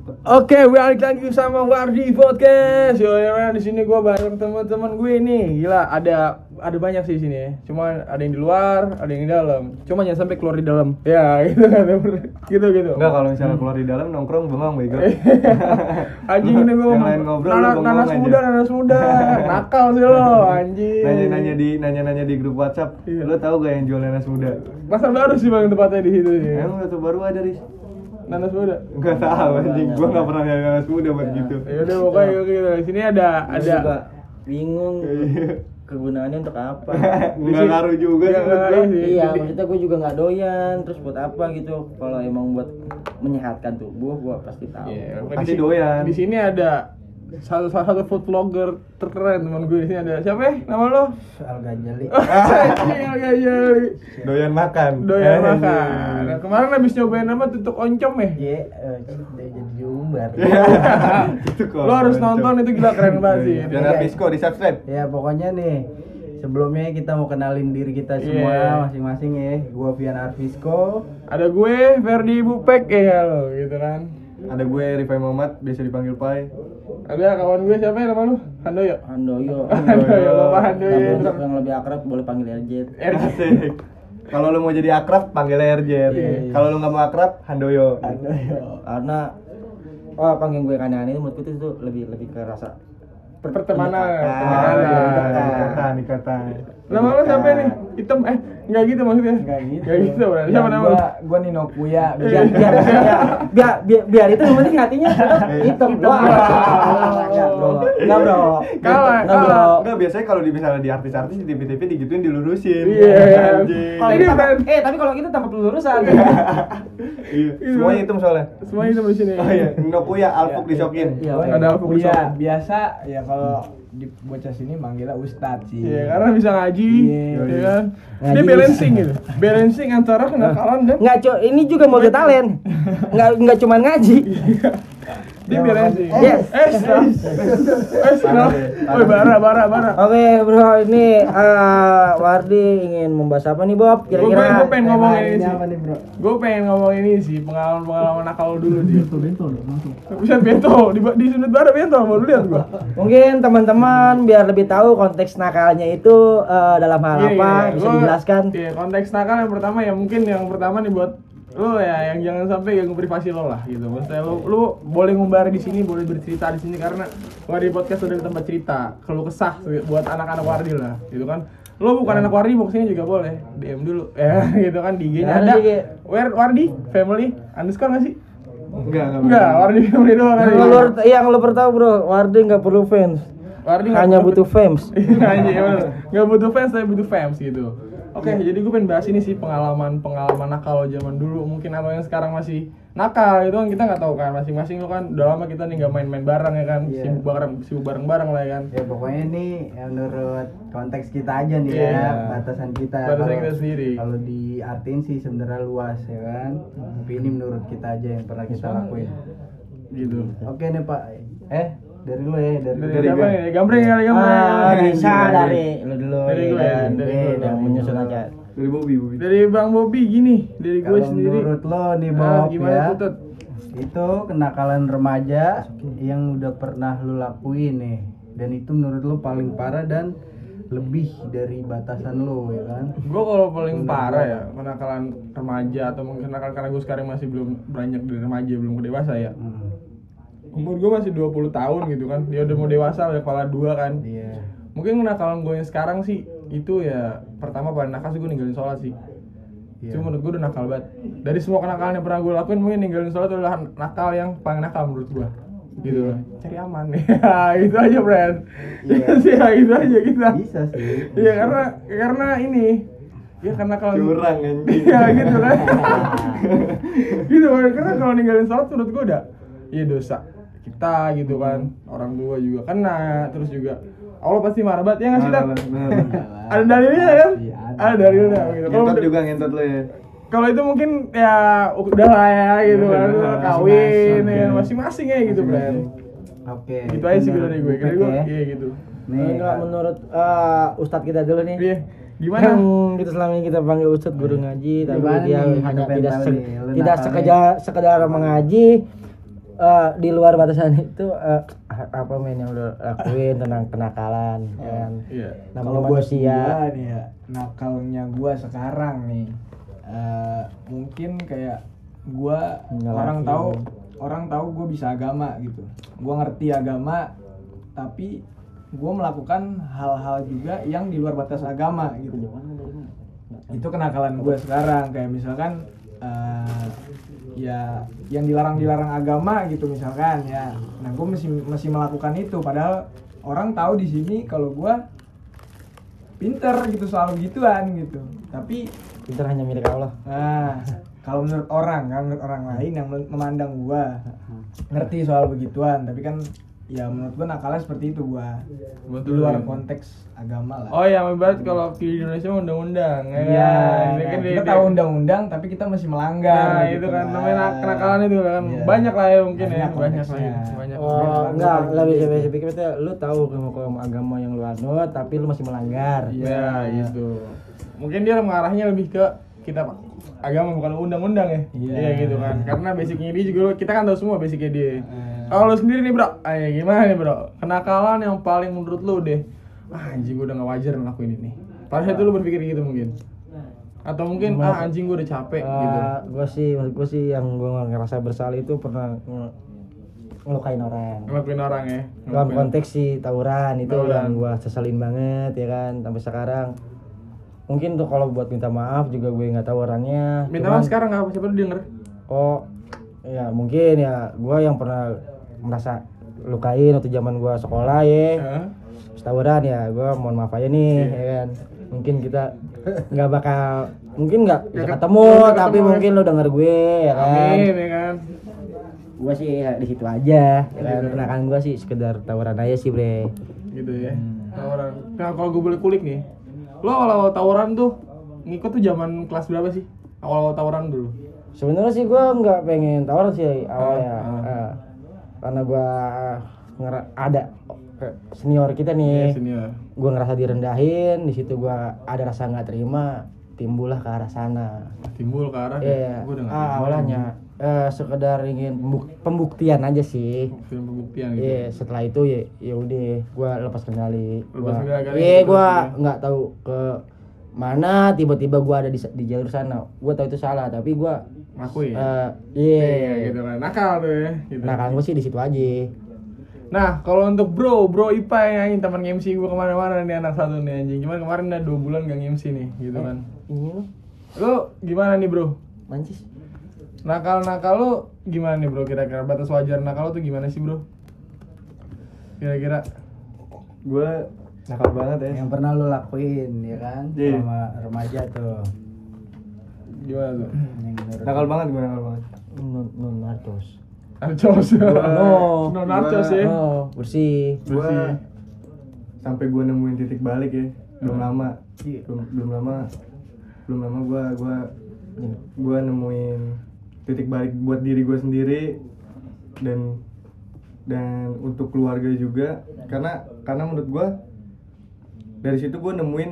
Oke, balik lagi sama Wardi Podcast. Yo, ya, di sini gua bareng teman-teman gue nih. Gila, ada ada banyak sih di sini. ya. Cuma ada yang di luar, ada yang di dalam. Cuma jangan sampai keluar di dalam. Ya, gitu kan. gitu gitu. Enggak kalau misalnya keluar di dalam nongkrong bengong bego. Anjing ini gua Yang lain ngobrol, nanas, bengong nanas muda, nanas muda. Nakal sih lo, anjing. Nanya-nanya di nanya-nanya di grup WhatsApp. Iya. Lo tahu gak yang jual nanas muda? Masa baru sih bang tempatnya di situ sih. Emang satu baru ada Riz? Nanas muda. Enggak tahu anjing, gua enggak pernah nyari nanas muda buat gitu. Ya udah pokoknya gitu. Di sini ada ada juga bingung Iya. kegunaannya untuk apa Enggak ngaruh juga sih Iya, maksudnya gue juga nggak doyan terus buat apa gitu kalau emang buat menyehatkan tubuh gue pasti tahu Iya, Pasti doyan. Di sini ada salah satu food vlogger terkeren teman gue di sini ada siapa ya nama lo? soal ganjali agak jeli. Doyan makan. Doyan Eh, makan. Nah, kemarin habis nyobain apa tutuk oncom ya? Iya, eh, jadi Itu kok. Lo harus nonton itu gila keren banget sih. Biar Apisco di subscribe. ya pokoknya nih sebelumnya kita mau kenalin diri kita semua Iya. masing-masing ya gua Vian Arvisco Ada gue Ferdi Bupek ya lo gitu kan. Ada gue Rifai Muhammad, biasa dipanggil Pai. Ada kawan gue siapa ya nama lu? Handoyo. Handoyo Handoyo, Bapak Handoyo. Untuk yang lebih akrab boleh panggil RJ RJ. Kalau lu mau jadi akrab, panggil Erjet. Iya. Kalau lu nggak mau akrab, Handoyo. karena oh panggil gue kanan ini menurutku itu lebih lebih ke rasa per- Pertemanan, pertemanan. Ikatan, ikatan. Nama lu siapa nih? Hitam eh enggak gitu maksudnya. Enggak gitu. Enggak gitu berarti. Siapa nama lu? Gua, gua Nino Kuya. biar biar biar biar, biar, biar itu yang penting hatinya tetap hitam wah enggak bro enggak bro Kalah, enggak bro kalah. Enggak, biasanya kalau di misalnya di artis-artis di TV-TV digituin dilurusin. Iya. Anjing. kalau Ini ini tanpa, kan- eh tapi kalau gitu tanpa pelurusan Iya. Semuanya hitam soalnya. Semua hitam di sini. Oh iya, Nokuya alpuk disokin. Iya, Gua Ada Nino Kuya. besok? Biasa ya kalau di bocah sini manggilnya Ustadz sih. Iya, karena bisa ngaji, Iya. ya kan. Ngaji bisa. balancing gitu. Balancing antara kenakalan dan enggak cok ini juga multi talent enggak enggak cuma ngaji dia balancing. Yes. Eh, eh, kenapa? Oh, bara, bara, bara. Oke bro, ini eh, Wardi ingin membahas apa nih Bob? Gue Kira-kira pengen ngomong ini Ini sih. apa nih bro? Gue pengen ngomong ini sih, pengalaman-pengalaman nakal dulu sih. Bento, bento langsung. Bisa bento, di, di sudut bara bento, baru lihat gua. Mungkin teman-teman biar lebih tahu konteks nakalnya itu eh, dalam hal Iya, apa iya. bisa Gua- dijelaskan. Iya, konteks nakal yang pertama ya mungkin yang pertama nih buat lo ya yang jangan sampai ganggu privasi lo lah gitu. Maksudnya lo lo boleh ngumbar di sini, boleh bercerita di sini karena Wardi Podcast udah tempat cerita, kalau kesah buat anak-anak Wardi lah, gitu kan. Lo bukan anak Wardi mau ke sini juga boleh, DM dulu, ya gitu kan di IG-nya Ada Where Wardi Family underscore nggak sih? Enggak, enggak. Enggak, Wardi Family doang kan. Yang lu, yang lu perlu tahu bro, Wardi nggak perlu fans, Wardi hanya butuh fans. Iya, iya, bener. nggak butuh fans tapi butuh fans gitu. Oke, jadi gue pengen bahas ini sih pengalaman pengalaman nakal zaman dulu mungkin atau yang sekarang masih nakal itu kan kita nggak tahu kan masing-masing lo kan udah lama kita nih nggak main-main bareng ya kan Iya. sibuk bareng sibuk bareng-bareng lah ya kan Ya pokoknya ini ya, menurut konteks kita aja nih Iya. ya, batasan kita. Batasan kita sendiri. Kalau diartiin sih sebenarnya luas ya kan. Tapi ini menurut kita aja yang pernah kita lakuin. gitu. Oke nih Pak. Eh, dari lu ya, dari, Dari, Dari siapa gue. nih? Gambreng kali gambreng. Ah, Dari bisa gue. dari lu dulu Dari ya gue, dari gue. dan menyusun aja. Dari Bobby, Bobby. Dari Bang Bobi gini, dari gue Kalau sendiri. menurut lo nih Ah, Bob gimana ya. Itu kenakalan remaja yang udah pernah lu lakuin nih. Dan itu menurut lo paling parah dan lebih dari batasan lo ya kan. Gue kalau paling parah ya kenakalan remaja atau mungkin kenakalan karena gue sekarang masih belum beranjak dari remaja belum ke dewasa ya. Hmm. Umur gue masih 20 tahun gitu kan. Dia udah mau dewasa udah kepala dua kan. Iya. Mungkin kenakalan gue yang sekarang sih itu ya pertama paling nakal sih gue ninggalin sholat sih. Iya. Cuma menurut gue udah nakal banget. Dari semua kenakalan yang pernah gue lakuin mungkin ninggalin sholat adalah nakal yang paling nakal menurut gue. Gitu loh. Cari aman ya itu aja friend. Iya. sih ya itu aja kita. Bisa sih. Iya karena karena ini ya karena kalau Curang anjing. Iya gitu kan. gitu kan karena kalau ninggalin sholat menurut gue udah iya dosa kita gitu kan orang tua juga kena terus juga Allah pasti marah banget ya nggak sih Nah, nah, nah, nah. ada dalilnya kan Iya, ada. ada dalilnya gitu kalau Ngentot juga ngentot lo ya. kalau itu mungkin ya udah lah ya gitu kan kawin masing-masing, ya ya. masing-masing ya gitu Bran Oke. gitu aja sih dari gue dari gue ya. iya gitu Nih, Enggak menurut eh, Ustadz kita dulu nih. iya gimana Yang kita selama ini kita panggil Ustadz guru ngaji, tapi Gimana dia nih? hanya tidak se- tidak sekedar sekedar mengaji. Eh, di luar batasan itu eh, apa men yang udah lakuin tentang kenakalan ya kan Iya. namanya Kalau buat manusia gua nih ya, nakalnya gua sekarang nih eh, mungkin kayak gua Nyalahin. orang tahu orang tahu gua bisa agama gitu. Gua ngerti agama tapi gua melakukan hal-hal juga yang di luar batas agama gitu. Itu kenakalan gua sekarang kayak misalkan eh, ya yang dilarang-dilarang agama gitu misalkan ya. Nah, gua masih masih melakukan itu. Padahal orang tahu di sini kalau gua pinter gitu soal begituan gitu. Tapi pintar hanya milik Allah. Nah kalau menurut orang kan menurut orang lain yang mem- memandang gua ngerti soal begituan. Tapi kan ya menurut gua nakalnya seperti itu gua Buat di lu luar ya. konteks agama lah Oh ya, ibarat kalau di Indonesia undang-undang ya. Iya, kan? Ini nah, kan kita di- tahu undang-undang tapi kita masih melanggar. Nah, gitu itu kan kan. namanya nak- kenakalan itu kan. Iya. Banyak lah ya mungkin ya, Banyak banyak lah ya. konteksnya. Banyak. Oh, enggak, lebih spesifik itu lu tahu kelompok agama yang lu anut tapi lu masih melanggar. Iya, gitu. Mungkin dia mengarahnya lebih ke kita agama bukan undang-undang ya. Iya. gitu kan. Karena basicnya dia juga kita kan tahu semua basicnya dia. Eh. Kalau lu sendiri nih, Bro. Ayo gimana nih, Bro? Kenakalan yang paling menurut lu deh. Ah, anjing gua udah gak wajar ngelakuin ini. Pada saat itu lu berpikir gitu mungkin. Atau mungkin ah anjing gua udah capek gitu. gue sih, maksud gue sih yang gue ngerasa bersalah itu pernah nge- ngelukain orang. Ngelakuin orang ya. Dalam Ngelakuin- konteks si tawuran itu Tawuran. yang gue seselin banget ya kan sampai sekarang. Mungkin tuh kalau buat minta maaf juga gue nggak tahu orangnya. Minta maaf sekarang nggak siapa tuh denger. Oh, ya mungkin ya gue yang pernah merasa lukain waktu zaman gue sekolah ya. Hah? Setawuran ya, gue mohon maaf aja nih, Iya. ya kan. Mungkin kita nggak bakal, mungkin nggak bisa ketemu, tapi ketemu, mungkin lo denger gue, ya kan. Amin ya kan. Gue sih ya, di situ aja, ya kan. Gue sih sekedar tawuran aja sih, bre. gitu ya tawuran nah kalau gue boleh kulik nih lo awal-awal tawuran tuh ngikut tuh zaman kelas berapa sih? Awal-awal tawuran dulu. Sebenarnya sih gue nggak pengen tawuran sih awalnya, Ah, ah. Eh, karena gue ngera- ada senior kita nih. Iya, senior. Gue ngerasa direndahin di situ gue ada rasa nggak terima timbullah ke arah sana timbul ke arah Iya, gue nggak ah, awalnya eh, sekedar ingin pembuk- pembuktian aja sih film pembuktian gitu Iya, setelah itu ya ya udah gue lepas kendali. Lepas Gua- kendali, Iya, gue ya. nggak tahu ke mana tiba-tiba gue ada di, di jalur sana. Gue tahu itu salah, tapi gue ngakuin eh iya. Iya, gitu kan nakal tuh ya gitu. Kan gue sih di situ aja. Nah, kalau untuk bro, bro Ipa yang anjing teman MC gue ke mana-mana nih anak satu nih anjing. Gimana kemarin udah dua bulan gak MC nih, gitu Eh. kan? Ini lu Lo gimana nih bro? mancis. Nakal-nakal lo gimana nih bro? Kira-kira batas wajar nakal lo tuh gimana sih bro? Kira-kira? Gue nakal banget ya. Yang pernah lu lakuin ya kan Iya. sama remaja tuh. Gimana tuh? Nakal banget gue nakal banget. Non non narcos. Narcos. No. narcos ya. Oh, bersih. Bersih. sampai gue nemuin titik balik ya. Belum lama. Iya. Belum, belum lama. Belum lama gue gua gue nemuin titik balik buat diri gue sendiri dan dan untuk keluarga juga karena karena menurut gue dari situ gue nemuin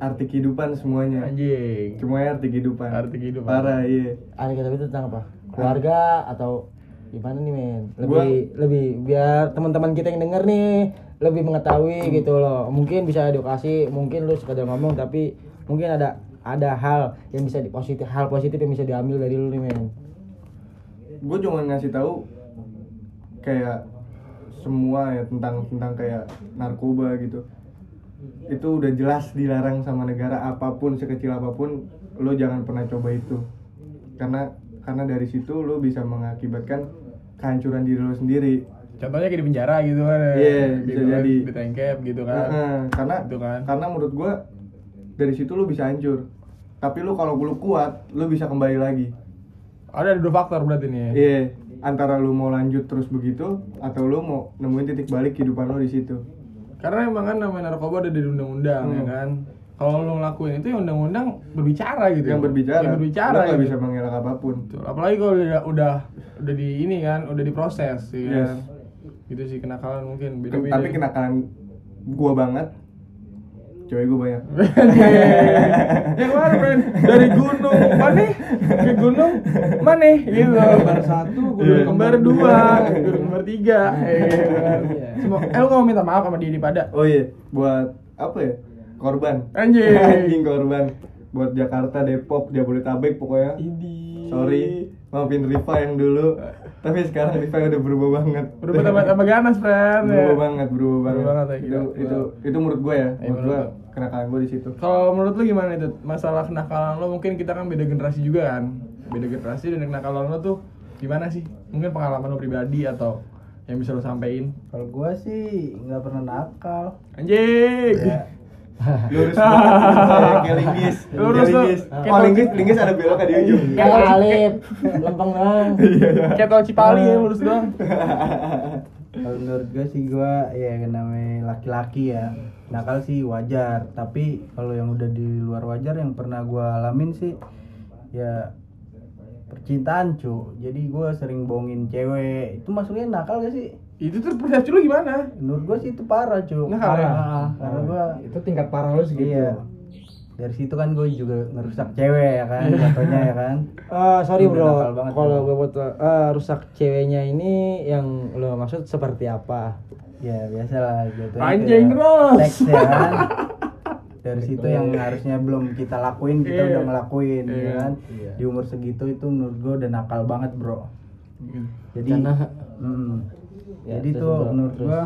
arti kehidupan semuanya Anjing. semuanya arti kehidupan Arti kehidupan. parah iya Ada kita itu tentang apa? Keluarga atau gimana nih men? Lebih Gua- lebih biar teman-teman kita yang denger nih lebih mengetahui gitu loh. Mungkin bisa edukasi, mungkin lu sekedar ngomong tapi mungkin ada ada hal yang bisa di positif hal positif yang bisa diambil dari lu nih men. gue cuma ngasih tahu kayak semua ya tentang tentang kayak narkoba gitu itu udah jelas dilarang sama negara apa pun sekecil apa pun lo jangan pernah coba itu karena karena dari situ lo bisa mengakibatkan kehancuran diri lo sendiri Contohnya kayak di penjara gitu kan. Iya, bisa jadi. Di tangkap gitu kan. Heeh, karena Gitu kan. karena menurut gue dari situ lo bisa hancur tapi lo kalau lo kuat lo bisa kembali lagi Ada dua faktor berarti nih ya. Iya, antara lu mau lanjut terus begitu atau lu mau nemuin titik balik kehidupan lu di situ. Karena emang kan namanya narkoba udah di undang-undang ya Hmm. kan. Kalau lo ngelakuin itu ya undang-undang berbicara gitu. Yang berbicara, Yang berbicara lu nggak gitu. bisa mengelak apa pun. Betul. Apalagi kalau udah udah udah di ini kan, udah diproses ya Yes. kan. Gitu sih kenakalan mungkin Ken- beda-beda. Tapi kenakalan gua banget cewek gue banyak. Yang mana friend dari gunung. Mana? Ke gunung? Mana? Gitu Kembar satu, gue Iya. kembar dua kembar tiga. Iya. semua eh lu mau minta maaf sama Didi pada. Oh iya buat apa ya? Korban. Anjing. anjing korban. Buat Jakarta Depok Jabodetabek pokoknya. Idi. sorry. Maafin Riva yang dulu tapi sekarang Riva udah berubah banget. Berubah tambah tambah ganas friend ya. berubah banget berubah banget, Berubah banget. ya, itu gila. itu itu menurut gue ya. Iya, menurut gue kenakalan gue di situ. Kalau menurut lu gimana itu? Masalah kenakalan lo mungkin kita kan beda generasi juga kan? Beda generasi dan kenakalan lo tuh gimana sih? Mungkin pengalaman lo pribadi atau yang bisa lo sampein Kalau gua sih nggak pernah nakal. anjing! Ya, lurus banget. Kayak linggis. Lurus tuh. oh linggis linggis ada belok di ujung. Kayak Alif, lempeng doang. kayak tol Cipali ya lurus doang. Kalau menurut gue sih gue ya namanya laki-laki ya. Nakal sih wajar. Tapi kalau yang udah di luar wajar yang pernah gue alamin sih ya percintaan cu. Jadi gue sering bohongin cewek. Itu masuknya nakal gak sih itu tuh persepsi lo gimana menurut gue sih itu parah cu Nakal ya? Parah. karena gue itu tingkat parah lu segitu. iya dari situ kan gue juga ngerusak cewek ya kan jatuhnya ya kan Eh, sorry bro, kalau bro. gue buat eh, rusak ceweknya ini yang lo maksud seperti apa? ya biasa lah jatuhnya Anjing, Ros. seks ya kan dari situ yang harusnya belum kita lakuin kita Iya. udah ngelakuin ya Iya. kan Iya. di umur segitu itu menurut gue udah nakal banget bro jadi Karena- mm, Ya, jadi tuh menurut terus. gua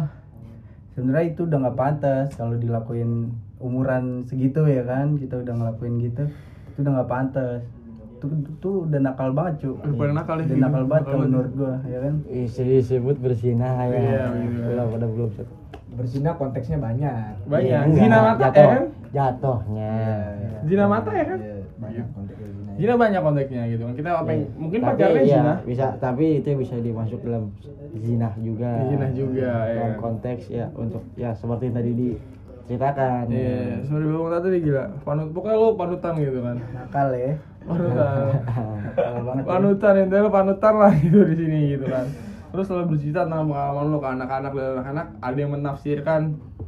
sebenarnya itu udah nggak pantas kalau dilakuin umuran segitu ya kan kita udah ngelakuin gitu itu udah nggak pantas itu tuh udah nakal banget cu Udah paling nakal ya, udah nakal banget Nakal kalau menurut gua ya kan Ih, disebut bersinah ya. Iya, begitu. Belum pada belum. Berzina konteksnya banyak. banyak Iya, enggak. zina mata Jatuh. ya kan Jatuhnya. Iya. zina mata ya kan Iya, zina. banyak konteksnya gitu kan kita apa yang Iya. mungkin Tapi pacarnya iya, zina bisa tapi itu bisa dimasuk dalam zina juga. Zina juga, Dalam ya. konteks ya untuk ya seperti yang tadi diceritakan. Iya, sebenarnya bang tadi gila. Panut, pokoknya lo panutan gitu kan. nakal ya Panutan. ya. panutan ya, lo panutan lah gitu di sini gitu kan. Terus lo bercerita tentang pengalaman lo ke anak-anak dan anak-anak, ada yang menafsirkan,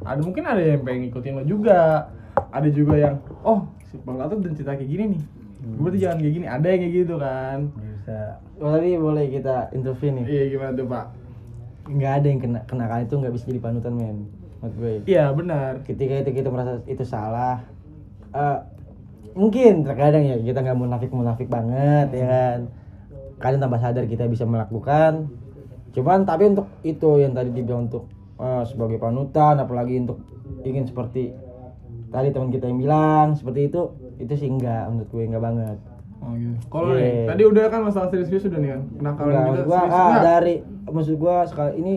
ada mungkin ada yang pengen ngikutin lo juga, ada juga yang, oh si Bang Lato dan cerita kayak gini nih, berarti jangan kayak gini, ada yang kayak gitu kan. bisa Oh, tadi boleh kita interview nih. Iya gimana tuh pak? Nggak ada yang kena kenakalan itu nggak bisa jadi panutan men. Menurut gue. Iya benar. ketika itu kita merasa itu salah eh, mungkin terkadang ya kita nggak munafik munafik banget ya kan kadang tanpa sadar kita bisa melakukan cuman tapi untuk itu yang tadi dibilang untuk eh, sebagai panutan apalagi untuk ingin seperti tadi teman kita yang bilang seperti itu itu sih enggak menurut gue enggak banget Oh gitu. Kalau nih, Iya. tadi udah kan masalah serius-serius udah nih kan. Kenakalan enggak kita gua serius. ah, Enggak. dari maksud gua sekali ini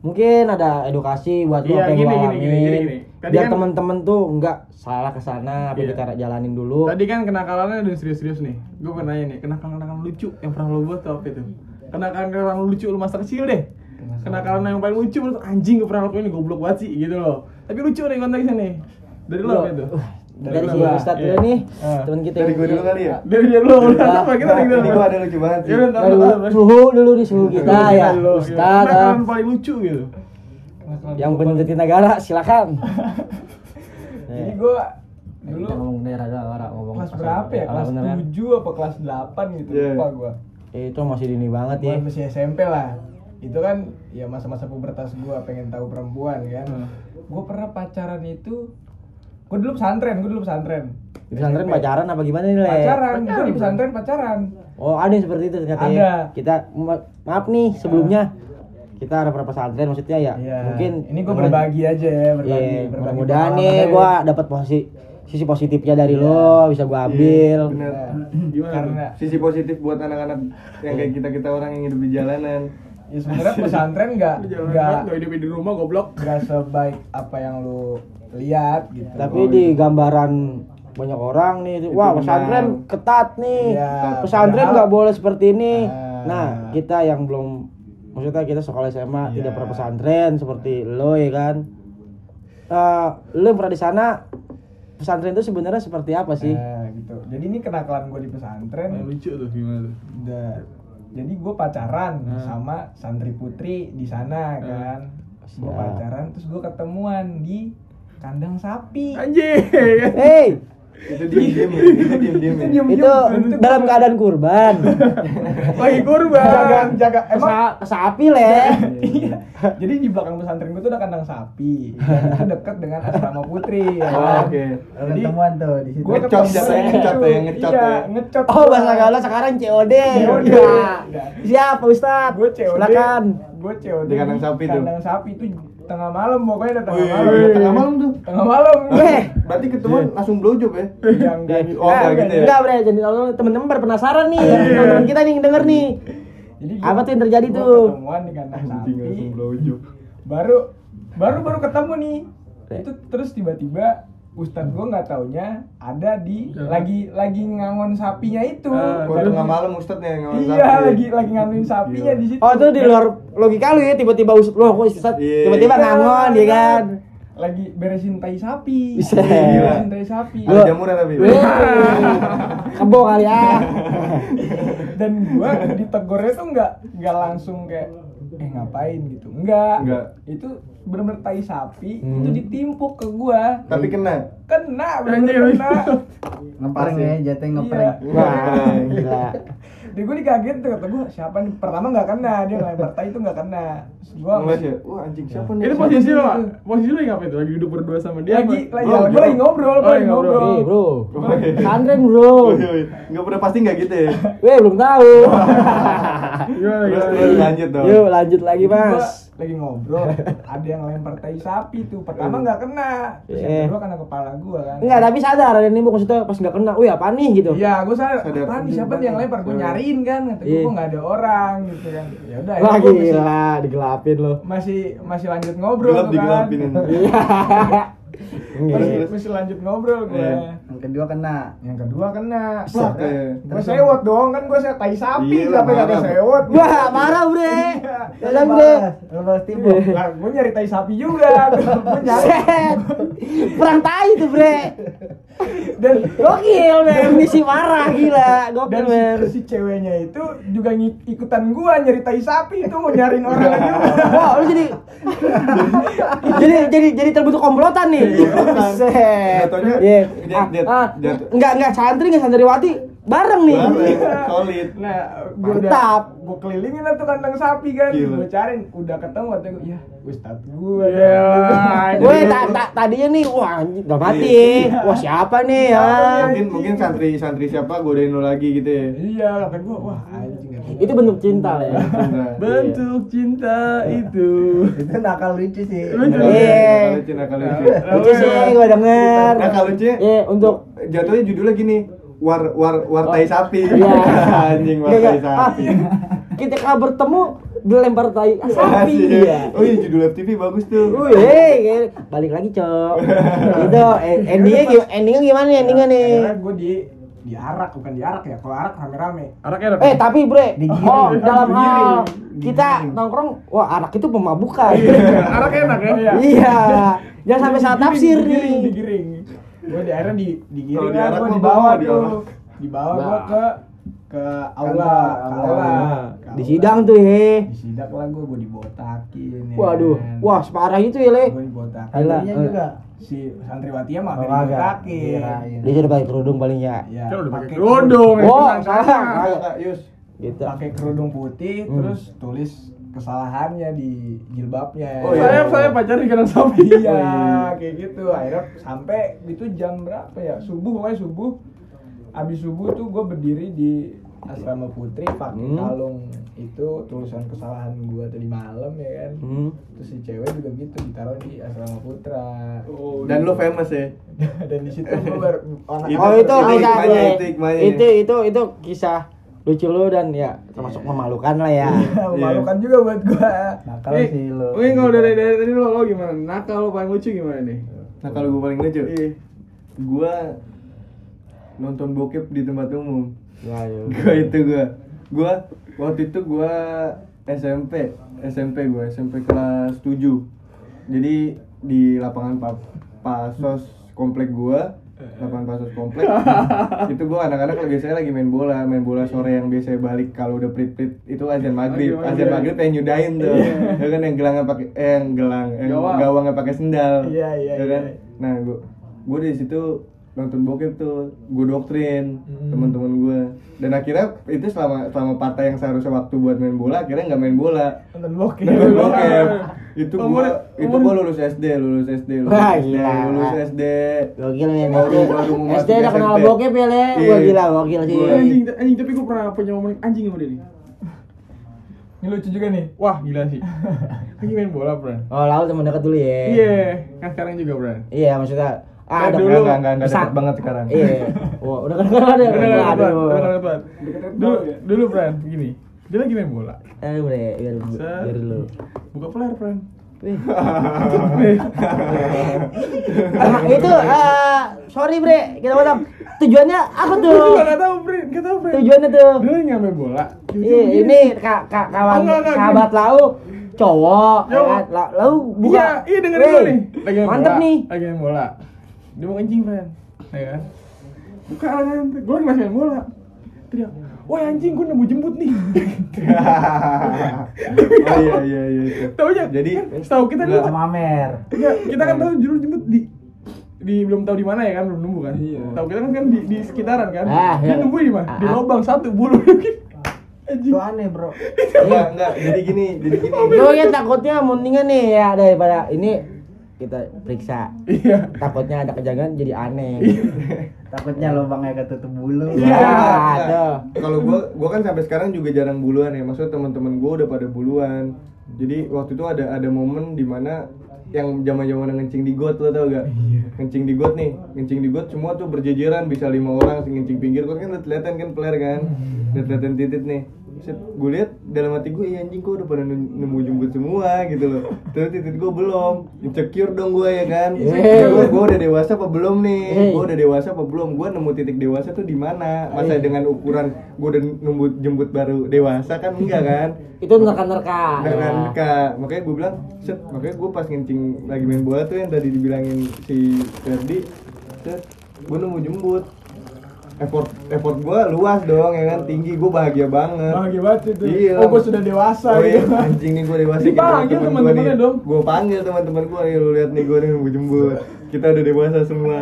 mungkin ada edukasi buat lo Iya, apa yang gini, gini, gini, gini, gini. Tadi biar kan- teman-teman tuh enggak salah ke sana apa Iya. kita jalanin dulu Tadi kan kenakalannya udah serius-serius nih. Gue pernah nanya nih, kenakalan-kenakalan lucu yang pernah lo buat tuh apa itu? Kenakalan-kenakalan lucu lu masa kecil deh. Kenakalan yang paling lucu menurut anjing gue pernah lakuin ini goblok banget sih gitu loh. Tapi lucu nih konteksnya nih. Dari lo apa itu? Uh, dari si gua. Ustadz Iya. dulu nih Ah. teman kita dari gue dulu kali ya Dari dia Nah, apa kita lagi ini gue ada lucu banget sih Ya ntar Dari suhu dulu di suhu kita ya dulu. Ustadz Kenakalan ah. paling lucu gitu. yang peneliti negara silakan Jadi gua dulu dulu kita ngomong daerah ngomong kelas berapa ya? Kelas? 7 apa kelas 8 gitu Iya. lupa gua. Eh, itu masih dini banget ya Gua masih SMP lah. Itu kan ya masa-masa pubertas gua pengen tahu perempuan kan. Hmm. Gua pernah pacaran itu gua dulu pesantren, gua dulu pesantren. di pesantren pacaran apa gimana nih le Pacaran, Pacaran, di pesantren pacaran. oh ada yang seperti itu ternyata ya Ada. kita ma- maaf nih sebelumnya kita ada pernah pesantren maksudnya ya Iya. mungkin ini gua berbagi aja ya, berbagi. Iya, berbagi mudah-mudahan nih gua aja. dapat posisi sisi positifnya dari lo bisa gua ambil bener Nah, Gimana karena sisi positif buat anak-anak yang kayak kita kita orang yang hidup di jalanan ya sebenarnya pesantren nggak nggak hidup di rumah goblok. nggak sebaik apa yang lu lihat gitu. tapi di gambaran banyak orang nih wah benar. pesantren ketat nih Iya, pesantren nggak boleh seperti ini Ah. nah kita yang belum maksudnya kita sekolah SMA Iya. tidak pernah pesantren seperti lo ya kan Eh, lo yang pernah di sana pesantren itu sebenarnya seperti apa sih Nah, gitu. Jadi ini kenakalan gue di pesantren. Yang lucu tuh gimana? Udah. Jadi gue pacaran Hmm. sama santri putri di sana kan. Gue pacaran terus gue ketemuan di kandang sapi. Anjing. Hei, Itu diem-diem ya, itu diem-diem ya. Diem-diem. itu dalam keadaan kurban. Lagi kurban. jaga jaga emang Sa- sapi le. Iya. Jadi di belakang pesantren gue tuh ada kandang sapi. Itu dekat dengan asrama putri. ya Oh? Oke. Ada Jadi, temuan tuh di situ. Gue Ngecot jatuhnya, ngecot ya, ngecot iya, ya. ngecot. Oh bahasa galau sekarang COD. COD. Ya. Ya. Siapa Ustad? Gue COD. Silakan. Gue COD. Di kandang sapi tuh. Kandang sapi itu tengah malam pokoknya udah tengah malam. udah tengah malam tuh. Tengah malam. Weh. Berarti ketemuan langsung blowjob ya? Yang enggak Oh, enggak gitu ya? Enggak, Bre. Jadi kalau teman-teman pada penasaran nih, teman-teman kita nih denger nih. Jadi Apa tuh yang terjadi tuh? Ketemuan di kandang sapi. Baru baru baru ketemu nih. Eh. Itu terus tiba-tiba Ustadz gue nggak taunya ada di Ya. lagi lagi ngangon sapinya itu. Gua Baru- tengah malam Ustadz nih yang ngomong Iya lagi lagi ngangonin sapinya Gila. di situ. Oh, itu di luar logika lu ya tiba-tiba Ustad loh kok Ustad Iya. tiba-tiba Iya, ngangon ya kan. Lagi beresin tai sapi. Bisa. Beresin tai sapi. Ada jamuran tapi. Kebo kali ya. Dan gua ditegurnya tuh nggak nggak langsung kayak eh ngapain gitu. Enggak. Enggak. Itu bener-bener tai sapi Hmm. itu ditimpuk ke gua. Tapi kena. Kena bener-bener kena. Ngeprank ya. jatuh ngeprank. Iya. Wah, gila. Dia gue dikaget tuh kata gue siapa nih pertama nggak kena dia ngelempar tai itu nggak kena. Gua Ngeliat ya, wah anjing siapa nih? Ini posisi lo, posisi lo ngapain tuh? Lagi duduk berdua sama dia lagi lagi gue bro. lagi ngobrol, Oh, gue lagi lagi ngobrol. Bro. Oh, iya. Pesantren, Bro. Oh, iya, iya. Nggak pernah pasti nggak gitu ya? Weh, belum tahu. Gimana, Terus gimana? terus lanjut dong. Yuk, lanjut lagi, Gua Mas. Lagi ngobrol, ada yang lempar tai sapi tuh. Pertama nggak kena, terus Eh. yang kedua kena kepala gue kan. Enggak, tapi sadar ada nih maksudnya pas nggak kena. Wih, apa nih gitu. Iya, gue sadar. Sadar. Apa nih siapa nih yang lempar? Gue Iya. nyariin kan, kata gue Iya. kok nggak ada orang gitu kan. Ya udah, gua masih, gila, digelapin lo. masih masih lanjut ngobrol Gelap tuh digelapin kan. ini. Iya. Masih, Terus? masih lanjut ngobrol gue. Iya. Yang kedua kena. Yang kedua kena. Gue sewot dong kan gue saya tai sapi Iya, sampai gak ada sewot. Wah, marah, Bre. Iya. Dalam, Bre. Lepas. Lah, gue nyari tai sapi juga. gue nyari Set. Perang tai tuh, Bre. dan Gokil, men. Misi marah gila. dan Gokil, si, men. si ceweknya itu juga ikutan gua nyari tai sapi itu mau nyariin orang juga. Wah, lu jadi jadi jadi jadi terbentuk komplotan nih. Jatuhnya Iya. jat- jat- Ah, ah. Enggak enggak santri enggak santriwati bareng nih. Bareng, solid. Nah, gua udah gua kelilingin lah tuh kandang sapi kan. Gua cariin, udah ketemu kata gua, ya Ustaz gua. Iya. dah." Gue ta- ta- tadinya nih wah anjing, udah mati. Wah, siapa nih ya? Mungkin mungkin santri santri siapa godain lo lagi gitu ya. Iya, kata gua, wah anjing. Itu bentuk cinta lah ya. Bentuk cinta itu. Itu nakal lucu sih. Lucu. Nakal Iya. nakal lucu, nakal lucu. Lucu sih gue denger. Nakal lucu. Iya, untuk Jatuhnya judulnya gini, war war war tai sapi. Iya. Anjing war Nggak, tai nggak. Ah, sapi. kita kalau bertemu dilempar tai sapi ya. Oh iya judul FTV bagus tuh. Wih, hey, balik lagi, Cok. Itu eh, endingnya gimana? Endingnya gimana nih? Endingnya nih? Gua di diarak bukan diarak ya. Kalau arak rame-rame. Araknya ada. Eh tapi bre, Digiring. oh dalam hal Digiring. kita Digiring. nongkrong, wah anak itu pemabukan. Araknya enak ya. Iya. iya, jangan sampai salah tafsir digiring, nih. digiring. Gue di akhirnya di digiring Kalau lah, diarak gue mah dibawa bawa, tuh, diarak. dibawa gue ke ke aula, ke aula. Nah, di sidang tuh he. Di sidak lah gue, gue dibotakin. ya Waduh, kan. wah separah itu ya le. Gue dibotakin. Gila. Santrinya juga. Si santriwatinya mah Oh, dibotakin. Dia sudah pakai kerudung paling ya. Ya, Kan udah pakai kerudung. Oh, itu kan salah. Yus. Gitu. pakai kerudung putih, Hmm. terus tulis kesalahannya di jilbabnya. Oh, iya. Saya saya pacar di kandang sapi. Iya, Oh, iya. kayak gitu. Akhirnya sampai itu jam berapa ya? Subuh pokoknya subuh. Abis subuh tuh gue berdiri di asrama putri pakai Hmm. kalung itu tulisan kesalahan gue tadi malam ya kan. Hmm. Terus si cewek juga gitu ditaruh di asrama putra. Dan lo famous ya. Dan di situ gue ber anak Itu- Oh itu itu itu. Itu itu itu kisah lucu lu dan ya termasuk memalukan lah ya. memalukan juga buat gue. Nakal Eh, sih lo. Wih, kalau dari dari tadi lo lo gimana? Nakal lo paling lucu gimana nih? Nah kalau gue paling lucu, Iya. gue nonton bokep di tempat umum. Waduh. Gue itu gue, gue waktu itu gue SMP, SMP gue SMP kelas 7 Jadi di lapangan pa pasos komplek gue, lapangan pasos komplek. itu gue anak-anak biasanya lagi main bola, main bola sore yang biasanya balik kalau udah prit-prit itu azan maghrib, Azan azan maghrib. maghrib yang nyudahin tuh. Ya kan yang gelangnya pakai eh yang gelang, yang Gawang. gawangnya pakai sendal. Iya, iya, Ya kan? iya. nah gue gue dari situ nonton bokep tuh gue doktrin teman-teman gue dan akhirnya itu selama selama partai yang seharusnya waktu buat main bola akhirnya nggak main bola Nonton bokep. nonton bokep itu Umur- gue itu umur- gue lulus SD lulus SD lulus Wah, SD gila. lulus SD Gokil. Baru- SD. baru mau SD masuk udah kenal bokep ya, Le. Wah Iya. gila, gokil sih. Gua- anjing, anjing tapi gue pernah punya momen anjing sama dia nih. Ini lucu juga nih. Wah, gila sih. Lagi main bola, Bro. Oh, lalu teman dekat dulu ya. Iya, kan sekarang juga, Bro. Iya, maksudnya ah, Nah, ada dulu- Enggak, enggak, enggak, banget sekarang. Iya. Wah, udah kan kan ada. Udah udah udah Dulu, ya? dulu, Bro, gini. Dia lagi main bola. Eh, bre, biar Set. biar dulu. Buka player. Wih. Nah, itu eh sorry bre, kita potong. Tujuannya apa Gue tuh? juga gak tau, Bro. Gak tau, Bro. Tujuannya tuh. Nggak main bola. Iya, ini kak kak kawan sahabat lau cowok, ya Cowok. La- Lau buka. Iya, iya dengerin gue nih. Mantep nih. Lagi main bola. Dia mau kencing, Bro. Ya kan? Buka lah kan. Gue lagi masih main bola. Teriak, Wah anjing, gue nemu jemput nih. oh iya iya iya itu. Taunya, Jadi kan, setahu kita dulu Mamer. Enggak, kita kan tahu judul jemput di di belum tahu di mana ya kan belum nemu kan Iya. tahu kita kan kan di, di sekitaran kan Ah, dia iya. nemu di mana di Ah, ah. lubang satu bulu anjing Itu aneh, Bro. enggak, enggak. Jadi gini, jadi gini. Lo ya takutnya mendingan nih ya daripada ini kita periksa. iya Takutnya ada kejanggalan jadi aneh. Takutnya lubangnya ketutup bulu. Iya. Enggak. tuh. Kalau gua gua kan sampai sekarang juga jarang buluan ya. Maksudnya teman-teman gua udah pada buluan. Jadi waktu itu ada ada momen di mana yang zaman-zaman ngencing di got lo tau gak? Ngencing di got nih, ngencing di got semua tuh berjejeran bisa lima orang ngencing pinggir kan kelihatan kan player kan, kelihatan titit nih. Set, gue lihat dalam hati gue, iya anjing kok udah pada nemu jemput semua gitu loh. Terus titit gue belum, insecure dong gue ya kan. Yeay. Gue gue udah dewasa apa belum nih? Gue udah dewasa apa belum? Gue nemu titik dewasa tuh di mana? Masa dengan ukuran gue udah nemu jemput baru dewasa kan enggak kan? Itu nerka-nerka. Ya. Kak, makanya gue bilang, set, makanya gue pas ngencing lagi main bola tuh yang tadi dibilangin si Ferdi, set, gue nemu jembut. Effort effort gue luas dong ya kan, tinggi gue bahagia banget. bahagia banget itu Iya. oh gue sudah dewasa Oh iya, gitu anjing nih gue dewasa Dipanggil teman-temannya dong. Gue panggil teman-teman gue nih, lu lihat nih gue nih jembut. Kita udah dewasa semua.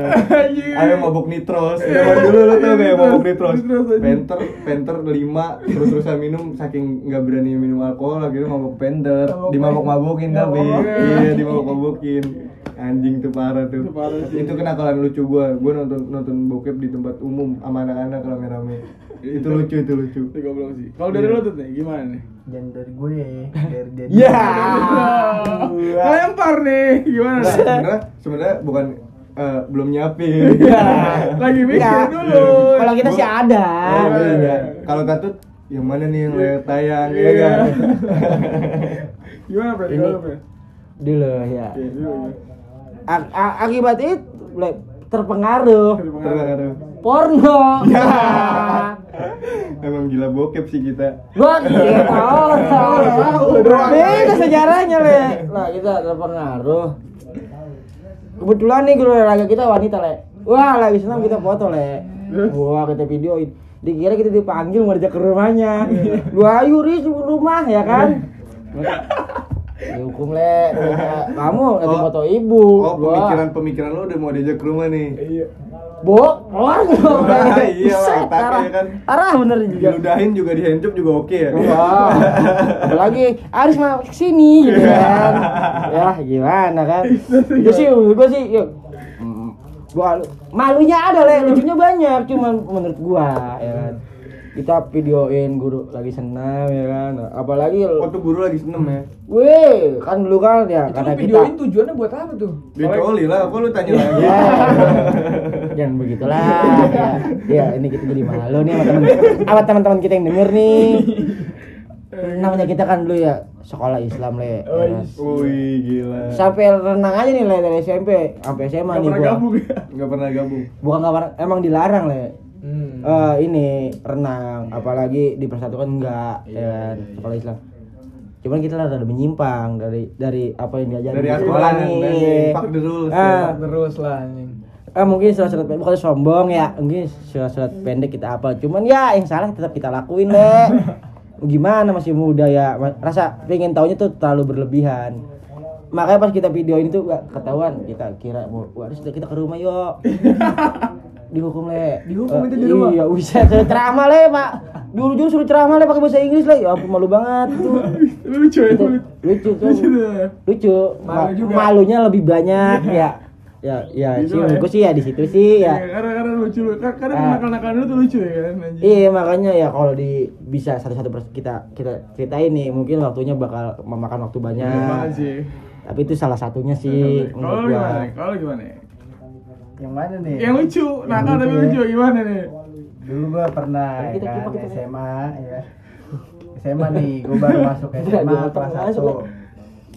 Ayo mabuk nitros. Zaman dulu lu tau gak ya mabuk nitros. Penter, penter 5 terus-terusan minum saking nggak berani minum alkohol akhirnya mabuk penter. Mabuk Dimabuk-mabukin tapi. Mabuk-mabukin. Iya, dimabuk-mabukin. Anjing tuh parah tuh. Itu parah sih. Itu kenakalan lucu gua. Gua nonton nonton bokep di tempat umum sama anak-anak rame-rame. Itu lucu, itu lucu. itu goblok sih kalau dari Iya. lo tuh nih gimana nih Jangan dari gue, dari jadi. Ya. lempar nih gimana Nah, sebenarnya sebenarnya bukan eh, belum nyiapin. lagi mikir Enggak. dulu Kalau kita sih ada. Oh, iya, iya. iya. Kalau Tatut yang mana nih yang layak tayang ya Iya. kan? gimana bro Ini- gimana bro Dulu ya. Iya, dulu, ya. Akibat itu terpengaruh Terpengaruh. porno. Ya. Emang gila bokep sih kita. Gua kira tahu. Beda sejarahnya, Le. Nah, kita terpengaruh. Kebetulan nih guru olahraga kita wanita, Le. Wah, lagi senang kita foto, Le. Wah, kita videoin. Dikira kita dipanggil mau ajak ke rumahnya. Lu ayo Riz rumah ya kan? Dihukum le, kamu lagi Oh. foto ibu. Oh, Gua, pemikiran-pemikiran lo udah mau diajak ke rumah nih. iya Bo, keluar dong. Iya, Set, otaknya parah. kan. Parah bener juga. Diludahin juga di handjob juga oke ya. Wah, apalagi Aris mah ke sini gitu kan. Ya gimana kan? Itu sih gue sih yuk. Gua malunya ada le, lucunya banyak, cuman menurut gua ya kan. Kita videoin guru lagi senam ya kan. Apalagi Waktu guru lagi seneng ya. Weh, kan dulu kan ya Itu karena lu kita videoin tujuannya buat apa tuh? Dicoli lah, kok lu tanya lagi? Ya, jangan begitulah. Ya, ya, ini kita jadi malu nih sama teman sama teman-teman kita yang denger nih. Namanya kita kan dulu ya sekolah Islam le. Oh, ya kan? Wih, gila. Sampai renang aja nih le dari SMP sampai SMA Gak nih pernah gua. gabung ya Enggak pernah gabung. Bukan nggak pernah, emang dilarang le. Hmm. Eh ini renang, apalagi dipersatukan enggak ya kan sekolah Islam. Cuman kita rada menyimpang dari dari apa yang diajarin Dari di sekolah nih. dari rules, Ah, ya. Terus lah anjing. Eh mungkin surat-surat pendek bukan sombong ya, mungkin surat-surat pendek kita apa. Cuman ya yang salah tetap kita lakuin deh. Gimana masih muda ya, rasa pengen taunya tuh terlalu berlebihan. makanya pas kita video ini tuh gak ketahuan kita kira mau sudah kita ke rumah yuk dihukum le. Dihukum Eh, itu di rumah? iya bisa ceramah le pak. Juru juru suruh ceramah le pakai bahasa Inggris le. Ya ampun malu banget itu. Lucu ya itu lucu lucu tuh Lucu tuh. lucu. Malu juga. malunya lebih banyak ya. Ya ya Gitu sih. ya. sih ya di situ sih ya. Iya, karena karena lucu lu. Kar- karena Ah. nakal-nakal lu tuh lucu ya kan. Iya makanya ya kalau di bisa satu-satu kita kita ceritain nih mungkin waktunya bakal memakan waktu banyak. Banget sih Tapi itu salah satunya sih kalau gimana kalau gimana Yang mana nih? yang lucu nakal tapi lucu ya. lucu gimana nih Dulu gua pernah Kita- ya kita- kan, kita- SMA ya. SMA nih, gua baru masuk SMA Dua kelas tahun masuk, 1.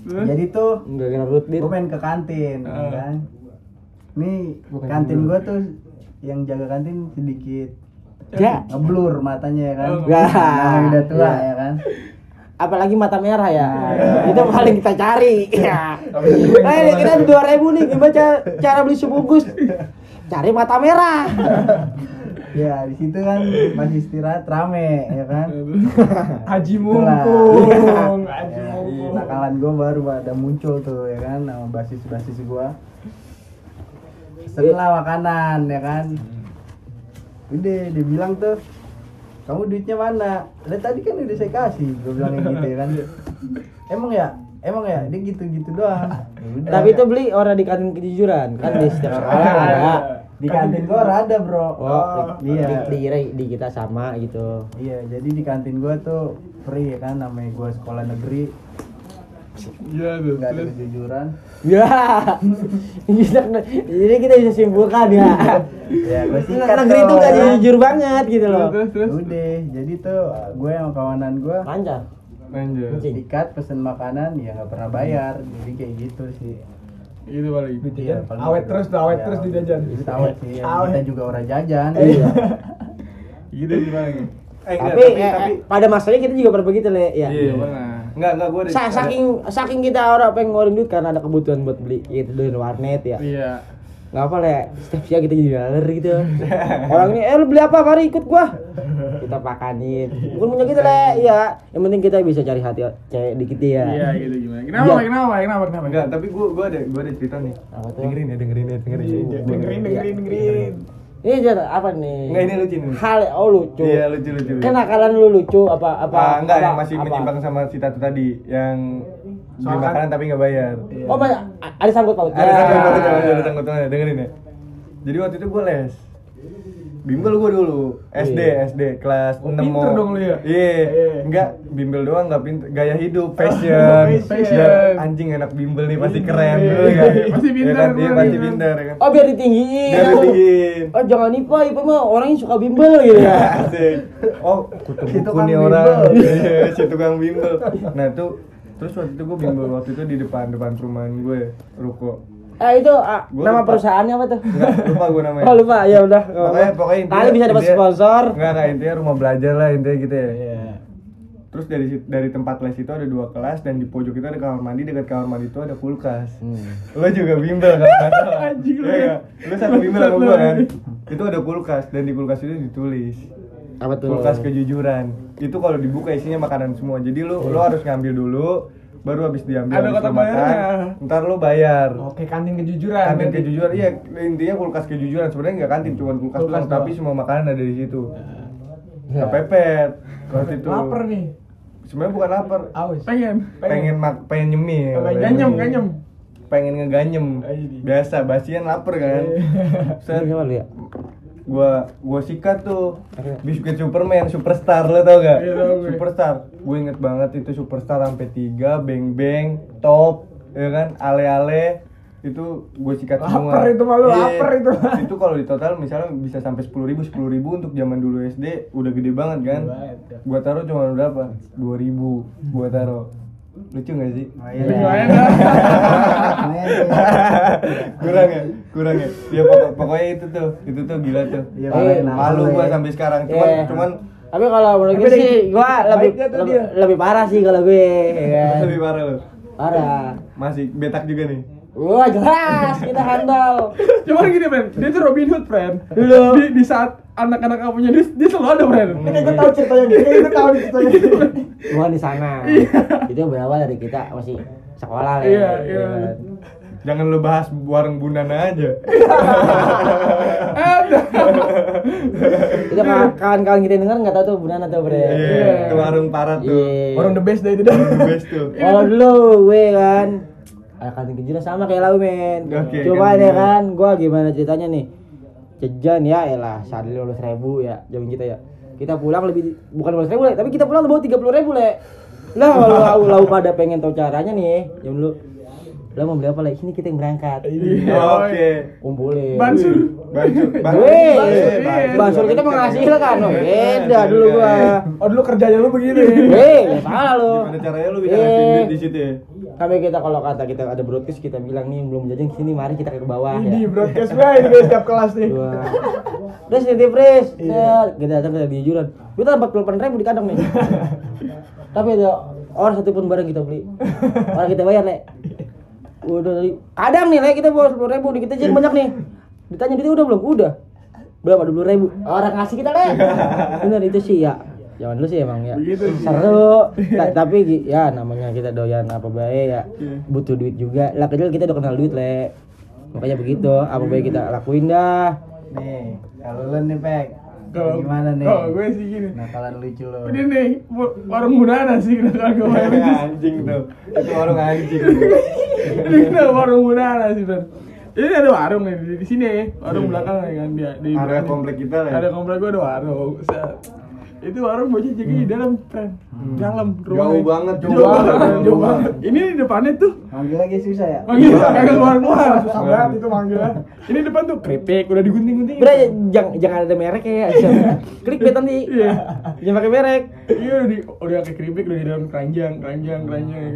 Terus? Jadi tuh gue main ke kantin ya Ah. kan nih kantin gue tuh yang jaga kantin sedikit Ya. ngeblur matanya ya kan Oh, nah, udah tua Ya. ya kan Apalagi mata merah ya. Iya. Itu paling kita cari. Ya. Eh, kita ada 2000 nih gimana ca- cara beli sebungkus? Cari mata merah. ya di situ kan masih istirahat rame ya kan Haji mumpung, haji Ya, mumpung. nakalan gue baru ada muncul tuh ya kan sama basis basis gue setelah makanan ya kan udah dia bilang tuh kamu duitnya mana? Lah tadi kan udah saya kasih. Gue bilang kayak gitu ya kan? Emang ya? Emang ya? Dia gitu gitu doang. Ya udah. Tapi itu beli orang di kantin kejujuran kan? Di setiap sekolah ada. di kantin gue ada bro. Oh, iya. di, di, di kita sama gitu. iya jadi di kantin gue tuh free ya kan? Namanya gue sekolah negeri Iya tuh. nggak ada kejujuran Ya, bisa, jadi kita bisa simpulkan ya. ya gue sikat Negeri itu tuh, gak ya kan? jujur banget gitu loh. terus terus. udah jadi tuh gue sama kawanan gue Lancar. Lanjut. sikat pesen makanan ya nggak pernah bayar jadi kayak gitu sih Itu paling. Iya, paling Awet gitu. terus tuh, awet Ya, terus di jajan. itu awet sih ya. Awet. kita juga orang jajan Iya. Gitu sih paling. Eh, enggak, Tapi, eh, eh, pada masanya kita juga pernah begitu le ya. Iya, pernah. Enggak, enggak gua ada. Sa- saking saking kita orang pengen ngeluarin duit karena ada kebutuhan buat beli gitu dari warnet ya. Iya. Gak apa le, setiap siang kita jadi gitu. Orang ini, eh lu beli apa? Mari ikut gua. Kita pakanin. Bukan punya gitu le, iya. Yang penting kita bisa cari hati cewek dikit ya. Iya, gitu gimana. Kenapa? Iya. Kenapa? Kenapa? Kenapa? Enggak, tapi gua gua ada gua ada cerita nih. Apa tuh? Dengerin ya, dengerin ya, dengerin. Dengerin, dengerin, dengerin. Ini jadi apa nih? Enggak, ini lucu nih. Hal oh lucu. Iya, lucu lucu. Kenakalan lu lucu apa apa? Ah, enggak, apa- yang masih apa? menyimpang sama si Tatu tadi, yang beli Soal kan- makanan tapi nggak bayar. Oh banyak ada sangkut pautnya. Ada sangkut pautnya, ada sangkut pautnya, dengerin ya. Jadi waktu itu gue les. Bimbel gue dulu, SD, Iya. SD kelas Oh, 6 pinter dong lu ya? Iya, Iya. enggak bimbel doang enggak pinter, gaya hidup, fashion. Fashion. Ya, anjing enak bimbel nih pasti keren Iya. dulu kan. Pasti pinter, Ya kan? Iya, pasti pinter ya kan. Oh biar ditinggiin. Biar ditinggiin. Oh jangan IPA, IPA mah orangnya suka bimbel gitu ya. Asik. Oh, kutu buku tukang nih orang. Iya, si tukang bimbel. Nah, itu terus waktu itu gue bimbel waktu itu di depan depan perumahan gue, ruko. Eh itu ah, Gua nama lupa. perusahaannya apa tuh? Enggak, lupa gue namanya. Oh lupa, ya udah. Pokoknya pokoknya intinya Kali bisa dapat intinya- sponsor. Enggak, enggak intinya rumah belajar lah intinya gitu ya. Iya. Terus dari dari tempat les itu ada dua kelas dan di pojok itu ada kamar mandi dekat kamar mandi itu ada kulkas. Hmm. Lo juga bimbel kan? Anjing lu Iya ya. Lo satu bimbel sama gue kan? Itu ada kulkas dan di kulkas itu ditulis Apa tuh? kulkas kejujuran. Itu kalau dibuka isinya makanan semua. Jadi lo lo harus ngambil dulu baru habis diambil Ada kotak makan, bayarnya. ntar lo bayar Oke, kantin kejujuran. kantin berarti. kejujuran iya intinya kulkas kejujuran sebenarnya nggak kantin cuma kulkas, Kulkas doang, tapi semua makanan ada di situ Ya. kepepet waktu itu Lapar nih. sebenarnya bukan lapar Aus. Pengen. pengen mak pengen nyemil Pengen Ganyem, ganyem. pengen ngeganyem biasa basian lapar kan Set, Gua gua sikat tuh biskuit Superman superstar lo tau gak? Iya, gue. superstar. Gue inget banget itu superstar sampai tiga beng beng top ya kan? Ale ale. Itu gue sikat semua. Lapar itu mah lu, Iya. lapar itu. itu kalau di total misalnya bisa sampai sepuluh ribu sepuluh ribu untuk zaman dulu SD udah gede banget kan? Ya. gua taruh cuma berapa? dua ribu gua taruh lucu gak sih Lumayan. Lumayan dah. Lumayan sih. kurang ya kurang ya ya pokok- pokoknya itu tuh itu tuh gila tuh Iya, lumayan malu gua ya. sampai sekarang cuman Iya. cuman Tapi kalau menurut gue sih, dia- gua lebih lebih, dia. lebih parah sih kalau gue. ya kan? lebih parah lu Parah. masih betak juga nih Wah jelas kita handal. Cuman gini, friend. Dia tuh Robin Hood, friend. Dulu. Di, di saat anak-anak kamunya dia, dia selalu ada, friend. Ini gue tahu ceritanya. Ini gue tahu ceritanya. Gua di sana. Iya. Itu berawal dari kita masih sekolah lah. Iya, iya. Jangan lu bahas warung Bunana aja. Itu kan kawan-kawan kita yang denger nggak tahu tuh bulan atau bre. Iya, ke warung parat tuh. Iya. Orang the best dah itu dah. The best tuh. Kalau dulu gue kan ada kantin kejuran sama kayak lau men. Coba kantin deh kejuran. kan, gua gimana ceritanya nih? Jajan ya, elah saat lulus ribu ya, zaman kita ya. Kita pulang lebih bukan lulus ribu le, tapi kita pulang bawa tiga puluh ribu le. Lah kalau lau, lau pada pengen tahu caranya nih, jam dulu. Lah mau beli apa lagi? Sini kita yang berangkat. Iya. Oke. Kumpulin. Bansur. Bansur. Bansur kita menghasilkan, oh beda dulu gua. Oh dulu kerjanya lu begini. Weh, salah lu. Gimana caranya lu bisa ngasih duit di situ ya? Kami kita kalau kata kita ada broadcast kita bilang nih belum jajan sini mari kita ke bawah Di ya. broadcast gue ini guys setiap kelas nih. Terus nitip Pris, set, kita datang ke dijuran. Kita empat puluh ribu di kantong nih. Tapi ada orang satu pun barang kita beli. Orang kita bayar le. Udah dari kadang nih kita bawa sepuluh ribu, kita jajan banyak nih. Ditanya duitnya udah belum? Udah. Berapa dua puluh ribu? Orang ngasih kita le. Bener itu sih ya. Jangan dulu sih emang ya. Begitu. Seru. Ta- tapi ya namanya kita doyan apa baik ya. Butuh duit juga. Lah kecil kita udah kenal duit le. Makanya begitu. Apa baik kita lakuin dah. Nih, kalau lu nih, Pek. Kalau gimana nih? Kalau gue sih gini. Nakalan lucu lo. Ini nih bu- warung Bunana sih kenapa gue main anjing tuh. Itu warung anjing. Ini kenapa warung Bunana sih Bro? Ini ada warung nih di, sini warung belakang nih kan dia di Area komplek kita lah ya? Ada komplek gue ada warung. Itu warung bocah jaga di dalam, friend. Dalam Hmm. Jauh banget, Jauh, jauh banget, banget. jauh banget. Ini di depannya tuh Manggil lagi susah ya? manggil kagak keluar keluar susah banget itu manggilnya. Ini depan tuh keripik udah digunting-gunting. Bre, jangan jangan ada merek ya. Klik bet nanti. Iya. Jangan pakai merek. Iya udah di udah kayak keripik udah di dalam keranjang, keranjang, keranjang.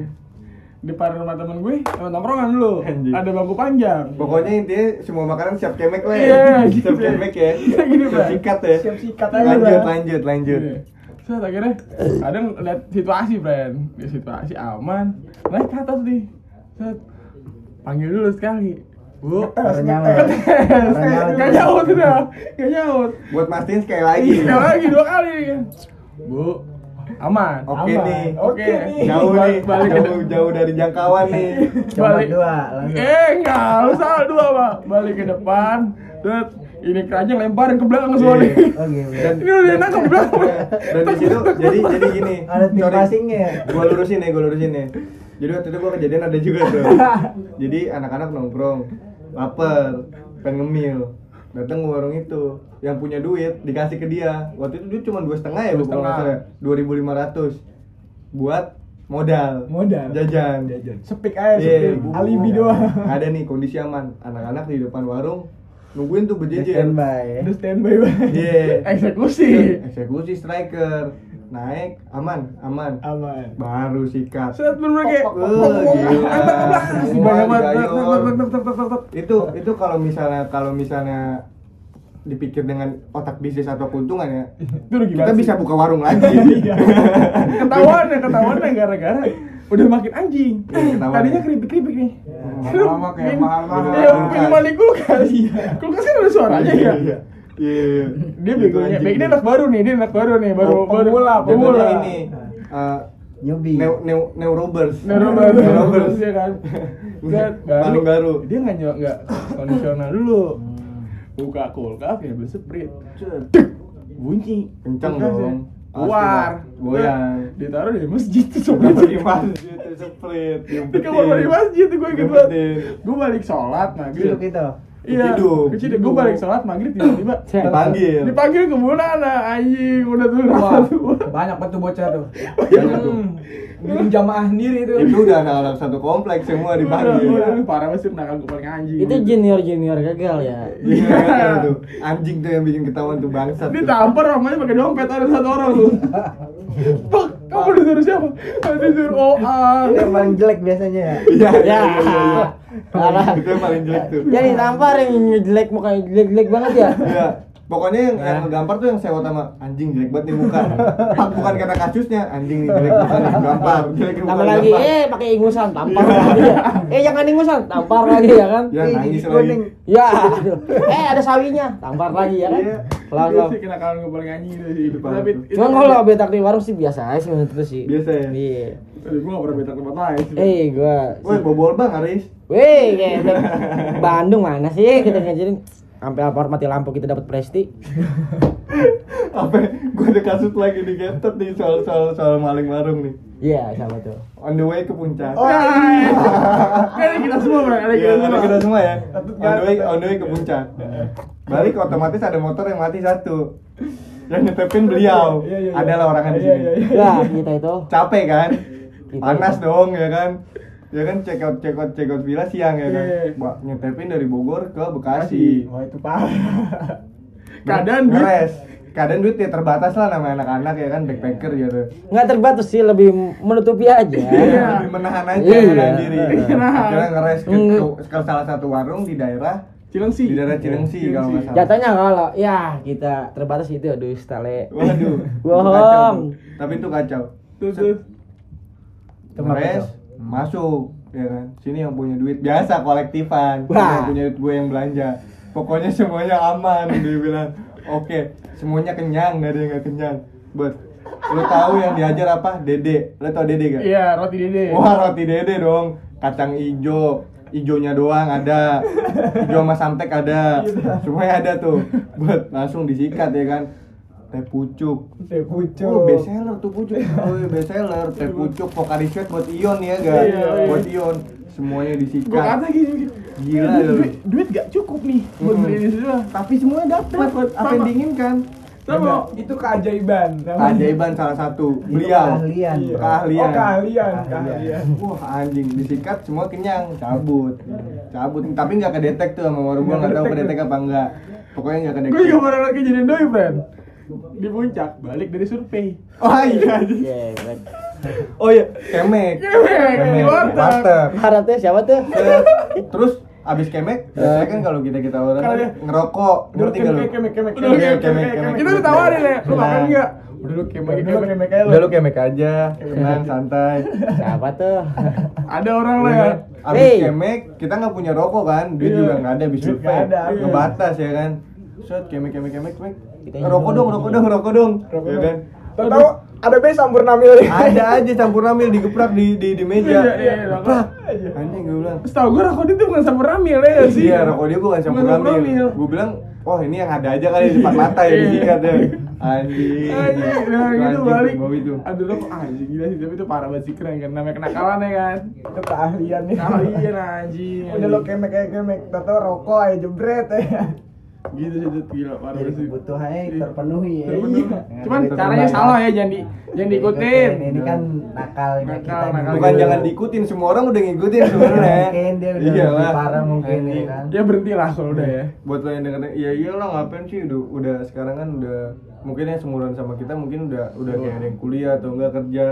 Depan rumah temen gue, temen tongkrongan dulu. Anjing. Ada bangku panjang. Pokoknya intinya semua makanan siap kemek lah ya. Iya, gitu. Siap kemek ya. Iya, gini, Siap Bang. sikat ya. Siap sikat aja, Lanjut, Bang. lanjut, lanjut. Iya. Terus akhirnya kadang lihat situasi, friend. Di situasi aman. Naik ke atas nih. Set. Panggil dulu sekali. Bu, Ternyata. Tes. Gak nyaut udah. Gak nyaut. Buat mastiin sekali lagi. Sekali lagi dua kali. Bu, aman. Oke Aman. nih. Oke nih. Jauh nih, Balik- jauh, jauh dari jangkauan nih. Coba Balik. dua langsung. Eh, enggak, lu salah dua, Pak. Balik ke depan. Terus ini keranjang lemparin ke belakang semua nih. Dan, Ini udah nangkep di belakang. dan di situ jadi jadi gini. Ada tim passingnya ya? Gua lurusin ya, gua lurusin ya. Jadi waktu itu gua kejadian ada juga tuh. Jadi anak-anak nongkrong, lapar, pengen ngemil. Datang ke warung itu, yang punya duit dikasih ke dia. Waktu itu duit cuma dua setengah ya, setengah. salah. Dua ribu lima ratus buat modal. Modal. Jajan. Sepik aja, Iya, sepik. Alibi doang. Ada nih kondisi aman. Anak-anak di depan warung nungguin tuh Dia berjejer. Standby ya. Udah standby banget. Iya. Eksekusi. Eksekusi striker. Naik aman, aman. Aman. Baru sikat. Set bener kayak. Itu itu kalau misalnya kalau misalnya dipikir dengan otak bisnis atau keuntungan ya, Itu rugi kita bisa buka warung lagi. ketahuan ya ketahuan ya gara-gara udah makin anjing. Iya. Tadinya keripik-keripik nih. Lama-lama kayak Min- mahal-mahal. Iya, minuman di kulkas. Kulkas kan ada suaranya ya. Iya. Iya. Dia begonya. Ini anak baru nih, dia anak baru nih, baru Oh, baru pemula, pemula. Jatuhnya ini eh, Newbie. neo neo neo robbers. Neurobers, Neurobers. neurobers ya kan. Paling baru. Dia nggak nyok nggak kondisional dulu. Buka kulkas ya beli sprite. Bunyi. Kenceng Kulkasnya. dong. Keluar. Pasti, Goyang. Ditaruh di masjid tuh sprite. di masjid itu split. Di kamar mandi masjid tuh gue gitu. Gue balik sholat maghrib. Duduk itu. Iya. Keciduk. Keciduk. Gue balik sholat maghrib tiba-tiba. Dipanggil. Dipanggil ke Bunana, anjing udah tuh Wah, banyak banget tuh bocah tuh. Banyak tuh. Hmm. Bikin jamaah sendiri itu. Itu udah anak-anak satu kompleks semua dipanggil. Udah, udah, parah banget sih nakal gue paling anjing. Itu junior junior gagal ya. Iya, tuh. Anjing tuh yang bikin ketahuan tuh bangsat. Dia tuh. tampar namanya pakai dompet ada satu orang tuh. Bang, kamu disuruh siapa? Disuruh OA. Itu yang paling jelek biasanya ya. Iya. Ya. iya. Parah. Itu yang paling jelek tuh. Jadi tampar yang jelek mukanya jelek-jelek banget ya. Iya. Pokoknya yang, yang Nah. ngegampar tuh yang sewot sama anjing jelek banget nih muka. Pak bukan kata kasusnya, anjing nih jelek muka nih gampar. Jelek Tambah lagi, gampar. eh pakai ingusan, tampar lagi ya. Eh jangan ingusan, tampar lagi ya kan. Ya nangis kuning. lagi. Ya. Eh ada sawinya, tampar lagi ya kan. Iya. Itu love. sih kenakalan gue paling anjing itu sih. Tapi Cuman kalau betak di warung sih biasa aja sih menurut gue sih. Biasa ya? Iya. Aduh, gue gak pernah betak tempat lain sih. Eh, gua Woi, bobol bang Aris. Weh, kayak Bandung mana sih kita ngajarin sampai lapor mati lampu kita dapat presti. Apa? Gue ada kasus lagi di Gentet nih soal soal soal maling warung nih. Iya, siapa tuh? On the way ke puncak. Oh, iya. Ada kita semua, Bang. Ada Iya, kita semua. kita semua ya. On the way, on the way ke puncak. Balik otomatis ada motor yang mati satu. Yang nyetepin beliau. Iya, iya, iya. Adalah orangnya di Iya, sini. iya, iya. Ya, kita itu. Capek kan? Panas dong ya kan? Ya kan check out check out check out villa siang ya kan. Iya. Ba- nyetepin dari Bogor ke Bekasi. Wah, itu parah. Keadaan duit. Ngeres. Keadaan duit ya terbatas lah nama anak-anak ya kan backpacker gitu. Nggak terbatas sih, lebih menutupi aja. Iya. Lebih menahan aja Iya. menahan diri. Menahan. Akhirnya ngeres ke, ke- ke salah satu warung di daerah Cilengsi. di daerah Cilengsi kalau nggak salah. Jatuhnya kalau ya kita terbatas itu aduh stale. Waduh. Bohong. tuh. Tapi itu kacau. Terus. Tempat Ngeres. Masuk ya kan. Sini yang punya duit biasa kolektifan. Wah. Yang punya duit gue yang belanja. Pokoknya semuanya aman dia bilang. Oke, semuanya kenyang, nggak ada yang nggak kenyang. But lu tahu yang diajar apa? Dede. Lu tau Dede gak? Iya, roti dede. Wah roti dede dong, kacang ijo, ijonya doang ada, ijo sama samtek ada, semuanya ada tuh, buat langsung disikat ya kan, teh pucuk, Teh pucuk. oh best seller tuh pucuk, oh iya, best seller, teh pucuk, Pocari Sweat buat Ion ya ga, Iya, iya. buat Ion, semuanya disikat, kata gini, Gila eh, duit, duit, duit gak cukup nih buat Hmm. beli ini semua. tapi semuanya dapat, apa yang diinginkan, Sama. itu keajaiban. Namanya. keajaiban salah satu, beliau, keahlian. Iya. keahlian. Oh, keahlian. Wah anjing. Disikat semua kenyang. Cabut. Cabut. Tapi nggak kedetek tuh sama warung gua. Nggak tahu kedetek. apa enggak pokoknya nggak kedetek. Gue juga pernah lagi kejadian doi, friend. Di puncak, balik dari survei. oh iya anjing. Iya, baik. oh iya kemek Kemek, di warteg. Harapnya siapa tuh? Set. terus abis kemek biasanya kan kalau kita kita orang dia- ngerokok ngerti gak lu Kemek, kemek, kemek, kemek, kemek, kemek, kemek. Kita udah tawarin ya, lu Nah. makan enggak? Udah lu kemek, kemek, kemek aja udah lu kemek aja tenang santai Siapa tuh? Ada orang lah Iya ya. kan? Abis kemek, kita nggak punya rokok kan, duit Iya. juga nggak ada, nggak ada. ngebatas ya kan. Set kemek kemek kemek kemek, rokok dong, rokok dong, rokok dong, Rokok ya dong. kan. Tahu ada be campur namil. Ada aja campur ramil digeprak di di di meja. Iya, iya, iya, Geprak. Anjing gue bilang. Tau gue rokok dia tuh bukan sampur ramil ya sih? Iya, rokok dia bukan campur campur ramil. Gue bilang, wah ini yang ada aja kali di depan mata ya Iya. disikat ya. Anjing. Anjing, nah gitu balik. itu. Aduh lo anjing gila sih, tapi itu parah banget sih keren kan namanya kenakalan ya kan. Itu keahlian nih. Kalian anjing. Udah lo kemek kayak kemek, tahu rokok aja jebret ya. Gitu sih Dut. gila parah Jadi sih. kebutuhannya terpenuhi ya. Terpenuhi. Iya. Cuman Itu caranya salah ya, jangan di jangan diikutin. Ini kan nakalnya Nakal, kita. nakal. Bukan dulu. jangan diikutin, semua orang udah ngikutin sebenarnya. Mungkin dia udah Iya parah mungkin ya kan. Ya berhenti lah kalau udah ya. buat lo yang denger ya iyalah ngapain sih udah udah sekarang kan udah mungkin yang seumuran sama kita mungkin udah udah kayak ada yang kuliah atau enggak kerja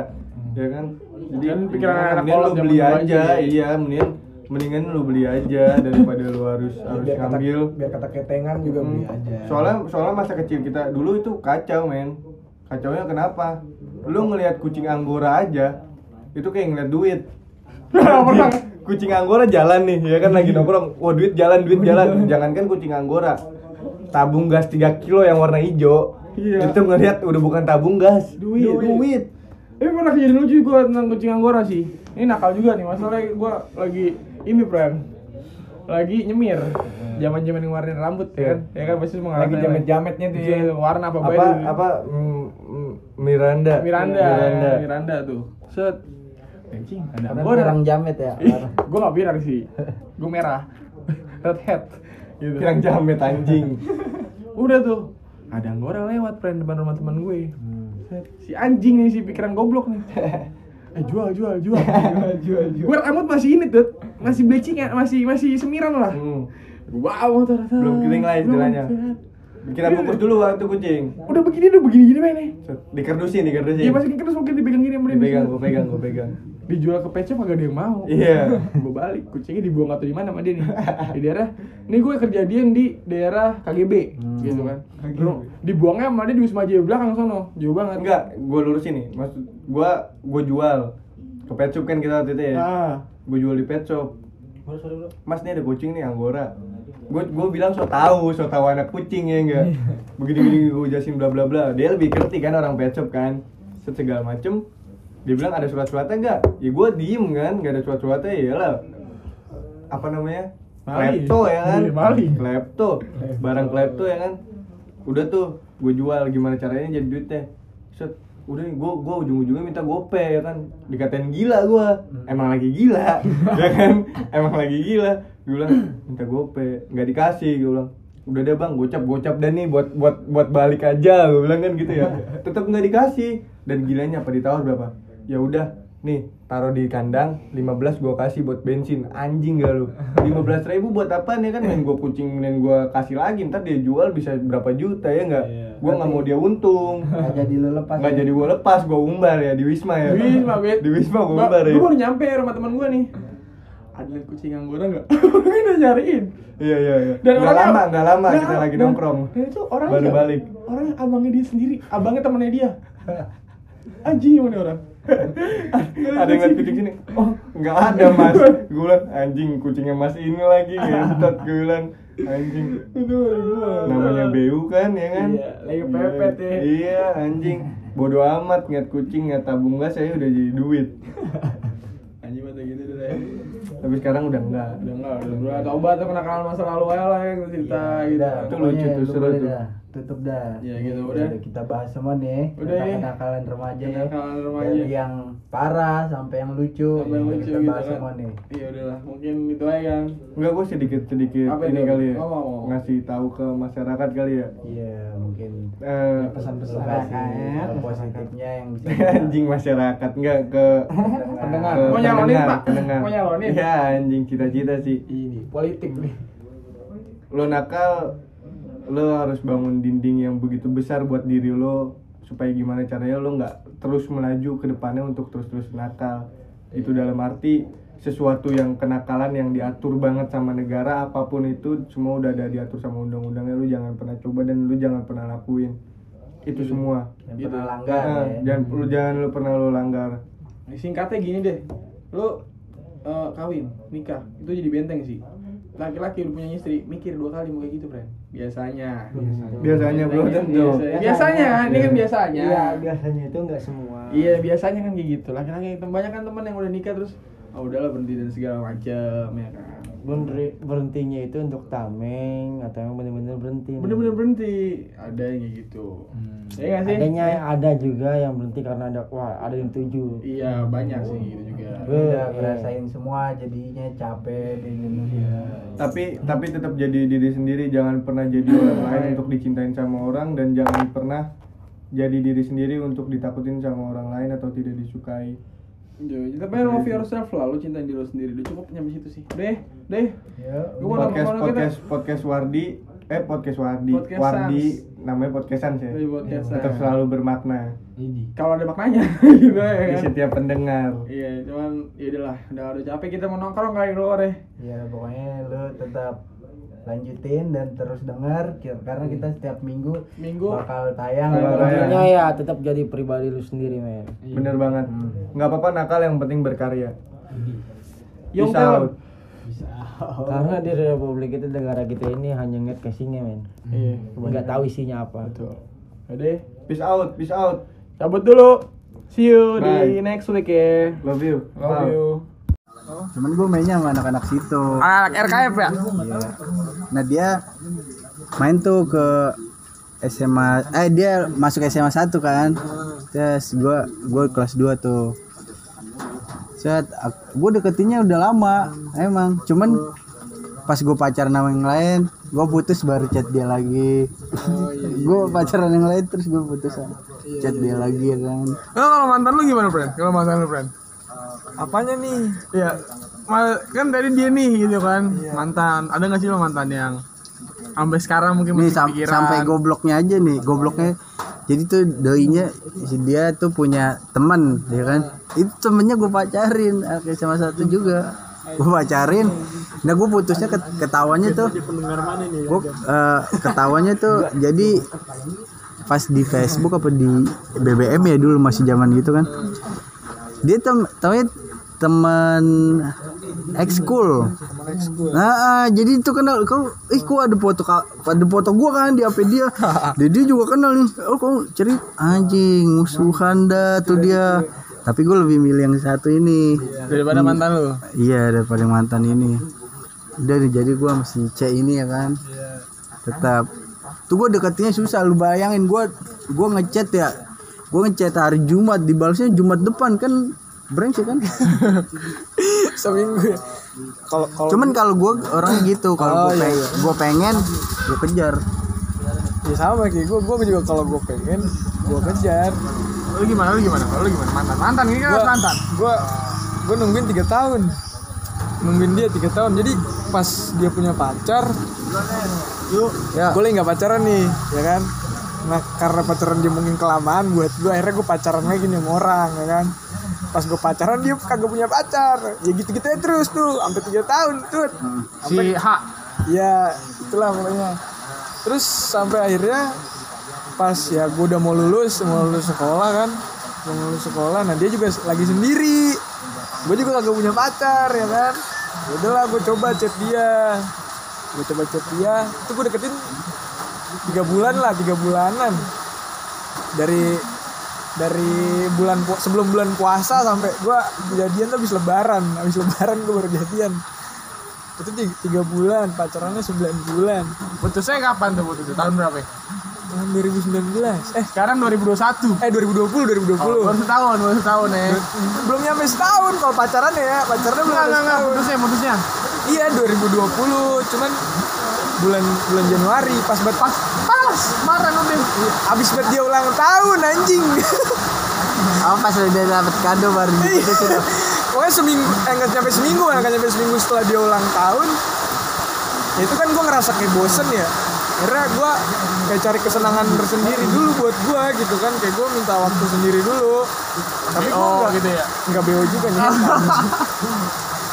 ya kan jadi Kan pikiran anak beli aja aja. iya mendingan mendingan lu beli aja daripada lu harus harus biar kata, ngambil biar kata ketengan juga Hmm. beli aja. soalnya soalnya masa kecil kita dulu itu kacau men kacaunya kenapa lu ngelihat kucing anggora aja itu kayak ngeliat duit Pernah. kucing anggora jalan nih ya kan lagi nongkrong wah duit jalan duit jalan jangankan kucing anggora tabung gas 3 kilo yang warna hijau Iya. itu ngeliat udah bukan tabung gas Duit. duit Ini pernah kejadian lucu gue tentang kucing anggora sih. Ini nakal juga nih, masalahnya gue lagi ini friend lagi nyemir. Zaman zaman ngeluarin rambut ya kan? Ya kan pasti semua Lagi jamet-jametnya tuh ya. Iya, warna apa apa apa mm, Miranda. Miranda Miranda. Miranda tuh. Set. Anjing ada anggora kurang jamet ya. gue gak pirang sih. Gue merah. Red hat. Gitu. Pirang jamet anjing. Udah tuh. Ada anggora lewat friend depan rumah teman gue. Set, si anjing nih si pikiran goblok nih eh jual jual jual Jual, jual, jual. gue masih ini tuh masih bleaching ya masih masih semiran lah Hmm. motor set. Belum kering lah istilahnya. Kita bungkus dulu waktu kucing. Udah begini udah begini gini mana dikerdusin dikerdusin. Iya masukin terus mungkin dipegang gini kemudian dipegang bisa. gue pegang gue pegang. Dijual ke pecah kagak ada yang mau. Iya. gue balik kucingnya dibuang atau di mana sama dia nih. Di daerah nih gue kejadian di daerah KGB gitu kan. Lu- dibuangnya sama dia di Wisma Jaya belakang sono jauh banget. Enggak gue lurusin nih. Maksud gue gue jual ke pet shop kan kita waktu itu ya. Ah. Gue jual di pet shop. Mas ini ada kucing nih anggora gue gue bilang so tahu so tahu anak kucing ya enggak? Begini begini gue jelasin bla bla bla. Dia lebih ngerti kan orang pet shop kan Set segala macem. Dia bilang ada surat suratnya enggak? Ya gue diem kan nggak ada surat suratnya ya lah. Apa namanya? Klepto ya kan? Iya, maling. klepto. Barang klepto ya kan? Udah tuh gue jual gimana caranya jadi duitnya? Set udah gue gue ujung ujungnya minta gope ya kan? Dikatain gila gue emang lagi gila ya kan? Emang lagi gila gue bilang minta gope. Nggak dikasih gue bilang. Udah deh bang gocap gocap dan nih buat buat buat balik aja gue bilang kan gitu ya. Tetap nggak dikasih. Dan gilanya apa ditawar berapa? Ya udah nih taruh di kandang 15 gua kasih buat bensin. Anjing gak lu? 15 ribu buat apa nih? Kan main gua kucing main gua kasih lagi. Ntar dia jual bisa berapa juta ya nggak? Iya. gua nggak mau dia untung. nggak jadi lu lepas nggak ya? jadi gua lepas gua umbar ya di wisma ya. Di Wisma, Bet. di wisma gua Ba- umbar ya. Gua baru nyampe rumah teman gua nih. Ada kucing angguran nggak? Orangnya udah nyariin. iya iya iya. Dan nggak lama nggak lama Nggak, kita lagi dan- nongkrong. Dan itu orang Baru balik. Orangnya abangnya dia sendiri, abangnya temennya dia. Anjing gimana orang? ada yang liat kucing sini oh. Nggak ada mas. Gue bilang anjing kucingnya mas ini lagi ngentot. Gue bilang anjing. Itu namanya BU kan ya kan? Iya, lagi pepet ya. iya anjing. Bodoh amat ngeliat kucing ngeliat tabung gas saya udah jadi duit tapi sekarang udah enggak Udah enggak, udah udah tobat tuh kenakalan masa lalu aja lah ya gua cerita Iya, gitu. Itu lucu tuh, seru tuh. Tutup dah Iya, gitu, Ya udah. kita bahas semua nih Udah, tentang ya. kenakalan remaja ya Kenakalan remaja. dari yang parah sampai yang lucu Sampai yang Udah lucu kita gitu bahas kan. semua nih Iya udahlah, mungkin itu aja kan. enggak gue sedikit sedikit Apa ini itu? kali ya Ngomong, ngomong. ngasih tahu ke masyarakat kali ya iya mungkin Eh, Pesan-pesan. Masyarakat. positifnya yang bisa anjing masyarakat enggak ke Pendengar. Mau nyalonin, pendengar, Pak? pendengar. Mau nyalonin? Iya anjing cita-cita sih Ini politik nih. lo nakal lo harus bangun dinding yang begitu besar buat diri lo supaya gimana caranya lo nggak terus melaju ke depannya untuk terus-terus nakal. Itu dalam arti sesuatu yang kenakalan yang diatur banget sama negara apa pun itu semua udah ada diatur sama undang-undangnya. Lo jangan pernah coba dan lo jangan pernah lakuin. Itu semua. Yang Gitu. pernah langgar Nah, ya. jangan lo jangan lo pernah lo langgar. Singkatnya gini deh. Lu eh, kawin, nikah, itu jadi benteng sih. Laki-laki udah punya istri, mikir dua kali mau kayak gitu, friend. Biasanya. biasanya belum tentu Biasanya, biasanya kan, ini kan biasanya. Iya, biasanya itu enggak semua. Iya, biasanya kan kayak gitu. Laki-laki banyak kan teman yang udah nikah terus oh udahlah berhenti dan segala macam ya kan. Berhenti, berhentinya itu untuk tameng atau yang bener-bener berhenti. nih? Bener-bener berhenti. Ada yang kayak gitu. Iya nggak sih? Adanya ada juga yang berhenti karena ada wah ada yang tuju. Iya, banyak sih gitu juga. Lu udah Iya. ngerasain semua jadinya capek di Indonesia tapi tapi tetap jadi diri sendiri jangan pernah jadi orang lain untuk dicintain sama orang dan jangan pernah jadi diri sendiri untuk ditakutin sama orang lain atau tidak disukai Iya, tapi love yourself lah, lu cintain diri lu sendiri. Udah cukup nyampe situ sih. Deh, deh. ya Gua mau podcast kita. podcast podcast Wardi eh podcast Wardi Podcast Wardi Sans. namanya podcastan sih Iya, podcast tetap selalu bermakna Kalau ada maknanya gitu ya di kan. setiap pendengar Iya, cuman ya udahlah, udah udah capek kita mau nongkrong kali keluar ya. ya pokoknya lu tetap lanjutin dan terus dengar karena kita setiap minggu Minggu. bakal tayang. Intinya ya tetap jadi pribadi lu sendiri, men. bener banget nggak apa-apa nakal yang penting berkarya Peace talent. out. Karena di Republik itu negara kita ini hanya ngeliat casingnya, men. Iya, Nggak tahu isinya apa. Betul. Udah, peace out peace out cabut dulu. See you di Bye. next week ya. love you Love Wow. you. Cuman gue mainnya sama anak-anak situ Anak RKF ya? Iya. nah dia main tuh ke SMA eh dia masuk SMA 1 kan terus gue gue kelas 2 tuh set gue deketinnya udah lama emang cuman pas gue pacaran sama yang lain gue putus baru chat dia lagi gue pacaran yang lain terus gue putus chat dia lagi ya kan Lo kalau mantan lu gimana, friend? Kalau mantan lu, friend? Apanya nih? Iya. mal- kan tadi dia nih gitu kan. Mantan. Ada gak sih lo mantan yang sampai sekarang mungkin nih masih sam- pikiran? sampai gobloknya aja nih gobloknya jadi tuh doinya si dia tuh punya teman ya kan itu temennya gue pacarin oke sama satu juga gue pacarin nah gue putusnya ket- ketawanya tuh gue eh, ketawanya tuh jadi pas di Facebook apa di BBM ya dulu masih zaman gitu kan dia tem taunya teman ekskul. Nah ah, jadi itu kenal kau ih kok ada foto ada foto gua kan di HP dia. Dia juga kenal nih. Oh kau ceri anjing musuhan dah tuh dia. tapi gue lebih milih yang satu ini. Daripada mantan lu. iya daripada mantan ini. Udah jadi gua masih C ini ya kan. Tetap. Tuh gue deketinnya susah lu bayangin gua gua ngechat ya. Gua ngechat hari Jumat dibalasnya Jumat depan kan brengsek kan seminggu ya. kalau kalau cuman kalau gua orang gitu kalau Oh, gua, iya, peng- gua pengen gua kejar ya sama kayak gue gue juga kalau gue pengen gue kejar Lu gimana? Lu gimana? Kalau lu gimana? Mantan. Mantan ini kan gue mantan. gue gue nungguin tiga tahun nungguin dia tiga tahun jadi pas dia punya pacar yuk Ya. boleh nggak pacaran nih ya kan nah karena pacaran dia mungkin kelamaan buat gue akhirnya gue pacaran lagi nih sama orang ya kan pas gue pacaran dia kagak punya pacar. Ya gitu gitu aja terus tuh sampai tiga tahun tuh Si H. ya itulah pokoknya. Terus sampai akhirnya pas ya gue udah mau lulus mau lulus sekolah kan mau lulus sekolah nah dia juga lagi sendiri. Gue juga kagak punya pacar ya kan? Ya udahlah gue coba chat dia. Gue coba chat dia. Itu gue deketin tiga bulan lah tiga bulanan. Dari dari bulan sebelum bulan puasa sampai gue jadian tuh habis lebaran habis lebaran gue baru jadian itu tiga, tiga bulan pacarannya 9 bulan Putusnya kapan tuh putusnya? Tahun berapa? ya? tahun 2019 eh Sekarang 2021. eh 2020 2020 Oh, baru setahun, baru setahun ya. belum nyampe setahun kalau pacaran ya pacarannya belum Enggak, ada enggak, enggak. setahun Putusnya, putusnya. iya 2020 cuman bulan bulan Januari pas banget pas Pas, kemarin udah. abis banget dia ulang tahun anjing. Apa pas udah dapet kado baru gitu sudah pokoknya seminggu eh nggak nyampe seminggu ya nggak nyampe seminggu setelah dia ulang tahun ya itu kan gue ngerasa kayak bosen ya. Akhirnya gue kayak cari kesenangan tersendiri dulu buat gue gitu kan. Kayak gue minta waktu sendiri dulu. Tapi gue Oh, gitu ya. nggak beo juga nih.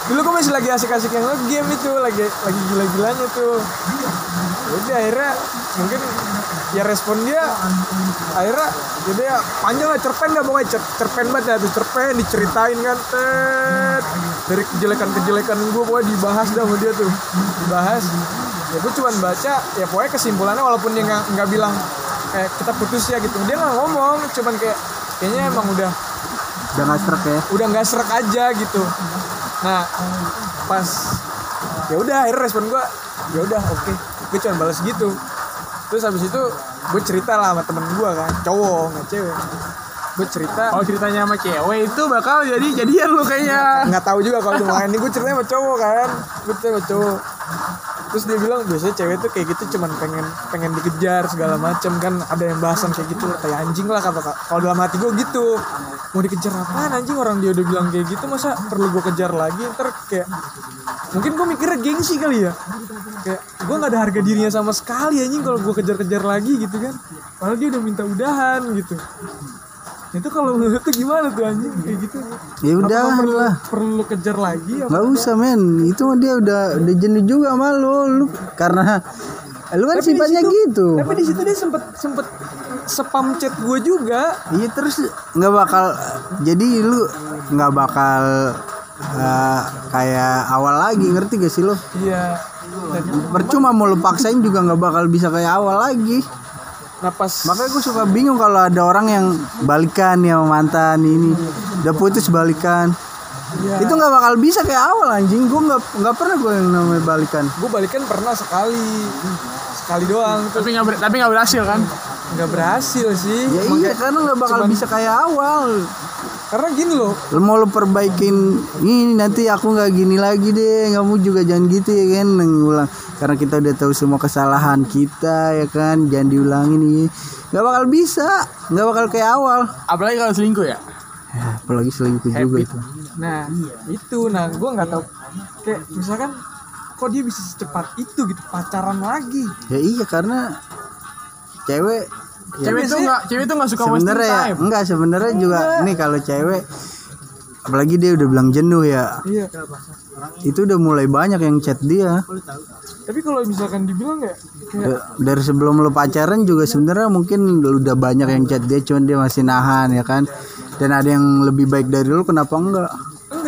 Dulu gue masih lagi asik-asik yang game itu lagi lagi gila-gilanya tuh. Udah akhirnya mungkin ya respon dia akhirnya jadi ya panjang lah cerpen dah pokoknya cer- cerpen banget ya tuh cerpen diceritain kan tet. Dari kejelekan-kejelekan gue pokoknya dibahas dah sama dia tuh dibahas. Ya gue cuman baca ya pokoknya kesimpulannya walaupun dia nggak bilang kayak kita putus ya gitu dia nggak ngomong cuman kayak kayaknya emang udah udah nggak serak ya? udah nggak serak aja gitu. Nah pas ya udah akhirnya respon gue ya udah oke. Gue cuma balas gitu terus habis itu gue cerita lah sama temen gue kan cowok nggak cewek. Gue cerita. Kalau ceritanya sama cewek itu bakal jadi jadian lu kayaknya. nggak tahu juga kalau makanya ini gue ceritanya sama cowok kan. Gue cerita sama cowok terus dia bilang biasanya cewek tuh kayak gitu cuman pengen pengen dikejar segala macem kan. Ada yang bahasan kayak gitu. Kayak anjing lah kata kalau dalam hati gue gitu. Mau dikejar apaan anjing? Orang dia udah bilang kayak gitu masa perlu gue kejar lagi? Ntar kayak mungkin gue mikirnya gengsi kali ya. Kayak gue nggak ada harga dirinya sama sekali anjing kalau gue kejar-kejar lagi gitu kan. Padahal dia udah minta udahan gitu itu kalau menurut tuh gimana tuh anjing? Kayak gitu. Ya udah perlu, lah perlu kejar lagi apa nggak usah men. Itu dia udah udah jenuh juga sama lu. Lu karena lu kan Tapi sifatnya situ- gitu. Tapi di situ dia sempet sempet spam chat gue juga. iya terus nggak bakal jadi lu nggak bakal eh, kayak awal lagi ngerti gak sih lu? Iya. percuma mau lu paksain juga nggak bakal bisa kayak awal lagi Nah pas makanya gue suka bingung kalau ada orang yang balikan ya sama mantan ini. Udah putus balikan. Iya. itu nggak bakal bisa kayak awal anjing. Gue nggak nggak pernah gue yang namanya balikan. Gue balikan pernah sekali, sekali doang. Tapi nggak ber- tapi nggak berhasil kan? nggak berhasil sih. ya iya karena nggak bakal cuman- bisa kayak awal Karena gini loh, lu mau lu perbaikin ini nanti aku nggak gini lagi deh. Kamu juga jangan gitu ya kan ngulang karena kita udah tahu semua kesalahan kita ya kan? Jangan diulangin ini. Nggak bakal bisa. Nggak bakal kayak awal. Apalagi kalau selingkuh ya. ya, apalagi selingkuh juga itu. Nah itu, nah gue nggak tahu. Kayak misalkan, kok dia bisa secepat itu gitu? Pacaran lagi? ya iya karena cewek Cewek tuh nggak cewek tuh nggak suka wasting sebenarnya ya time. enggak sebenarnya juga nih kalau cewek apalagi dia udah bilang jenuh ya. Iya. itu udah mulai banyak yang chat dia. Tapi kalau misalkan dibilang kayak, kayak Da- dari sebelum lu pacaran juga sebenarnya mungkin lu udah banyak yang chat dia cuman dia masih nahan ya kan. Dan ada yang lebih baik dari lu kenapa enggak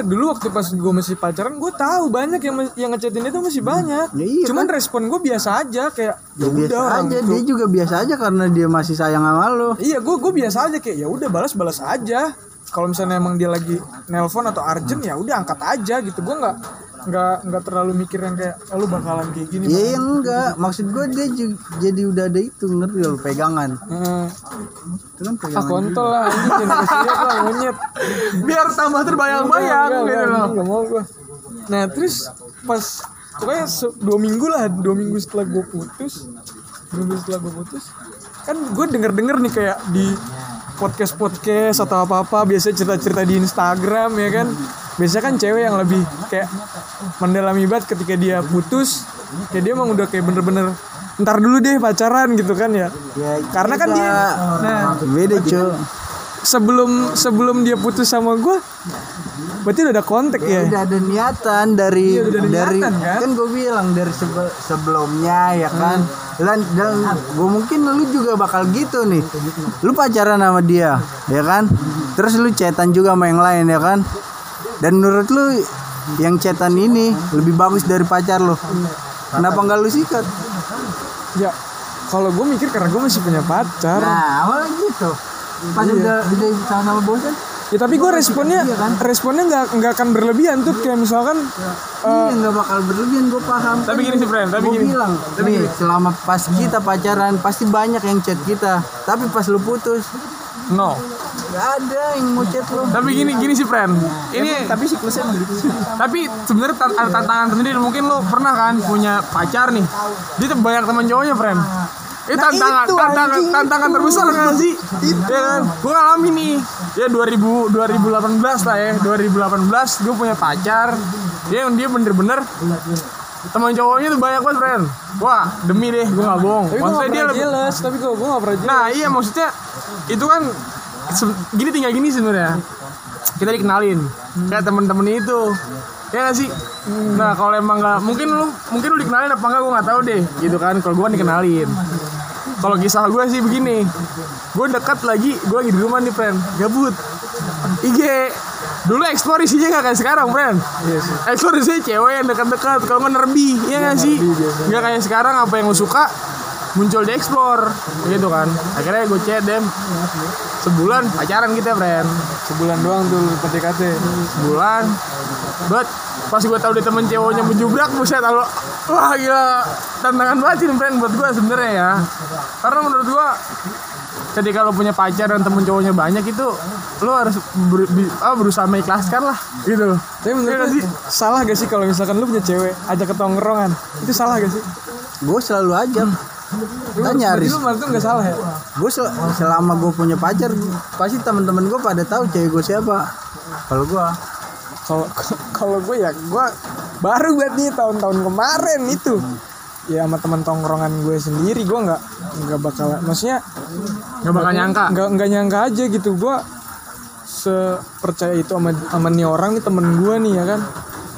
dulu waktu pas gue masih pacaran gue tahu banyak yang yang ngechatin itu masih banyak. Ya iya cuman respon gue biasa aja kayak ya Ya, biasa orang aja. dia juga biasa aja karena dia masih sayang sama lo. Iya gue gue biasa aja kayak ya udah balas balas aja. Kalau misalnya emang dia lagi nelpon atau urgent ya udah angkat aja gitu. Gue nggak nggak nggak terlalu mikir yang kayak "Ah, lu bakalan kayak gini Iya ya enggak maksud gue dia jadi udah ada itu ngerti lo pegangan Eh, itu kan ah pegangan kontol lah monyet biar tambah terbayang-bayang gitu loh enggak mau gua. Nah terus pas pokoknya dua minggu lah dua minggu setelah gue putus dua minggu setelah gue putus kan gue denger denger nih kayak di podcast podcast atau apa apa biasa cerita cerita di Instagram ya kan biasanya kan cewek yang lebih kayak mendalami banget ketika dia putus kayak dia emang udah kayak bener-bener ntar dulu deh pacaran gitu kan ya. Ya karena kan dia nah beda cuy sebelum sebelum dia putus sama gue berarti udah ada kontak ya udah ada niatan dari Iya, udah ada dari niatan, kan? kan gue bilang dari sebe- sebelumnya ya kan? Dan dan gue mungkin lu juga bakal gitu nih. Lu pacaran sama dia ya kan? Terus lu chatan juga sama yang lain ya kan dan menurut lu yang chatan ini lebih bagus dari pacar lu? Kenapa nggak lu sikat? Ya, kalau gue mikir karena gue masih punya pacar. nah awalnya gitu. Pas udah udah sama-sama bosan Ya tapi gue responnya, responnya nggak nggak akan berlebihan tuh. Kayak misalkan iya nggak bakal berlebihan gue paham. Tapi gini sih friend tapi gue gini. bilang nih selama pas kita pacaran pasti banyak yang chat kita. Tapi pas lu putus no nggak ada yang mau chat lu tapi gini gini sih friend. Ini tapi siklusnya emang gitu tapi sebenarnya tan- ada tantangan sendiri. Mungkin lo pernah kan punya pacar nih. Dia tuh banyak teman cowoknya friend. Itu tantangan itu, tantangan anjing, tantangan terbesar kan sih? Ya kan? Gue ngalamin nih. Ya 2000 2018 lah ya. 2018 gue punya pacar. Dia dia bener-bener teman cowoknya tuh banyak banget friend. Wah demi deh gue gak bohong. Tapi maksudnya nggak dia lebih jelas, tapi gue gue nggak pernah jelas. Nah iya maksudnya itu kan gini tinggal gini sebenarnya. Kita dikenalin. Kayak temen-temen itu. Ya gak sih? Nah kalau emang nggak mungkin lu mungkin lu dikenalin apa enggak gue nggak tahu deh gitu kan. Kalau gue kan dikenalin. Kalau kisah gue sih begini. Gue dekat lagi gue lagi di rumah nih friend gabut. IG dulu explore isinya gak kayak sekarang friend explore isinya cewek yang dekat-dekat kalau nggak nerbi. Ya gak sih? Nggak kayak sekarang apa yang lu suka muncul di explore. Gitu kan. Akhirnya gue chat dem. Sebulan pacaran kita friend. Sebulan doang tuh PDKT. sebulan. But pas gue tahu dia temen ceweknya menjubrak buset tahu wah gila. Tantangan banget sih friend buat gue sebenarnya ya. Karena menurut gue ketika lo punya pacar dan temen cowoknya banyak itu lo harus ber- bi- ah, berusaha mengikhlaskan lah gitu Tapi menurut Iya sih? salah gak sih kalau misalkan lu punya cewek ajak ke tongkrongan? Itu salah gak sih? gue selalu ajak kita nyaris. Berarti lu lu gak salah ya? gue selama gue punya pacar pasti teman-teman gue pada tahu cewek gue siapa. Kalau gue Kalau kalau gue ya gue baru buat nih tahun-tahun kemarin itu. Ya sama teman tongkrongan gue sendiri gue nggak nggak bakal maksudnya nggak bakal nyangka? Nggak nggak nyangka aja gitu. Gue sepercaya itu sama sama nih orang nih temen gue nih ya kan?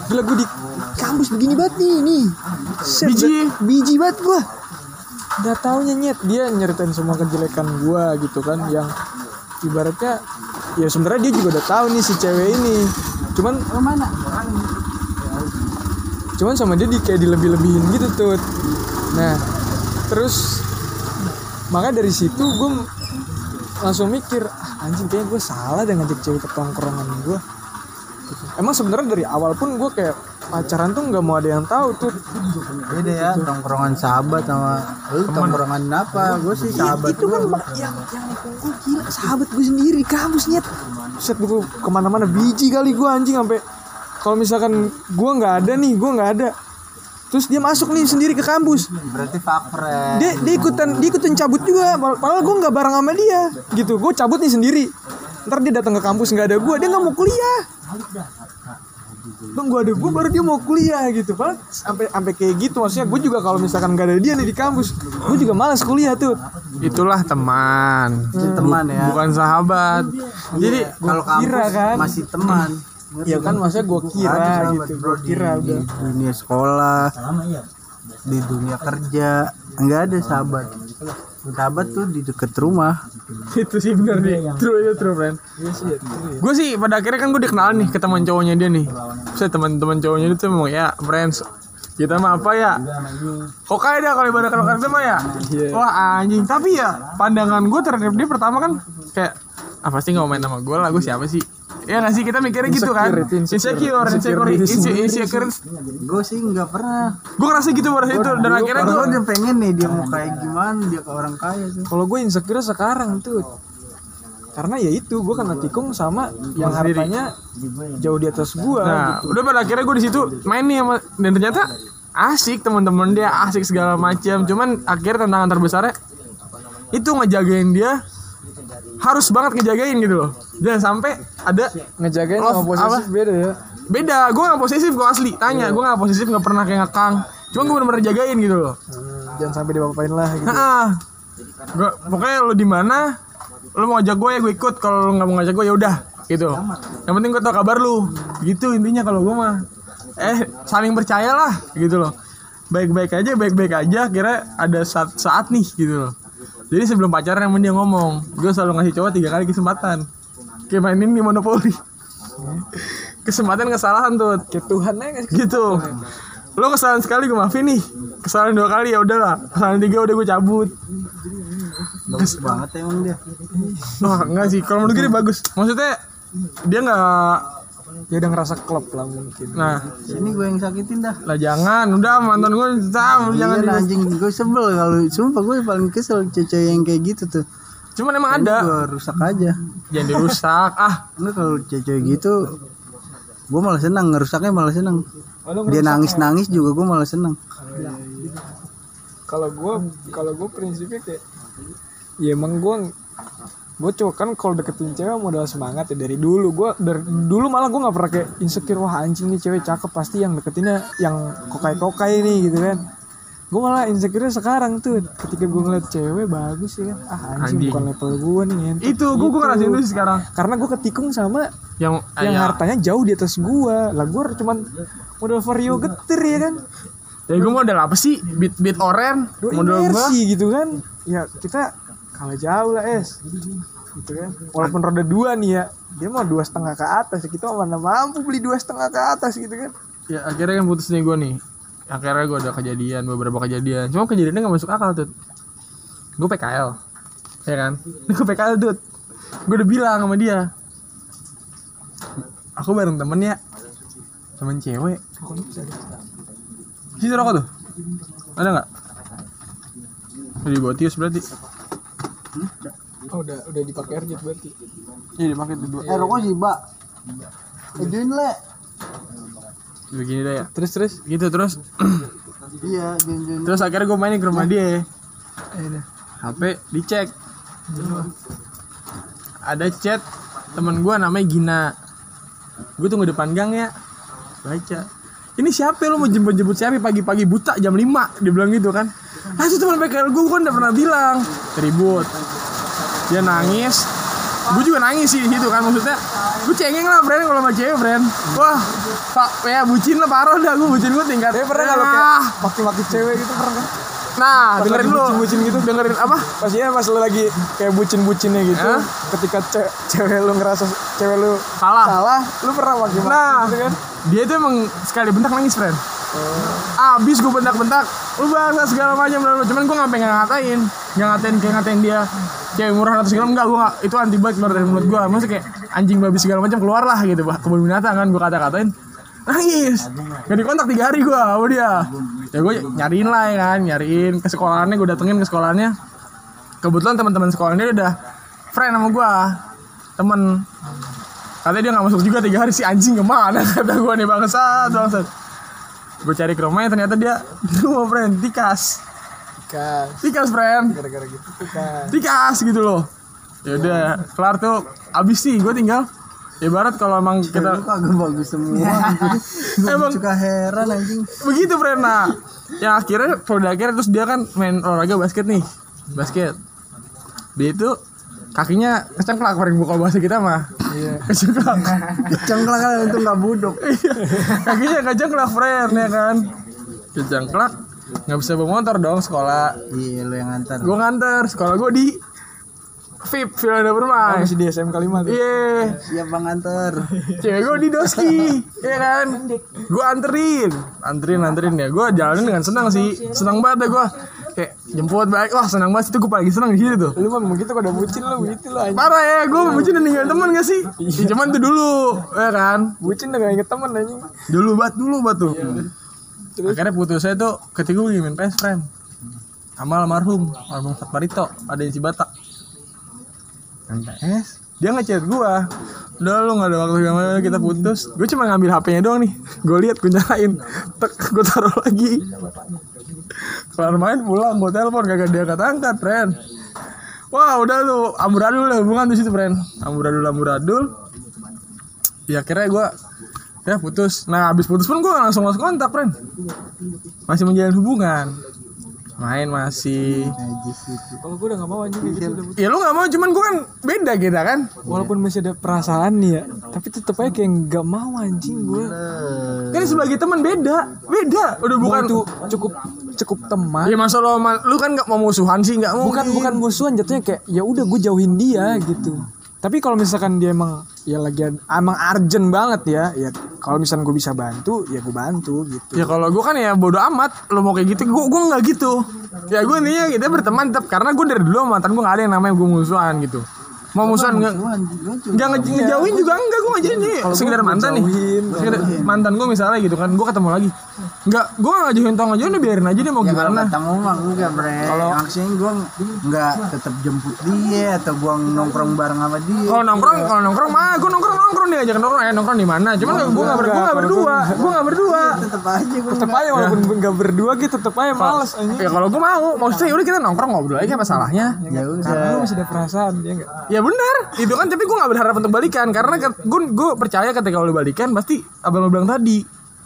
Gila gue di kampus begini banget nih nih. Set, Biji. biji banget gue nggak taunya nyet. Dia nyeritain semua kejelekan gue gitu kan yang ibaratnya ya sebenarnya dia juga udah tahu nih si cewek ini. Cuman cuman sama dia di kayak dilebih-lebihin gitu tuh nah terus makanya dari situ gue langsung mikir ah, anjing kayaknya gue salah dengan ngajak cewek ke tongkrongan gue Gitu. emang sebenarnya dari awal pun gue kayak pacaran tuh nggak mau ada yang tahu tuh beda ya tongkrongan sahabat sama lu tongkrongan apa? Gue sih sahabat itu kan yang yang gue gila sahabat gue sendiri kampus nyet. Set gue ke mana-mana biji kali gue anjing sampai kalau misalkan gue nggak ada nih gue nggak ada. Terus dia masuk nih sendiri ke kampus. Berarti friend. Dia dia ikutan dia ikutan cabut juga Pad- padahal gue nggak bareng sama dia gitu. Gue cabut nih sendiri. Ntar dia datang ke kampus nggak ada gue dia nggak mau kuliah Bang gue ada gue baru dia mau kuliah gitu Padahal sampai sampai kayak gitu maksudnya gue juga kalau misalkan nggak ada dia nih di kampus gue juga malas kuliah tuh. Itulah teman. Itu teman ya. Bukan sahabat. Jadi kalau kira kampus kan. masih teman. Ya kan maksudnya gue kira gitu bro, gue kira di, udah. di dunia sekolah di dunia kerja. Nggak ada sahabat Martabat tuh di deket rumah. itu sih bener nih. True itu true friend. Gue sih pada akhirnya kan gue dikenal nih ke teman cowoknya dia nih. Saya teman-teman cowoknya itu memang ya friends. Kita mah apa ya? Kok kayak dia kalau ibadah kalau kata mah ya? Wah anjing. Tapi ya pandangan gue terhadap dia pertama kan kayak apa sih nggak mau main sama gue lah gue siapa sih? Ya nggak sih kita mikirnya gitu kan. Insecure insecure. Insecure insecure Gue sih. nggak pernah. gue ngerasa gitu pada itu dan akhirnya gue udah pengen nih dia mau kayak gimana dia ke orang kaya tuh. Kalau gue insecure sekarang tuh karena ya itu gue kena tikung sama yang hartanya jauh di atas gue Nah, udah pada akhirnya gue di situ main nih sama dan ternyata asik teman-teman dia asik segala macam. Cuman akhirnya tantangan terbesarnya itu ngejagain dia harus banget ngejagain gitu loh. Jangan sampai ada ngejagain Love, sama posesif apa? beda ya beda. Gue gak posesif gue asli. Tanya, gue gak posesif gak pernah kayak ngekang. Cuma gue bener-bener jagain gitu loh. Hmm, jangan sampai diapa-apain lah gitu. Gua pokoknya lu di mana, lu mau ngajak gue ya gue ikut. Kalau lu nggak mau ngajak gue ya udah gitu. Yang penting gue tau kabar lu. Gitu intinya kalau gue mah. Eh saling percaya lah gitu loh. Baik-baik aja, baik-baik aja. Kira ada saat saat nih gitu loh. Jadi sebelum pacaran emang dia ngomong, gue selalu ngasih cowok tiga kali kesempatan. Kayak mainin di monopoli. Kesempatan kesalahan tuh kayak Tuhan aja gitu. Lo kesalahan sekali gue maafin nih. Kesalahan dua kali ya udahlah. Kesalahan tiga udah gue cabut. Bagus banget emang dia. wah enggak sih. Kalau menurut gue dia bagus. Maksudnya dia nggak ya udah ngerasa klop lah mungkin nah Ini gue yang sakitin dah. lah jangan udah mantan gue sama jangan Iya di- anjing gue sebel kalau sumpah gue paling kesel cewek yang kayak gitu tuh. cuman emang ada Gue rusak aja. jangan dirusak ah Enggak kalau cewek gitu gue malah senang ngerusaknya malah senang. Dia nangis nangis juga gue malah senang. kalau gue kalau gue prinsipnya kayak ya emang gue gue cowok kan kalau deketin cewek modal semangat ya dari dulu. Gue dari dulu malah gue nggak pernah kayak insecure wah anjing nih cewek cakep pasti yang deketinnya yang kokai kokai nih gitu kan. Gue malah insecure sekarang tuh. Ketika gue ngeliat cewek bagus ya kan. Ah anjing, Anjing. bukan level gue nih ngentot. itu gue gue ngerasain itu sekarang. Karena gue ketikung sama yang yang ya, hartanya jauh di atas gua. Lah gua cuman modal vario geter ya kan. Ya gue modal apa sih? Beat beat oren Dua modal gue gitu kan. Ya kita kalah jauh lah es. Gitu kan. Walaupun roda dua nih ya dia mau dua setengah ke atas. Kita mana mampu beli dua setengah ke atas gitu kan. Ya akhirnya kan putus nih gue nih. Akhirnya gue ada kejadian beberapa kejadian. Cuma kejadiannya gak masuk akal tuh gue PKL ya kan? Gue PKL tuh gue udah bilang sama dia. Aku bareng temen ya. Temen cewek. Sini rokok tuh? Ada nggak? Udah di Botius berarti oh udah udah dipakai RJ berarti iya dipakai dua Eh rokok sih mbak. Ejuin le. begini deh ya terus terus gitu terus Iya, juin Terus akhirnya gue main ke rumah dia. HP dicek. Ada chat temen gue namanya Gina. Gue tunggu depan gang ya. Baca. Ini siapa lo mau jemput-jemput siapa pagi-pagi buta jam 5 Dia bilang gitu kan Ah itu teman PKL gue kan udah pernah bilang Ribut Dia nangis Gue juga nangis sih di situ kan maksudnya Gue cengeng lah friend kalau sama cewek friend Wah Pak ya bucin lah parah dah gue bucin gue tingkat eh pernah kalau kayak maki-maki cewek gitu pernah kan Nah, Pas dengerin lagi dulu. bucin-bucin gitu. dengerin apa? pas ya pas lu lagi kayak bucin-bucinnya gitu Hah? ketika ce- cewek lu ngerasa cewek lu Salah. salah lu pernah maki-maki Nah, gitu kan dia itu emang sekali bentak nangis, friend. Abis gue bentak-bentak, lu bangsa segala macam lalu. Cuman gue nggak pengen ngatain, nggak ngatain kayak ngatain dia cewek murah atau segala enggak gue nggak itu anti banget keluar dari mulut gue maksudnya kayak anjing babi segala macam keluar lah gitu bah kebun binatang kan gue kata-katain. Nangis. Gak dikontak tiga hari gue sama dia. Ya gue nyariin lah ya kan nyariin. Ke sekolahannya gue datengin ke sekolahannya. Kebetulan teman-teman sekolahnya udah friend sama gue temen. Katanya dia nggak masuk juga tiga hari si anjing ke mana? Kata gue nih bangsat bangsat gue cari ke rumahnya ternyata dia di rumah friend tikas. Kan tikas friend. Gara-gara gitu tuh kan tikas gitu loh. Ya udah kelar tuh. Abis sih gue tinggal. Ibarat kalau emang Kita kita kagak bagus semua. Emang- suka heran anjing. begitu friend. Nah yang akhirnya pada akhirnya terus dia kan main olahraga basket nih. Basket. Dia itu kakinya kecengklak gua kalau bahasa kita mah. Iya. Kecengklak. Cengklak kan itu nggak budok. Iya. kakinya kecengklak friend ya kan? Kecengklak. Nggak bisa bawa motor dong sekolah. Iya lu yang ngantar gue nganter sekolah gue di VIP Oh, Permai. Masih di 5 tuh. iya. Siap bang ngantar cewek gue di doski ya kan? Gue anterin. Anterin anterin ya. Gue jalanin dengan senang sih. Senang banget ya gue kayak jemput baik wah senang banget. Itu gue paling senang di situ tuh. Lu mah begitu udah bucin lu lu anjing. parah ya gue bucin udah ninggalin temen gak sih? Ya, cuman tuh dulu ya kan? Bucin udah gak inget temen anjing. dulu bat dulu bat tuh. Akhirnya putus. Saya tuh ketika gue main PS friend. Sama almarhum almarhum Fat Barito ada yang Cibatak. Main PS. Dia ngechat gua. Udah lu gak ada waktu yang mana kita putus. Gue cuma ngambil HP-nya doang nih. Gue lihat gue nyalain. Tek gue taruh lagi kelar main pulang gue telepon gak dia angkat angkat friend wah udah tuh amburadul lah hubungan di situ friend amburadul amburadul. Ya akhirnya gue ya putus. Nah habis putus pun gue langsung masuk kontak friend masih menjalin hubungan main masih. Kalau gue udah gak mau anjing gitu udah ya lu nggak mau cuman gue kan beda kita kan. Walaupun masih ada perasaan nih ya, tapi tetep aja kayak gak mau anjing gue. kan sebagai teman beda beda. Udah bukan tuh cukup cukup teman. ya masa lo lu kan nggak mau musuhan sih nggak mau bukan bukan musuhan jatuhnya kayak ya udah gue jauhin dia gitu. Tapi kalau misalkan dia emang ya lagi emang urgent banget ya ya kalau misalkan gue bisa bantu ya gue bantu gitu. Ya kalau gue kan ya bodo amat lo mau kayak gitu gue gue nggak gitu. Ya gue nih kita berteman tetap karena gue dari dulu mantan gue nggak ada yang namanya gue musuhan gitu mau musuhan nggak? nggak nge- ngejauhin juga enggak gue ngejauhin nih. Sekedar mantan nih. sekedar mantan gue misalnya gitu kan gue ketemu lagi. Nggak gue nggak ngejauhin tau ngejauhin udah biarin aja deh mau ya kalau gimana. ketemu mah enggak bre. Maksudnya gue nggak tetap jemput dia atau gua nongkrong bareng sama dia. Kalau nongkrong kalau nongkrong mah gue nongkrong nongkrong dia ajak nongkrong eh nongkrong di mana? Cuman gue nggak ber gue nggak berdua gue nggak berdua. Tetep aja gue tetep aja walaupun gak berdua gitu tetep aja males anjing. ya kalau gue mau maksudnya udah kita nongkrong ngobrol aja apa salahnya? Ya udah karena lu masih ada perasaan dia enggak ya benar. Itu kan tapi gue nggak berharap untuk balikan. Karena gue gue percaya ketika lo balikan pasti abang lo bilang tadi.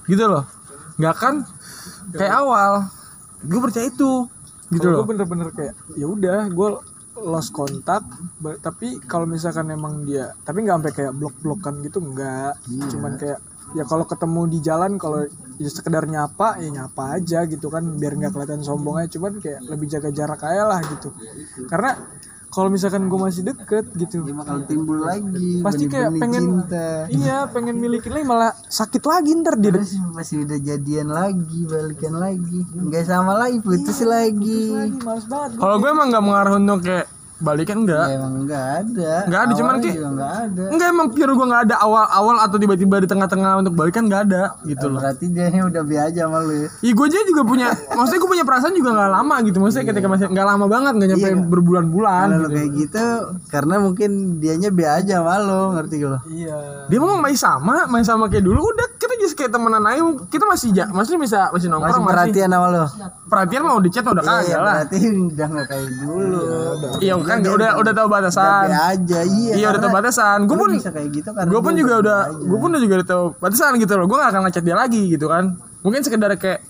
Gitu loh. Nggak akan kayak awal. Gue percaya itu. Gitu Kalau loh. gue bener-bener kayak ya udah gue lost kontak tapi kalau misalkan emang dia tapi nggak sampai kayak blok-blokan gitu enggak cuman kayak ya kalau ketemu di jalan kalau ya sekedar nyapa ya nyapa aja gitu kan biar nggak kelihatan sombong aja. Cuman kayak lebih jaga jarak aja lah gitu. Karena kalau misalkan gue masih deket gitu. Dia bakal timbul lagi pasti kayak pengen cinta. iya pengen milikin lagi malah sakit lagi ntar dia. Terus masih udah jadian lagi balikan lagi. Nggak sama lagi putus lagi. lagi gua. kalau gue emang nggak mengarah untuk kayak balikan enggak ya, emang nggak ada. Nggak ada, cuman kayak- juga nggak ada. Enggak emang pure gue nggak ada awal-awal atau tiba-tiba di tengah-tengah untuk balikan nggak ada gitu loh. Berarti dia udah biasa aja sama lu ya? Iya gue aja juga punya, maksudnya gue punya perasaan juga nggak lama gitu, maksudnya ketika masih nggak lama banget, nggak nyampe berbulan-bulan. kalau gitu. kayak gitu karena mungkin dianya biasa aja sama lu ngerti gak lo? Iya. Dia mau main sama, main sama kayak dulu, udah kita just kayak temenan aja, kita masih ja, maksudnya bisa masih masih nongkrong, masih, perhatian sama lu perhatian mau di chat udah iya kagak lah. berarti udah nggak kayak dulu. Iya kan, udah udah tahu batasan. Biasa aja iya Iya udah tahu batasan. Gue pun, bisa kayak gitu karena gue pun juga udah, gue pun juga udah tahu batasan gitu loh. Gue gak akan ngechat dia lagi gitu kan. Mungkin sekedar kayak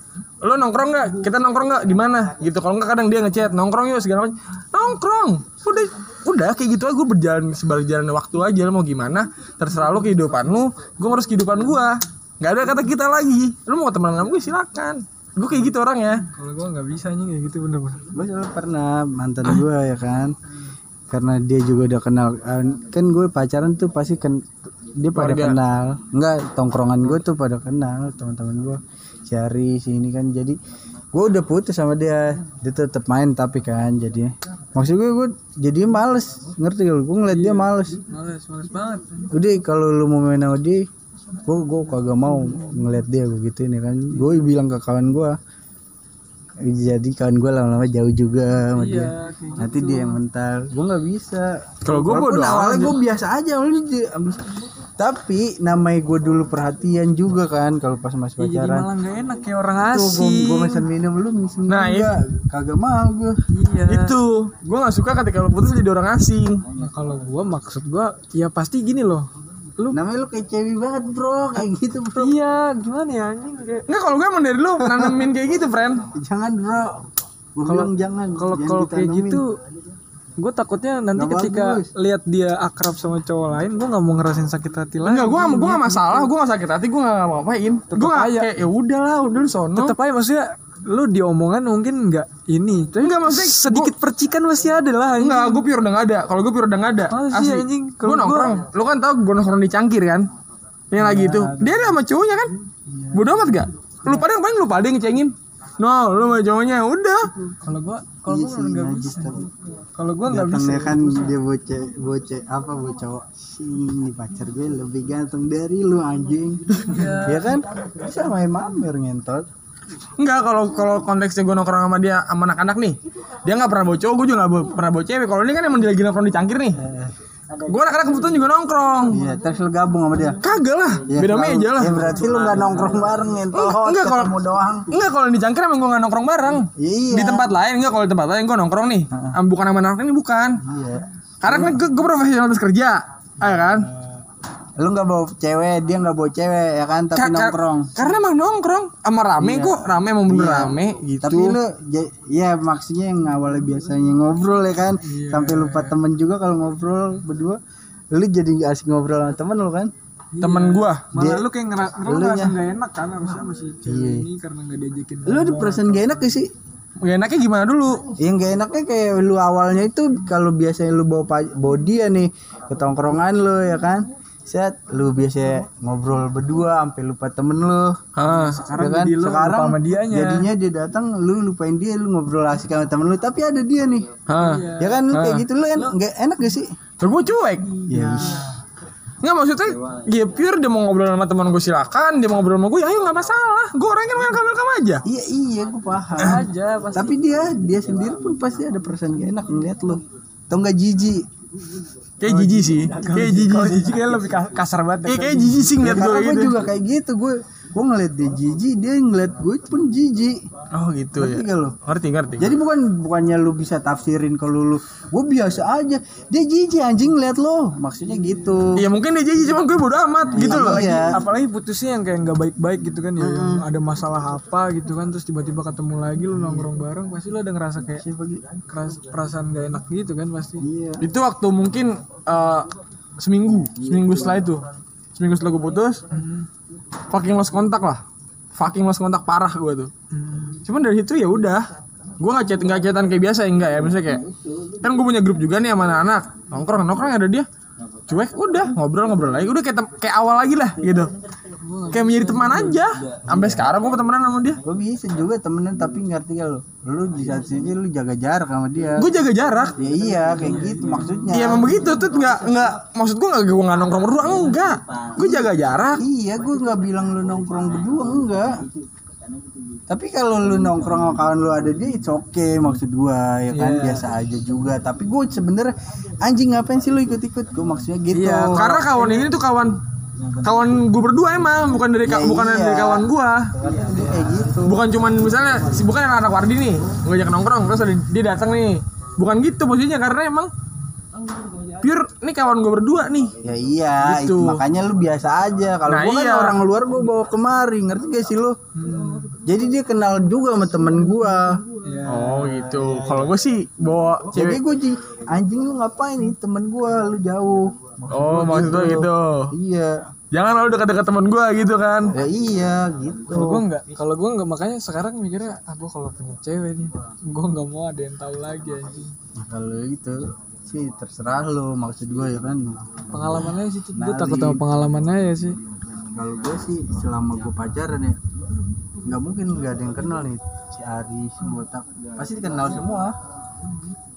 lo nongkrong nggak? Kita nongkrong nggak? Di mana? Gitu. Kalau nggak kadang dia ngechat nongkrong yuk segala macam. Nongkrong? Udah udah kayak gitu aja. Gue berjalan sebagai jalan waktu aja lo mau gimana? Terserah lo kehidupan lu gue ngurus kehidupan gue nggak ada kata kita lagi. Lo mau temenan sama gue silakan gue kayak gitu orang ya kalau gue nggak bisa anjing kayak gitu bener-bener. Gue selalu pernah mantan gue ya kan. Karena dia juga udah kenal eh, kan gue pacaran tuh pasti kan dia pada kenal. Enggak tongkrongan gue tuh pada kenal teman-teman gue cari sini kan jadi gue udah putus sama dia. Dia tetap main tapi kan jadinya. Maksud gue gue jadi males. Ngerti gak lu? gue ngeliat dia males. males males banget. Udah kalau lu mau main sama dia gue gue kagak mau ngeliat dia gue gituin ya kan. Gue bilang ke kawan gue jadi kawan gue lama-lama jauh juga sama dia. nanti dia yang mental gue nggak bisa. Kalau gue Walaupun bodo awalnya amat. gue biasa aja tapi namanya gue dulu perhatian juga kan kalau pas masih jadi pacaran. malah nggak enak kayak orang gue asing. gue mesen minum lu mesen Nah, enggak kagak mau gue iya. Itu gue nggak suka ketika lo putus jadi orang asing. Nah, kalau gue maksud gue ya pasti gini loh lu namanya lu kayak cewek banget bro. Kayak gitu bro. Iya gimana ya anjing? Kayak Nggak kalau gue emang dari dulu nanamin kayak gitu friend. Jangan bro. Gue bilang jangan. kalau jangan kalau kayak gitu gue takutnya nanti Nggak ketika lihat dia akrab sama cowok lain gue nggak mau ngerasain sakit hati lagi Enggak, gue gak, gua gak masalah, gue gak sakit hati, gue gak ngapain. Gue gak aja. kayak ya udahlah, udah lu sono. Tetap aja maksudnya lu di omongan mungkin nggak ini tapi Enggak, maksudnya sedikit percikan masih ada lah anjing. Enggak, gue pure udah gak ada. Kalau gue pure udah gak ada. Masa sih, anjing? Gue nongkrong. Lu kan tau gue nongkrong di cangkir kan? Yang lagi itu. Dia ada sama cowoknya kan? Bodoh amat gak? Lu pada yang paling lu pada yang ngecengin. No, lu sama cowoknya udah. kalau gua kalau Iya gua sih, nggak najis bisa tapi kalau gua nggak bisa kan dia bocah bocah apa bocah cowok sini pacar gue lebih ganteng dari lu anjing ya kan sama yang mamer ngentot Enggak, kalau kalau konteksnya gue nongkrong sama dia sama anak-anak nih. Dia nggak pernah bawa cowok, gue juga nggak pernah bawa cewek. Kalau ini kan emang dia lagi nongkrong di cangkir nih. Gue anak-anak kebetulan juga nongkrong. iya terus lu gabung sama dia Kagak lah, Ya, beda meja lah. ya berarti lu gak nongkrong bareng ngentot Enggak kalau ketemu doang Enggak kalau di cangkir emang gue nggak nongkrong bareng. Iya. Di tempat lain enggak kalau di tempat lain gue nongkrong nih. Bukan sama anak ini bukan. iya Karena kan gue, gue profesional terus kerja, ya kan? Lu nggak bawa cewek dia nggak bawa cewek ya kan? Tapi Ka- ka- nongkrong. Karena emang nongkrong. Sama rame kok, rame emang bener rame gitu. Tapi lu ya maksudnya yang awalnya biasanya ngobrol ya kan? Sampai lupa temen juga kalau ngobrol berdua. Lu jadi nggak asik ngobrol sama temen lu kan? Temen gue. malah lu kayak ngera- lu ngerasa nya. nggak enak kan? Harusnya masih cewek ini karena nggak diajakin lu ada perasaan gak enak gak sih? Gak enaknya gimana dulu? yang gak enaknya kayak lu awalnya itu kalau biasanya lu bawa bawa dia nih ke tongkrongan lu ya kan set lu biasa ngobrol berdua sampai lupa temen lu. Ah, sekarang ya kan? jadi lu sekarang lupa sama dianya. jadinya dia datang lu lupain dia lu ngobrol asik sama temen lu tapi ada dia nih. Ah. ya kan lu kayak gitu lu en nggak enak gak sih? Terus cuek. ya. Nggak maksudnya dia pure dia mau ngobrol sama teman gue silakan, dia mau ngobrol sama gue ya ayo nggak masalah. Gue orangnya kan welcome welcome aja. iya iya gue paham. Aja pasti. Tapi dia dia sendiri pun pasti ada perasaan gak enak ngeliat lu. Atau enggak jijik Kayak jijik sih, kayak jijik sih. kayak lebih ka- kasar banget Kayak kayak jijik sih ngeliat gue gue gitu. juga kayak gitu gue gue ngeliat dia jijik dia ngeliat gue pun jijik. Oh gitu ya. ngerti gak lu? Ngerti ngerti. jadi bukan bukannya lu bisa tafsirin kalau lu gue biasa aja. Dia jijik anjing ngeliat lo maksudnya gitu. Iya mungkin dia jijik cuma gue bodo amat gitu loh. iya apalagi putusnya yang kayak nggak baik-baik gitu kan ya yang ada masalah apa gitu kan terus tiba-tiba ketemu lagi lu nongkrong bareng pasti lu ada ngerasa kayak keras perasaan gak enak gitu kan pasti. Iya. Itu waktu mungkin eh, seminggu, seminggu setelah itu, seminggu setelah gue putus, fucking lost kontak lah, fucking lost kontak parah gue tuh. Cuman dari situ ya udah, gue nggak chat nggak chatan kayak biasa ya enggak ya, misalnya kayak kan gue punya grup juga nih sama anak-anak, nongkrong nongkrong ada dia, cuek udah ngobrol ngobrol lagi, udah kayak kayak awal lagi lah gitu, kayak menjadi teman aja, sampai sekarang gue temenan sama dia. gue bisa juga temenan tapi ngerti gak lu lu di saat sini lu jaga jarak sama dia. Gue jaga jarak, ya iya kayak gitu maksudnya. Iya emang begitu tuh nggak nggak maksud gue nggak gue nggak nongkrong berdua enggak. Gue jaga jarak. Iya, gue nggak bilang lu nongkrong berdua enggak. Tapi kalau lu nongkrong sama kawan lu ada dia, it's okay maksud gua ya kan biasa aja juga. Tapi gue sebenernya anjing ngapain sih lu ikut-ikut? Gue maksudnya gitu. Iya karena kawan ini tuh kawan kawan gue berdua emang bukan dari Ya, bukan iya. dari kawan gue dia kayak gitu. bukan cuman misalnya si bukan anak Wardi nih ngajak nongkrong terus ada, dia datang nih bukan gitu posisinya karena emang pure nih kawan gue berdua nih Ya iya, Gitu. itu makanya lu biasa aja. Kalau Nah, gua kan iya. orang luar gua bawa kemari, ngerti gak sih lu? Jadi dia kenal juga sama temen gua. oh gitu kalau gue sih bawa Jadi cewek gue anjing lu ngapain nih temen gua lu jauh. oh maksudnya gitu Iya. jangan lalu dekat-dekat teman gue gitu kan Ya iya gitu. kalau gue nggak kalau gue nggak makanya sekarang mikirnya ah kalau punya cewek nih gue nggak mau ada yang tahu lagi anjing Nah, kalau itu sih terserah lo maksud gue ya kan pengalaman aja sih gue Nali. takut sama pengalaman aja sih kalau gue sih selama gue pacaran ya nggak mungkin nggak ada yang kenal nih. Si Ari si Botak. Pasti kenal semua.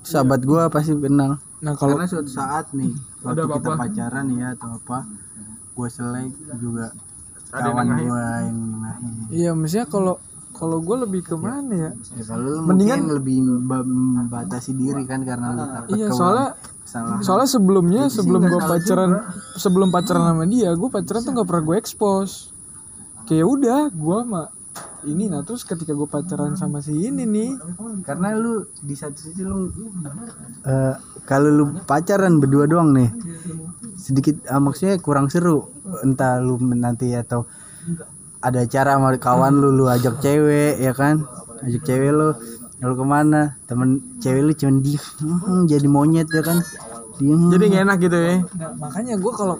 Sahabat gue pasti kenal. Nah kalau karena suatu saat nih waktu kita pacaran ya atau apa gue selek juga kawan gue yang nengahin. Iya maksudnya kalau kalau gue lebih ke mana ya? Ya kalau Mendingan- lebih ba- membatasi diri kan karena lu takut iya soalnya kesalahan soalnya sebelumnya sebelum gue pacaran sebelum pacaran sama dia gue pacaran tuh nggak pernah gue expose. Kayak udah gue mah ini nah terus ketika gue pacaran sama si ini nih karena lu di satu sisi lu eh, kalau lu pacaran berdua doang nih sedikit ah, maksudnya kurang seru entah lu nanti atau ada acara sama kawan lu lu ajak cewek ya kan? Ajak cewek lu lu ke mana? Temen cewek lu cuman "Hmm, jadi monyet ya kan dia Jadi gak enak gitu ya. Nah, makanya gue kalau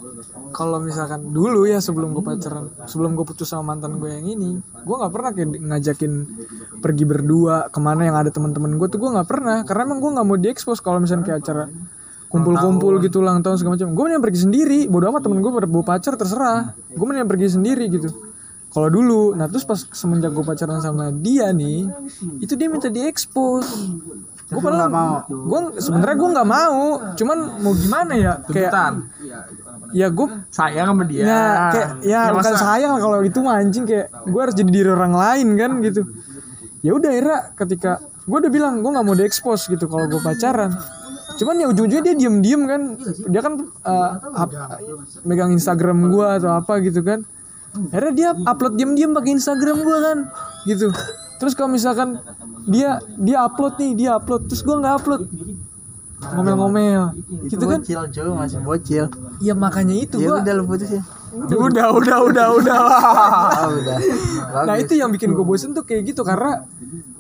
kalau misalkan dulu ya sebelum gue pacaran, sebelum gue putus sama mantan gue yang ini, gue nggak pernah kayak ngajakin pergi berdua ke mana yang ada teman-teman gue tuh gue nggak pernah, karena emang gue nggak mau diekspos kalau misalnya kayak acara kumpul-kumpul gitu ulang tahun segala macam. Gue mending pergi sendiri, bodo amat temen gue pada bawa pacar terserah, gue mending pergi sendiri gitu. Kalau dulu, nah terus pas semenjak gue pacaran sama dia nih, itu dia minta diekspos. Gue malah mau. Gue sebenarnya gue nggak mau, cuman mau gimana ya? Kayak ya gue Sayang sama dia. ya kayak ya, bukan masa- sayang lah kalau itu mah anjing. Kayak gue harus jadi diri orang lain kan gitu. Ya udah akhirnya ketika gue udah bilang gue nggak mau diekspos gitu kalau gue pacaran. Cuman ya ujung-ujungnya dia diem-diem kan. Dia kan uh, up- megang Instagram gue atau apa gitu kan. Akhirnya dia upload diem-diem pakai Instagram gue kan gitu terus kalau misalkan dia dia upload nih dia upload terus gue nggak upload. Ngomel-ngomel. Gitu kan? bocil cuy masih bocil. Ya makanya itu ya gue udah lu putus ya Udah, udah, udah, udah. ah udah. Nah itu yang bikin gue bosen tuh kayak gitu karena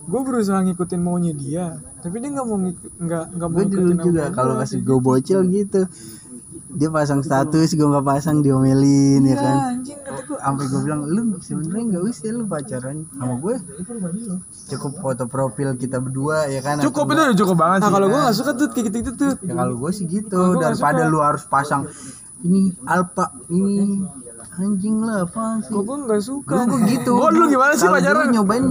gue berusaha ngikutin maunya dia, tapi dia nggak mau nggak nggak mau gue dulu ngikutin juga kalau kasih gue bocil gitu dia pasang status gue nggak pasang diomelin ya kan? anjing sampai gue bilang lu sebenarnya nggak usah lu pacaran sama gue cukup foto profil kita berdua ya kan? Cukup itu udah cukup banget Nah sih. kalau gue nggak suka tuh kayak gitu gitu tuh. ya kalau gue sih gitu gua daripada lu harus pasang ini alpa ini anjing lah apa sih gue nggak suka. Gue gitu Gua dulu gimana sih pacaran? nyobain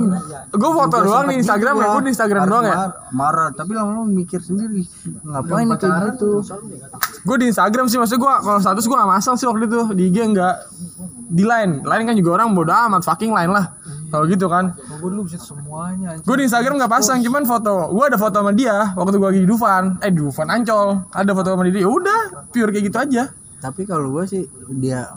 Gue foto doang di Instagram ya, gua. gue di Instagram doang ya. mar- marah tapi lama-lama mikir sendiri ngapain kayak gitu Gue di Instagram sih maksudnya gue kalau status gue gak masang sih waktu itu di IG enggak di line, line kan juga orang bodo amat fucking line lah. Kalau gitu kan. Gue dulu bisa semuanya. Gue di Instagram gak pasang, cuman foto. Gue ada foto sama dia waktu gue lagi di Dufan, eh di Dufan Ancol. Ada foto sama dia. Ya udah, pure kayak gitu aja. tapi kalau gue sih dia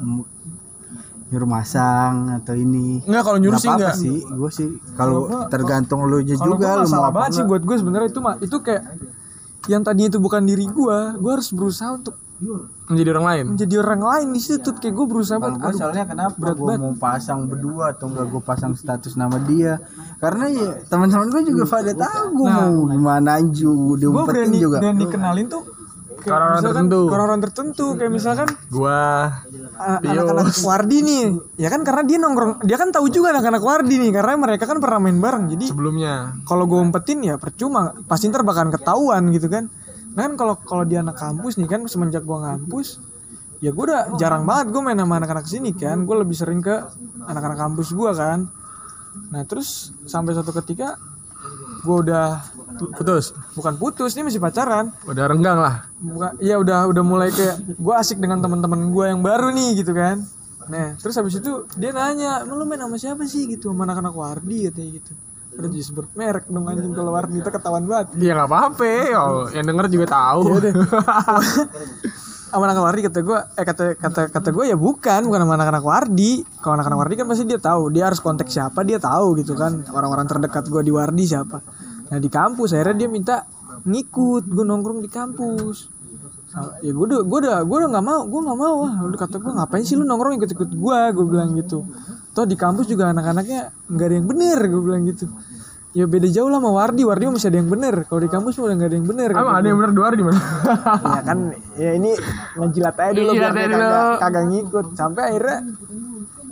nyuruh masang atau ini. Enggak kalau nyuruh sih enggak. sih gue sih. Kalau tergantung lu gue juga lu mau apa banget sih buat gue sebenarnya. Itu mah itu kayak yang tadinya itu bukan diri gue, gue harus berusaha untuk Menjadi orang lain. menjadi orang lain di situ. Kayak gue berusaha banget. gue soalnya kenapa gue mau pasang berdua atau enggak gue pasang status nama dia? Karena ya teman-teman gue juga pada tahu gue mau gimana ju gue diumpetin berani juga. berani kenalin tuh kayak misalkan tertentu. orang-orang tertentu kayak misalkan Gua a- anak-anak Wardi nih. Ya kan karena dia nongkrong dia kan tahu juga anak-anak Wardi nih karena mereka kan pernah main bareng. Jadi sebelumnya. kalau gue umpetin ya percuma. Pasti ntar bakalan ketahuan gitu kan. Nah kan kalau kalau dia anak kampus nih kan semenjak gue ngampus ya gue udah jarang banget gue main sama anak-anak sini kan. Gue lebih sering ke anak-anak kampus gue kan. Nah terus sampai suatu ketika gue udah putus. bukan putus ini masih pacaran. Udah renggang lah. bukan ya udah udah mulai kayak gue asik dengan teman-teman gue yang baru nih gitu kan. Nah terus habis itu dia nanya "Emang lu main sama siapa sih? Gitu sama anak-anak Wardi katanya gitu. Udah jadi sebut merek dong anjing kalau Wardi itu ketahuan banget. Ya nggak apa-apa, oh, yang denger juga tahu. sama anak Wardi kata gue eh kata kata kata gue ya bukan bukan sama anak-anak Wardi. Kalau anak-anak Wardi kan pasti dia tahu dia harus kontak siapa dia tahu gitu kan. Orang-orang terdekat gue di Wardi siapa nah di kampus akhirnya dia minta ngikut gue nongkrong di kampus. Nah, ya gue udah gue udah gue udah nggak mau gue nggak mau. Ah udah kata gue ngapain sih lu nongkrong ikut ikut gue gue bilang gitu. Toh di kampus juga anak-anaknya nggak ada yang bener gue bilang gitu. Ya beda jauh lah sama Wardi. Wardi masih ada yang bener. Kalau di kampus udah nggak ada yang bener Emang ada yang bener dua di mana? ya kan ya ini ngejilat aja dulu biar kagak, kagak ngikut. Sampai akhirnya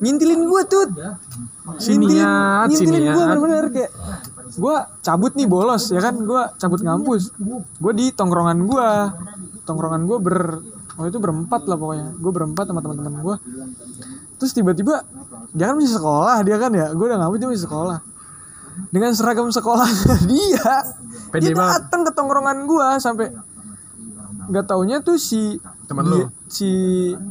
ngintilin gue tuh Siniat, ngintilin gue bener-bener kayak gue cabut nih bolos ya kan? Gue cabut ngampus. Gue di tongkrongan gue tongkrongan gue ber oh itu berempat lah pokoknya. Gue berempat sama teman-teman gue terus tiba-tiba dia kan masih sekolah dia kan ya? Gue udah ngampus dia masih sekolah. Dengan seragam sekolah dia Pede dia datang ke tongkrongan gue sampai nggak taunya tuh si Temen dia, lu? si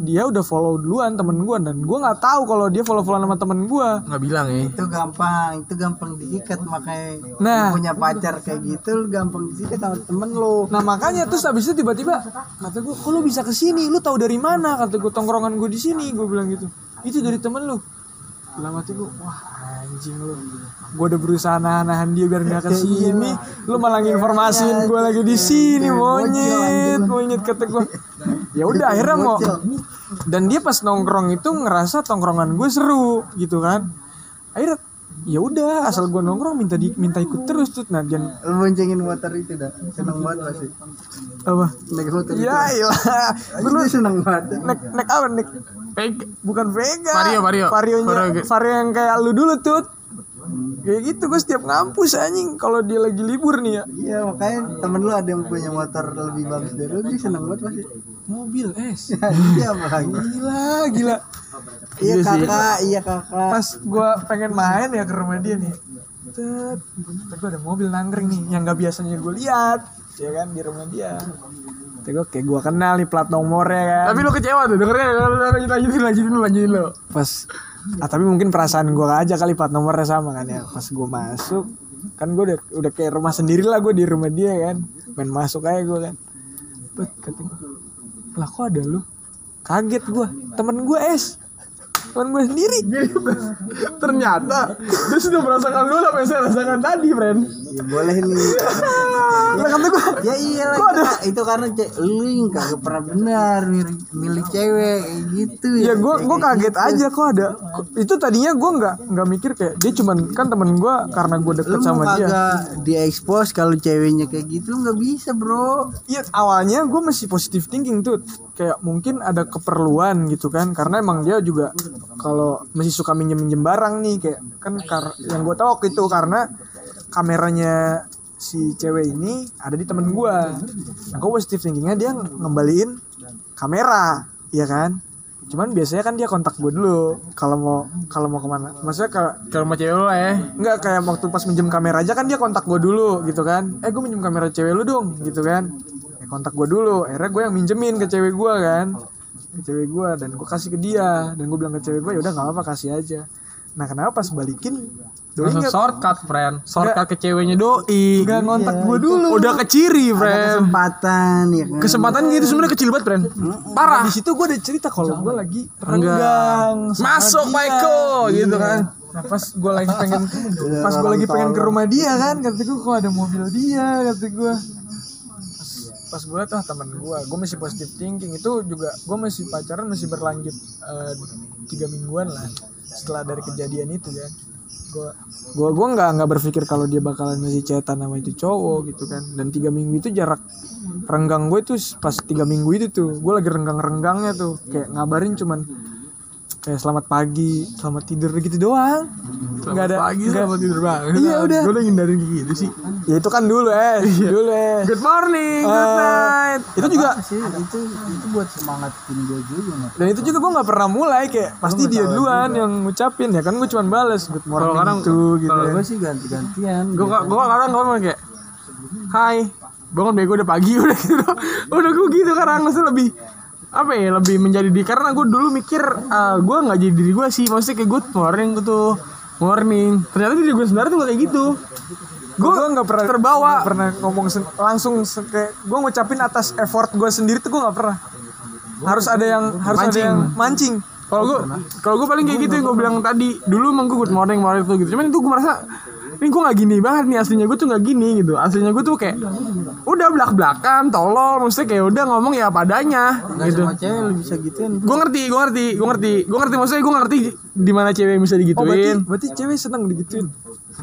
dia udah follow duluan temen gue dan gue nggak tahu kalau dia follow followan sama temen gue Nggak bilang ya. itu gampang itu gampang diikat makanya Nah. punya pacar kayak gitu lu gampang disikat sama temen lu Nah makanya terus habis itu tiba-tiba kata gue, kok lu bisa ke sini? Lu tahu dari mana? Kata gue tongkrongan gue di sini. Gue bilang gitu. Itu dari temen lu. Dalam hati gue, wah anjing lu. Gue udah berusaha nahan-nahan dia biar nggak ke sini. Lu malah nginformasiin gue lagi di sini monyet, monyet kata gue. Ya udah akhirnya mau. Dan dia pas nongkrong itu ngerasa tongkrongan gue seru gitu kan. Akhirnya ya udah asal gue nongkrong minta di, minta ikut terus tuh nah dan Lu boncengin motor itu dah. Seneng banget pasti. apa Naik motor ya ilah Dulu seneng banget. nek nek apa nek bukan Vega Vario, Vario. Vario. Vario yang kayak lu dulu tuh kayak gitu gue setiap ngampus anjing kalau dia lagi libur nih ya Iya makanya temen lu ada yang punya motor lebih bagus dari lu dia seneng banget pasti. mobil es Iya apalagi. gila gila Iya kakak, iya kakak. pas gue pengen main ya ke rumah dia nih Tet, gue ada mobil nangkring nih yang gak biasanya gue lihat ya kan di rumah dia Terus gue kayak gue kenal nih plat nomornya kan. Tapi lu kecewa tuh, dengernya. Lanjutin lanjutin lanjutin lu lanjutin lu. pas ah tapi mungkin perasaan gue aja kali plat nomornya sama kan ya. Pas gue masuk kan gue udah udah kayak rumah sendiri lah gue di rumah dia kan. Main masuk aja gue kan. Bet lah kok ada lu? Kaget gue temen gue es temen gue sendiri. Ternyata dia sudah merasakan lu apa yang saya rasakan tadi, friend. Ya boleh nih. lah kata gue ya iya lah Kak. itu karena ce- lu yang kagak pernah benar milih, milih cewek kayak gitu ya. Gue gue kaget aja kok ada? Itu tadinya gue nggak nggak mikir kayak dia cuman kan temen gue karena gue lu deket mau sama dia. kagak diekspos kalau ceweknya kayak gitu nggak bisa bro. Iya awalnya gue masih positive thinking tuh kayak mungkin ada keperluan gitu kan karena emang dia juga kalau masih suka minjem minjem barang nih kayak kan kar yang gue tahu waktu itu karena kameranya si cewek ini ada di temen gue nah gue positive thinkingnya dia ngembaliin kamera ya kan? Cuman biasanya kan dia kontak gue dulu kalau mau kalau mau ke mana. Maksudnya ke Kalau mau cewek lah ya. Enggak kayak waktu pas minjem kamera aja kan dia kontak gue dulu gitu kan. Eh gue minjem kamera cewek lu dong gitu kan eh, Kontak gue dulu Akhirnya gue yang minjemin ke cewek gue kan. Ke cewek gue dan gue kasih ke dia. Dan gue bilang ke cewek gue ya udah nggak apa-apa kasih aja. Nah kenapa pas balikin? Doi nggak shortcut, friend. Shortcut ke ceweknya doi. nggak ngontak gue dulu. Udah ke ciri, ada friend. kesempatan ya kan? Kesempatan gitu sebenarnya kecil banget, friend. Parah. Di situ gue udah cerita kalau gue lagi renggang Masuk, dia. Maiko, gitu kan. Nah pas gue lagi pengen pas gue lagi pengen ke rumah dia kan kata gue kok ada mobil dia? Kata gue pas, gue liat ah teman gue. Gue masih positive thinking. Itu juga gue masih pacaran masih berlanjut eh, tiga mingguan lah setelah dari kejadian itu kan gue gue gue nggak nggak berpikir kalau dia bakalan masih chatan sama itu cowok gitu kan. Dan tiga minggu itu jarak renggang gue itu pas tiga minggu itu tuh gue lagi renggang renggangnya tuh. Kayak ngabarin cuman kayak selamat pagi selamat tidur gitu doang nggak ada Pagi nggak- sama tidur banget. Iya, udah. Gue udah ngindarin gitu sih. ya itu kan dulu eh dulu eh Good morning, good Eh, night. itu juga sih itu itu buat semangatin gue juga dan itu juga gue nggak pernah mulai kayak pasti dia duluan yang ngucapin ya kan gue cuma bales good morning Kalau kadang- tuh gitu kalau ya. gue sih ganti-gantian Gue gue kadang ngomong kayak, Hai, bangun bego udah pagi udah gitu. udah gue gitu kadang maksudnya lebih apa ya lebih menjadi di karena gue dulu mikir ah, gue nggak jadi diri gue sih. Maksudnya kayak good morning gitu morning ternyata diri gue sebenarnya tuh nggak kayak gitu. Gue nggak pernah terbawa. nggak pernah ngomong sen- langsung kayak gue ngucapin atas effort gue sendiri tuh gue nggak pernah. Harus ada yang harus ada Mancing. yang mancing. kalau gue kalau gue paling kayak gitu yang gue bilang tadi dulu emang gue good morning morning tuh gitu. Cuman itu gue merasa ini gue nggak gini banget nih aslinya gue tuh nggak gini gitu. Aslinya gue tuh kayak udah belak belakan tolol maksudnya kayak udah ngomong ya padanya gitu. sama cewek lu bisa gituin. Gue ngerti gue ngerti gue ngerti. Gue ngerti maksudnya gue ngerti di mana cewek bisa oh berarti digituin. berarti cewek seneng digituin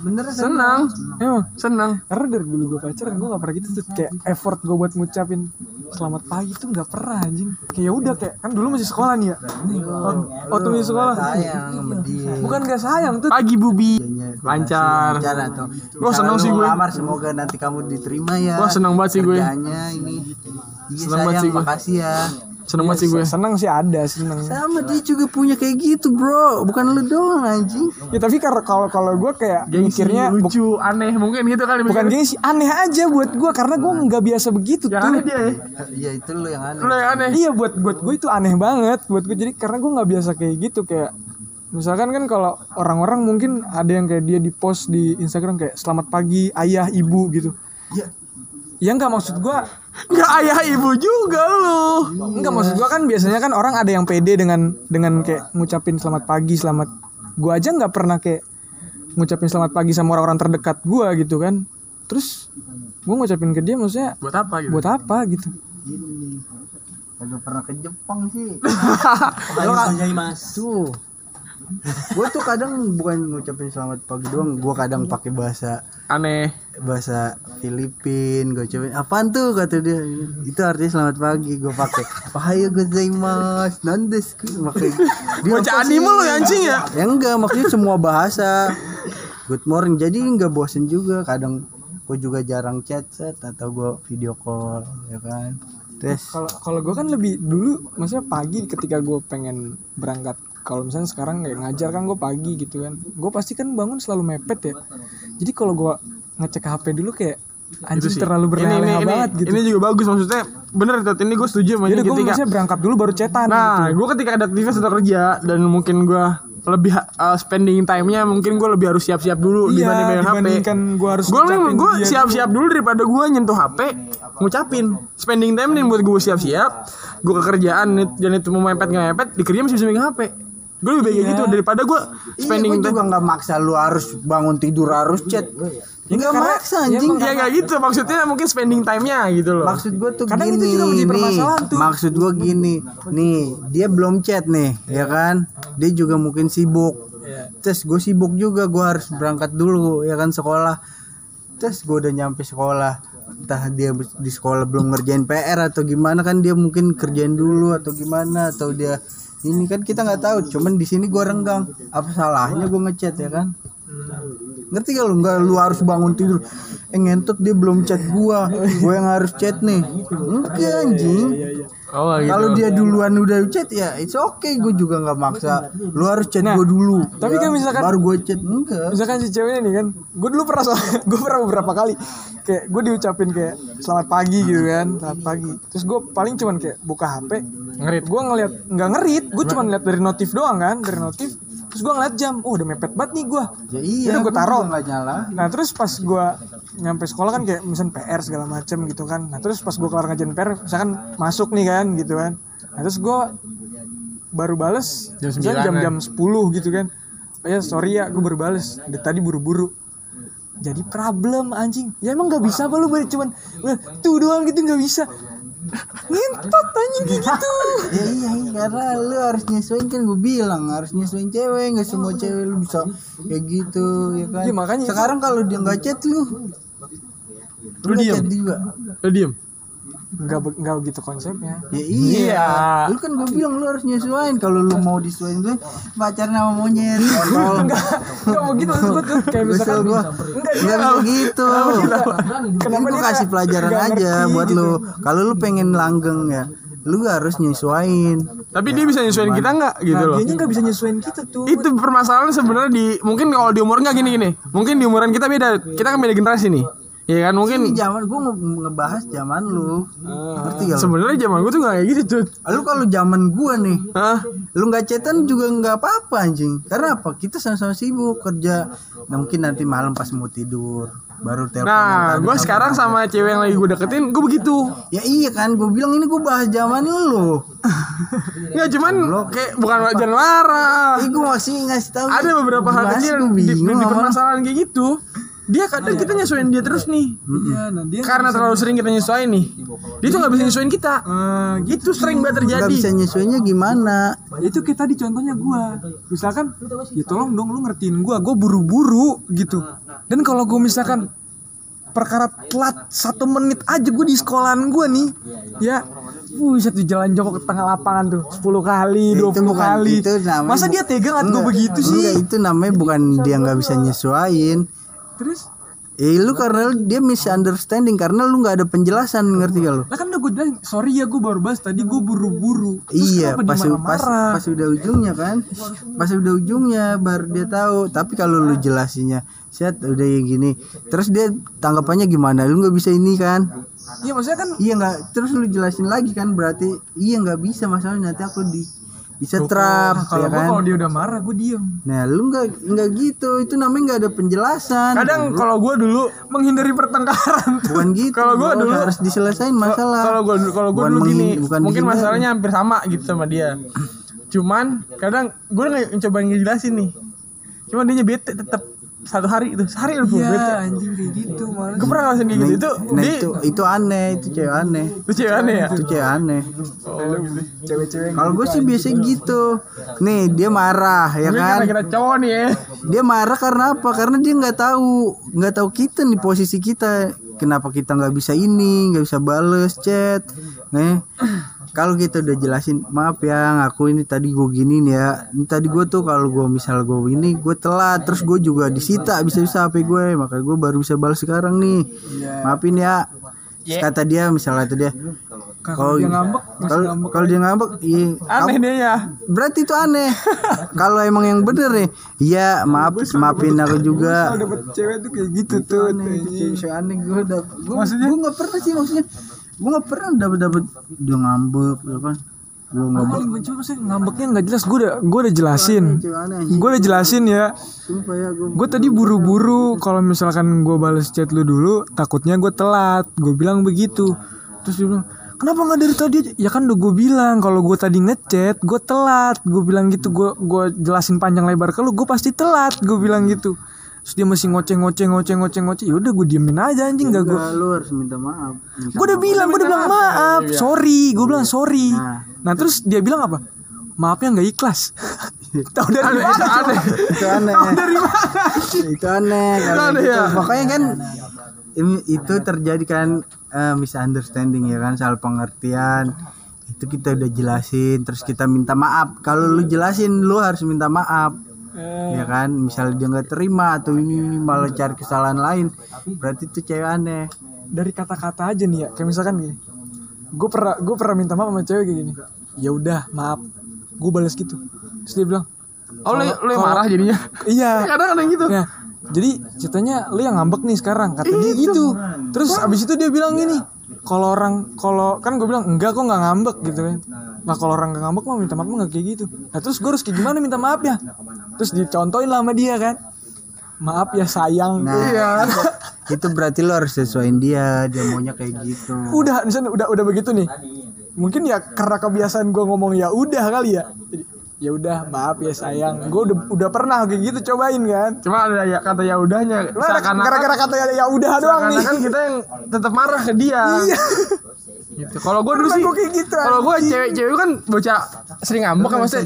sebenernya senang. Emang senang. Karena dari dulu gue pacaran gue gak pernah gitu tuh. Kayak effort gue buat ngucapin selamat pagi tuh nggak pernah anjing. Kayak ya udah kayak kan dulu masih sekolah nih ya. Waktu- waktu masih sekolah. Sayang bukan gak sayang tuh. Pagi bubi. Dianya lancar. lancar atau Gua seneng misalnya sih gue. ngelamar, semoga nanti kamu diterima ya. Gua seneng banget sih gue. ini. Iya Seneng banget sayang sih gue. makasih ya seneng banget sih gue. seneng sih ada seneng. Sama dia juga punya kayak gitu bro. Bukan lu doang anjing. Ya tapi kalau kalau gue kayak gengsi mikirnya lucu aneh mungkin gitu kali bukan gengsi aneh aja buat gue karena gue nggak biasa begitu yang tuh. aneh dia ya? Iya itu lu yang aneh. Lu yang aneh. Iya buat buat gue itu aneh banget buat gue. Jadi karena gue nggak biasa kayak gitu kayak misalkan kan kalau orang-orang mungkin ada yang kayak dia di post di Instagram kayak selamat pagi ayah ibu gitu. Iya. Ya nggak maksud gue nggak ayah ibu juga lu Enggak maksud gua kan biasanya kan orang ada yang pede dengan dengan kayak ngucapin selamat pagi, selamat gua aja nggak pernah kayak ngucapin selamat pagi sama orang-orang terdekat gua gitu kan. Terus gua ngucapin ke dia maksudnya buat apa gitu buat apa gitu. gini pernah ke Jepang sih Lo kan mas. tuh gue tuh kadang bukan ngucapin selamat pagi doang gue kadang pakai bahasa Aneh. bahasa Filipin gue cobain apaan tuh? kata dia. Itu artinya selamat pagi gue pakai Ohayo gozaimasu nandes pakai dia Baca anime lu ya, anjing ya? ya enggak maksudnya semua bahasa. Good morning jadi enggak bosen juga. Kadang gue juga jarang chat set atau gue video call ya kan? Terus kalau kalau gue kan lebih dulu maksudnya pagi ketika gue pengen berangkat kalau misalnya sekarang kayak ngajar kan gue pagi gitu kan. Gue pasti kan bangun selalu mepet ya. Jadi kalau gue ngecek HP dulu kayak anjing terlalu ini, ini, berleha-leha ini, banget gitu. ini juga bagus maksudnya bener Tat. ini gue setuju sama jadi ini gue ketika berangkat dulu baru cetan nah gitu. gue ketika ada aktivitas atau kerja dan mungkin gue lebih uh, spending time-nya mungkin gue lebih harus siap-siap dulu Iya, dibanding megang HP gue harus gue gue siap-siap dulu daripada gue nyentuh HP ngucapin. Spending time nih buat gue siap-siap gue ke kerjaan dan itu mau mepet nggak mepet di kerja masih bisa megang HP gue lebih kayak gitu daripada gue Iya, spending gue time juga nggak maksa lu harus bangun tidur harus chat. Enggak karena- maksa anjing. ya nggak gitu maksudnya mungkin spending time-nya gitu loh Maksud gue tuh Kadang gini itu juga menjadi permasalahan tuh. Maksud gue gini, nih dia belum chat nih, ya kan? Dia juga mungkin sibuk. Terus gue sibuk juga, gue harus berangkat dulu, ya kan sekolah. Terus gue udah nyampe sekolah, entah dia di sekolah belum ngerjain PR atau gimana kan dia mungkin kerjain dulu atau gimana atau dia ini kan kita nggak tahu. Cuman di sini gue renggang. Apa salahnya gue ngechat ya kan? ngerti gak lu nggak lu harus bangun tidur eh ngentot dia belum chat gua gua yang harus chat nih enggak anjing oh gitu. Kalau dia duluan udah chat ya it's okay. Gue juga nggak maksa. Lu harus chat gua dulu. tapi kan misalkan- baru gua chat. Enggak. misalkan si ceweknya nih kan gue dulu pernah gue pernah beberapa kali. Kayak gue diucapin kayak selamat pagi gitu kan. Selamat pagi. Terus gue paling cuman kayak buka hp ngerit. Gue ngeliat nggak ngerit. Gue cuman lihat dari notif doang kan dari notif terus gue ngeliat jam oh udah mepet banget nih gue ya iya Udah gue gua taruh. nggak nyala Nah terus pas gue nyampe sekolah kan kayak misalnya PR segala macem gitu kan. Nah terus pas gue kelar ngajarin PR, misalkan masuk nih kan gitu kan. Nah terus gue baru bales Jam misalnya 9-an. jam-jam 10 gitu kan. Oh ya sorry ya gue baru bales. Dari tadi buru-buru. Jadi problem anjing. Ya emang nggak bisa apa lu cuman "Lah, tuh doang gitu nggak bisa. Ngentot anjing kayak gitu. ya iya iya, karena lu harus nyesuaiin kan gue bilang harus nyesuaiin cewek nggak semua cewek lu bisa kayak gitu ya kan Iya, makanya sekarang kalau dia nggak chat lu lu diem. chat juga lu diem Nggak nggak begitu konsepnya. Ya iya. Iya. Lu kan gue bilang lu harus nyesuaiin kalau lu mau disesuaiin tuh pacaran sama monyet. Enggak begitu maksud gue tuh kayak misalkan gua. Enggak gitu. Kenapa gue kasih pelajaran aja buat lu. Kalau lu pengen langgeng ya, lu harus nyesuaiin. tapi dia bisa nyesuaiin kita nggak gitu Nah, loh dianya nggak bisa nyesuaiin kita tuh. itu permasalahan sebenarnya di mungkin kalau di umur nggak gini gini mungkin di umuran kita beda kita kan beda generasi nih Iya kan Ini mungkin zaman gue ngebahas zaman lu. Ngerti gak sebenarnya zaman gue tuh nggak kayak gitu tuh Lu kalau zaman gua nih, Hah? lu nggak chatan juga nggak apa-apa anjing. Karena apa? Kita sama-sama sibuk kerja. Nah, mungkin nanti malam pas mau tidur baru telepon. Nah, gue sekarang sama cewek yang lagi gue deketin, gue begitu. Ya iya kan, gue bilang ini gue bahas zaman lu. Nggak cuman kayak bukan jangan marah. Eh gue masih ngasih tahu. Ada beberapa hal kecil gua di, di, bingung di sama- permasalahan kayak gitu. Dia kadang kita nyesuaiin dia terus nih. Iya, nah dia Karena terlalu sering kita nyesuaiin nih. Dia tuh nggak bisa nyesuaiin kita. Itu sering banget Nggak terjadi. bisa nyesuainya gimana? itu kayak tadi contohnya gua misalkan ya tolong dong lu ngertiin gua gua buru-buru gitu dan kalau gua misalkan perkara telat satu menit aja gua di sekolahan gua nih ya Wih, satu jalan jongkok ke tengah lapangan tuh 10 kali, 20 Itu bukan- kali. itu namanya Masa dia tega ngat gue begitu Enggak, sih? itu namanya bukan dia nggak bisa nyesuaiin. Terus? Eh lu karena dia misunderstanding karena lu nggak ada penjelasan ngerti gak lu? Lah kan udah gue bilang, sorry ya gue baru bahas tadi gue buru-buru. Iya, pas, pas pas udah ujungnya kan, pas udah ujungnya baru dia tahu. Tapi kalau lu jelasinnya, set udah ya gini, terus dia tanggapannya gimana? Lu nggak bisa ini kan? Iya maksudnya kan Iya nggak, terus lu jelasin lagi kan berarti iya nggak bisa masalahnya nanti aku di disetrap Nah, kalau ya gue kan? kalau dia udah marah gue diem. Nah lu nggak nggak gitu, itu namanya nggak ada penjelasan. Kadang kalau gue dulu menghindari pertengkaran. bukan gitu. Kalau gua bro. dulu- harus diselesain masalah. Kalau gue kalau gue dulu gini, bukan mungkin dihindari. masalahnya hampir sama gitu sama dia. Cuman kadang gue nggak coba ngejelasin nih. Cuman dia bete tetap. Satu hari itu sehari lu bete. Iya anjing kayak gitu malah. gue pernah ngerasain kayak gitu. Itu nah di itu itu aneh itu cewek aneh. Itu cewek aneh ya? Itu cewek aneh. Oh gitu. Cewek-cewek kalau gue sih biasa gitu. Nih dia marah ya Mungkin kan? karena kita cowok nih ya. Dia marah karena apa? Karena dia nggak tahu nggak tahu kita nih posisi kita. Kenapa kita nggak bisa ini nggak bisa bales chat nih kalau kita udah jelasin maaf ya ngaku ini tadi gue gini nih ya. Ini tadi gue tuh kalau gue misal gue ini gue telat terus gue juga disita bisa bisa HP gue makanya gue baru bisa balas sekarang nih. Maafin ya. Kata dia misalnya kata dia kalau dia ngambek, masih kalau kalau dia ngambek iya. Aneh dia ya. Berarti itu aneh. Kalau emang yang bener nih iya maaf maafin aku juga. Kalau dapet cewek tuh kayak gitu tuh. aneh itu cewek cewek aneh gue udah gue nggak pernah sih maksudnya gue nggak pernah dapet dapet dia ngambek ya kan gue nggak Paling benci sih ngambeknya nggak jelas. Gue udah gue udah jelasin. Gue udah jelasin ya. ya gue tadi buru-buru kalau misalkan gue bales chat lu dulu, takutnya gue telat. Gue bilang begitu. Terus dia bilang, kenapa nggak dari tadi aja? Ya kan udah gue bilang kalau gue tadi ngechat, gue telat. Gue bilang gitu, gue gue jelasin panjang lebar ke lu, gue pasti telat. Gue bilang gitu. Terus dia masih ngoceh ngoceh ngoceh ngoceh ngoceh. Ya udah gue diemin aja anjing gak gue. Lu harus minta maaf Minta Gue udah bilang, gue udah bilang maaf, sorry. Gue bilang sorry. Nah. Nah terus dia bilang apa? Maafnya nggak ikhlas. Tahu dari mana? coba? itu aneh itu aneh kalau aneh gitu. ya. makanya kan ini- itu terjadi kan eh, misunderstanding ya kan soal pengertian itu kita udah jelasin terus kita minta maaf kalau lu jelasin lu harus minta maaf ya kan misal dia nggak terima atau ini malah cari kesalahan lain berarti itu cewek aneh. Dari kata-kata aja nih ya kayak misalkan gini. Gue pernah gue pernah minta maaf sama cewek kayak gini. Ya udah maaf. Gue balas gitu. Terus dia bilang oh lu, lu yang marah jadinya? Iya. Kadang ada yang gitu. Nah jadi ceritanya lu yang ngambek nih sekarang kata dia gitu. terus abis itu dia bilang gini kalau orang kalau kan gue bilang enggak kok nggak ngambek gitu kan. Nah kalau orang nggak ngambek mah minta maaf mah nggak kayak gitu. Nah terus gue harus kayak gimana minta maaf ya? Terus dicontohin lah sama dia kan. Maaf ya sayang. Nah iya. itu berarti lu harus sesuaiin dia dia maunya kayak gitu. Udah misalnya udah udah begitu nih. Mungkin ya karena kebiasaan gue ngomong ya udah kali ya. Jadi, ya udah maaf ya sayang. Gue udah udah pernah kayak gitu cobain kan? Cuma ada ya kata ya udahnya gara-gara kata ya, ya udah doang nih. seakan-akan kita yang tetap marah ke dia. Gitu. Kalau gue dulu sih gitu, kalau gue cewek-cewek kan bocah sering ngambek kan maksudnya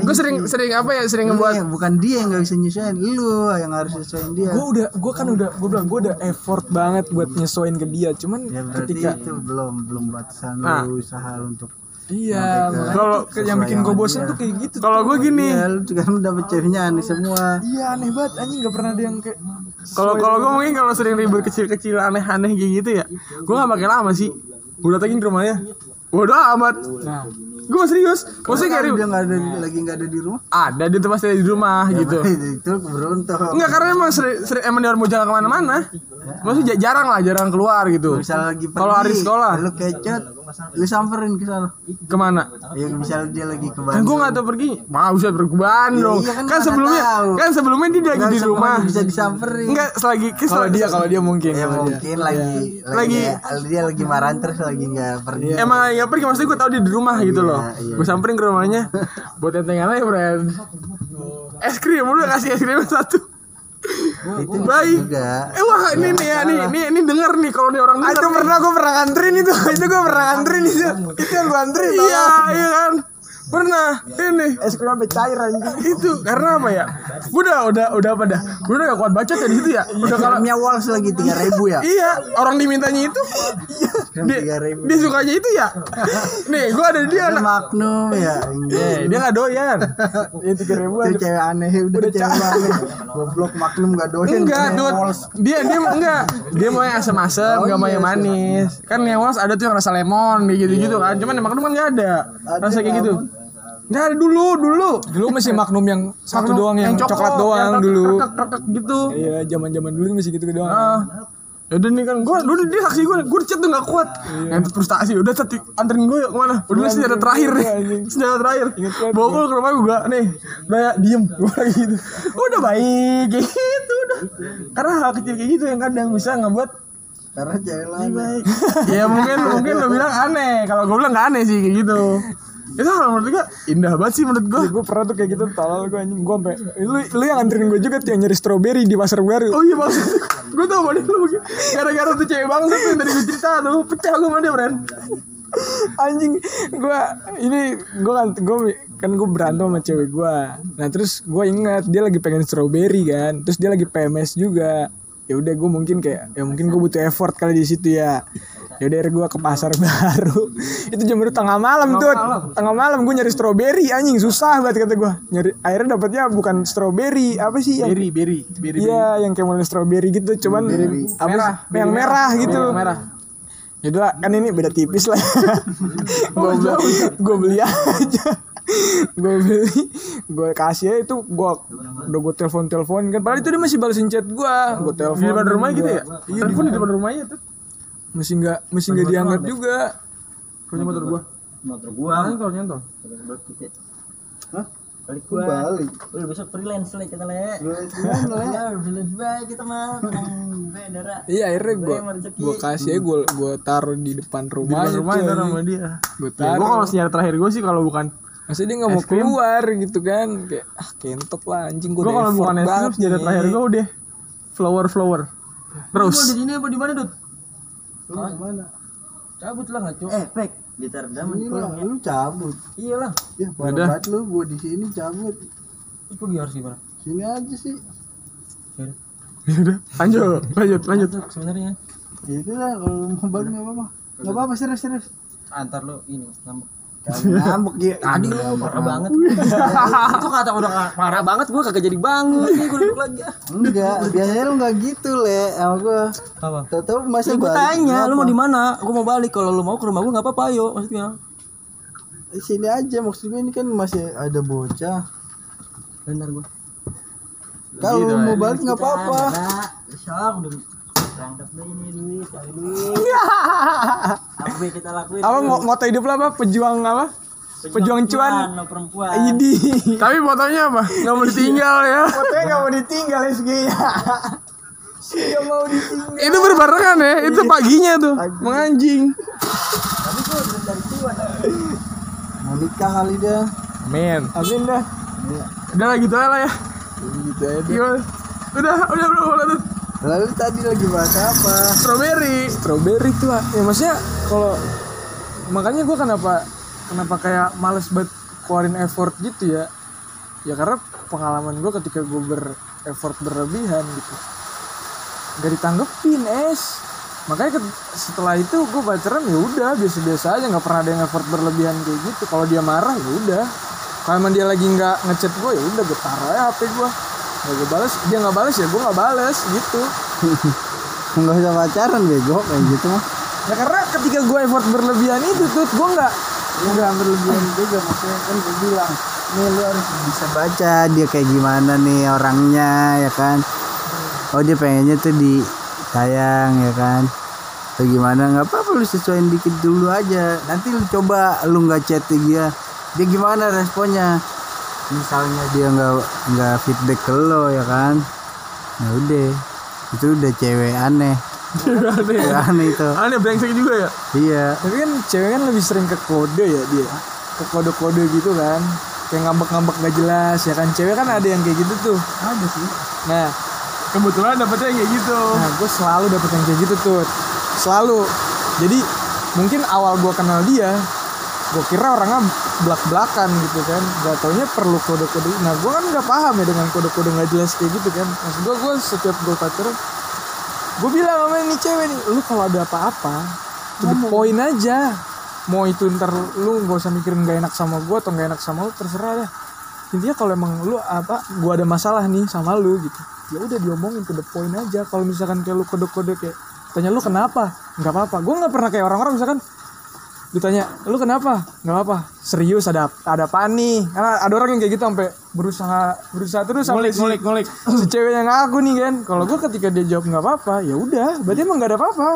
gue sering sering apa ya sering ngebuat yang- bukan dia yang nggak bisa nyesuaiin lu yang harus nyesuaiin dia. Gue udah gue kan udah gue bilang gue udah effort banget buat nyesuaiin ke dia. Cuman ya berarti ketika itu belum belum batasan Nah. usaha untuk iya Kalau- yang bikin gue bosen tuh kayak gitu kalau gue gini. Ya lu juga kan dapet ceweknya aneh semua. Iya aneh banget. Anjing nggak pernah ada yang kayak kalau kalau gue mungkin kalau sering ribut kecil-kecil aneh-aneh kayak gitu ya gue gak pakai lama sih. Gue datengin ke rumahnya. Waduh amat. Nah. Gue serius. Maksudnya kayak dia nggak ada lagi nggak ada di rumah? Ada dia tuh pasti ada di rumah gitu. itu beruntung. Enggak karena emang sering, sering emang dia mau jalan ke mana-mana. Maksudnya ja- jarang lah, jarang keluar gitu. Misal lagi pergi Kalau hari sekolah. lu kecot lu samperin ke sana. Ke mana? ya misal dia lagi ke Kan gue Bandung gak tau pergi. Mau bisa pergi ke Bandung. Iya kan Kan mana sebelumnya tahu. Kan sebelumnya dia lagi Nggak di usah rumah. bisa disamperin. Enggak selagi kalau dia kalau dia mungkin ya mungkin lagi lagi dia lagi marahan terus lagi nggak pergi. Emang ya pergi maksudnya gue tau dia di rumah gitu loh. iya. Gue samperin ke rumahnya. Buat tentengan aja friend. Es krim, udah kasih es krim satu itu Baik. juga. Eh wah ini nih ya nih, ini, ini denger nih kalau nih orang Ah, denger itu nih. pernah gue pernah nganterin itu. Itu gue pernah nganterin itu. Itu yang gue anterin Iya, iya kan Pernah Ini. Es krim sampai cair anjing. Itu karena apa ya? Udah udah udah apa dah? Udah gak kuat baca ya di situ ya? Udah kalau Walls lagi tiga ribu ya? Iya orang dimintanya itu. Dia, dia sukanya itu ya? Nih gue ada di dia Itu anak. Magnum ya Eh, dia nggak doyan. Yang tiga ribu itu cewek aneh udah cewek aneh. goblok Magnum gak doyan enggak dia dia enggak. Dia mau yang asam-asam Oh, nggak mau iya, yang manis. kan yang ada tuh yang rasa lemon gitu gitu kan. cuman yang magnum kan nggak ada. Rasa kayak gitu nggak ada dulu dulu. Dulu masih magnum yang satu Magnum doang yang, coklat doang yang dulu. krekek gitu. Iya zaman zaman dulu masih gitu doang. Ah. Yaudah nih kan gue dulu dia saksi gue gue chat tuh gak kuat. Yang frustasi udah chat anterin gue yuk ke mana? Udah ini senjata terakhir nih. Senjata terakhir. Bawa gue ke rumah gue nih. Udah ya diem gue lagi gitu. Udah baik kayak gitu udah. Karena hal kecil kayak gitu yang kadang bisa ngebuat karena cewek lebih lain baik. Ya mungkin mungkin lo bilang aneh. Kalau gue bilang gak aneh sih kayak gitu itu hal menurut gue indah banget sih menurut gue gue pernah tuh kayak gitu tolol gue anjing. Gue sampai lu lu yang anterin gue juga tuh yang nyari strawberry di pasar baru oh iya maksud gue tau mana lu gara-gara tuh cewek bangsa tuh yang tadi gue cerita tuh pecah gue dia Bren anjing gue ini gue kan gue kan gue berantem sama cewek gue nah terus gue ingat dia lagi pengen strawberry kan. Terus dia lagi PMS juga. Ya udah gue mungkin kayak ya mungkin gue butuh effort kali di situ ya ya udah gue ke pasar baru itu jam baru tengah malam tuh tengah malam gue nyari strawberry anjing susah banget kata gue nyari akhirnya dapatnya bukan strawberry apa sih yang berry berry berry Iya, yang kayak model strawberry gitu, cuman apa Merah. sih? yang merah gitu. Yang merah. Lah, kan ini beda tipis lah. gue beli, gue beli aja. gue beli, gue kasih aja itu gue udah gue telepon telepon kan. Padahal itu dia masih balesin chat gue. Gue telepon di depan rumahnya gitu ya Iya, telepon di depan rumahnya tuh masih nggak masih nggak dianggap juga. punya motor gua motor gua nyantol nyantol balik Gua balik. Udah besok freelance lah kita le. Freelance? Ya, freelance baik kita mah. Iya akhirnya gue rezeki. gue kasih gue gue taruh di depan di rumah. depan rumah itu sama dia Gue ya, taruh. gua kalau senyara terakhir gue sih kalau bukan Maksudnya dia nggak mau keluar gitu kan Kayak ah kentot lah anjing gue gua kalau bukan es krim senjata terakhir gue udah flower flower rose di sini apa di mana, Dut? Mana? Cabut lah enggak, Cuk. Eh, pek. Di Tardam Ini lah, lu cabut. Iya lah. Ya, banget lu, gua di sini cabut. Terus gua harus gimana? Sini aja sih. ya udah lanjut lanjut lanjut Sebenarnya Ya itu lah, kalau mau balik nggak apa-apa. Nggak apa-apa, serius, serius. antar lu ini ngambek. Ngambek ya. Tadi lu parah banget. Itu kata udah parah banget gua kagak jadi bangun nih gua duduk lagi. Enggak, biasanya lu enggak gitu, Le, sama gua. Apa? Tahu-tahu masa Ya, gua balik. tanya, lu mau di mana? Gua mau balik. Kalau lu mau ke rumah gua enggak apa-apa, ayo maksudnya. Di sini aja maksudnya ini kan masih ada bocah. Bentar gua. Kalau mau balik nggak apa-apa. Udah berangkat deh ini duit, cari duit. Apa kita lakuin? Apa ngo- moto hidup lo apa? Pejuang apa? Pejuang cuan. no perempuan. Idi. tapi fotonya apa nggak mau ditinggal ya Fotonya gak mau ditinggal SG ya. Gak mau ditinggal. itu berbarengan ya itu paginya tuh menganjing Mau nikah kali dah. men Amin dah. udah lah gitu aja lah ya Gitu aja. Gimana? udah udah udah udah, udah. Lalu tadi lagi bahas apa? strawberry. Strawberry tuh ah. ya maksudnya kalau makanya gua kenapa kenapa kayak males banget keluarin effort gitu ya. Ya karena pengalaman gua ketika gue ber effort berlebihan gitu. Gak ditanggepin es. Makanya setelah itu gue pacaran ya udah biasa-biasa aja. Nggak pernah ada yang effort berlebihan kayak gitu. Kalau dia marah ya udah. Kalau emang dia lagi nggak ngechat gue ya udah gue taruh aja hp gue nggak gue balas dia nggak balas ya gue nggak balas gitu. Enggak usah pacaran bego kayak gitu mah. ya karena ketika gue effort berlebihan itu tuh gue nggak Enggak berlebihan juga maksudnya kan gue bilang nih lu harus bisa baca dia kayak gimana nih orangnya ya kan. Oh dia pengennya tuh di sayang ya kan. Atau gimana nggak apa-apa lu sesuaiin dikit dulu aja. Nanti lu coba lu nggak chat dia dia gimana responnya misalnya dia nggak nggak feedback ke lo ya kan? Ya udah. Itu udah cewek aneh. Aneh. Cewek aneh itu. Aneh brengsek juga ya? Iya. Tapi kan cewek kan lebih sering ke kode ya dia. Ke kode-kode gitu kan. Kayak ngambek-ngambek gak jelas ya kan? Cewek kan ada yang kayak gitu tuh. Ada sih. Nah kebetulan dapetnya kayak gitu. Nah, gue selalu dapet yang kayak gitu tuh. Selalu. Jadi mungkin awal gue kenal dia, gue kira orangnya belak-belakan gitu kan. Gak taunya perlu kode-kode. Nah, gue kan nggak paham ya dengan kode-kode nggak jelas kayak gitu kan. Maksud gue, gue setiap gue pacaran, gue bilang sama ini cewek nih, lu kalau ada apa-apa, to the point aja. Mau itu ntar lu gak usah mikirin gak enak sama gue atau gak enak sama lu, terserah dah. Intinya kalau emang lu apa, gue ada masalah nih sama lu gitu ya udah diomongin to the point aja kalau misalkan kayak lu kode-kode kayak tanya lu kenapa nggak apa-apa gue nggak pernah kayak orang-orang misalkan ditanya lu kenapa? Nggak apa serius ada ada apa nih? Karena ada orang yang kayak gitu sampai berusaha berusaha terus ngulik si, ngulik ngulik. si cewek yang ngaku nih kan. Kalau gue ketika dia jawab nggak apa-apa ya udah berarti emang nggak ada apa-apa.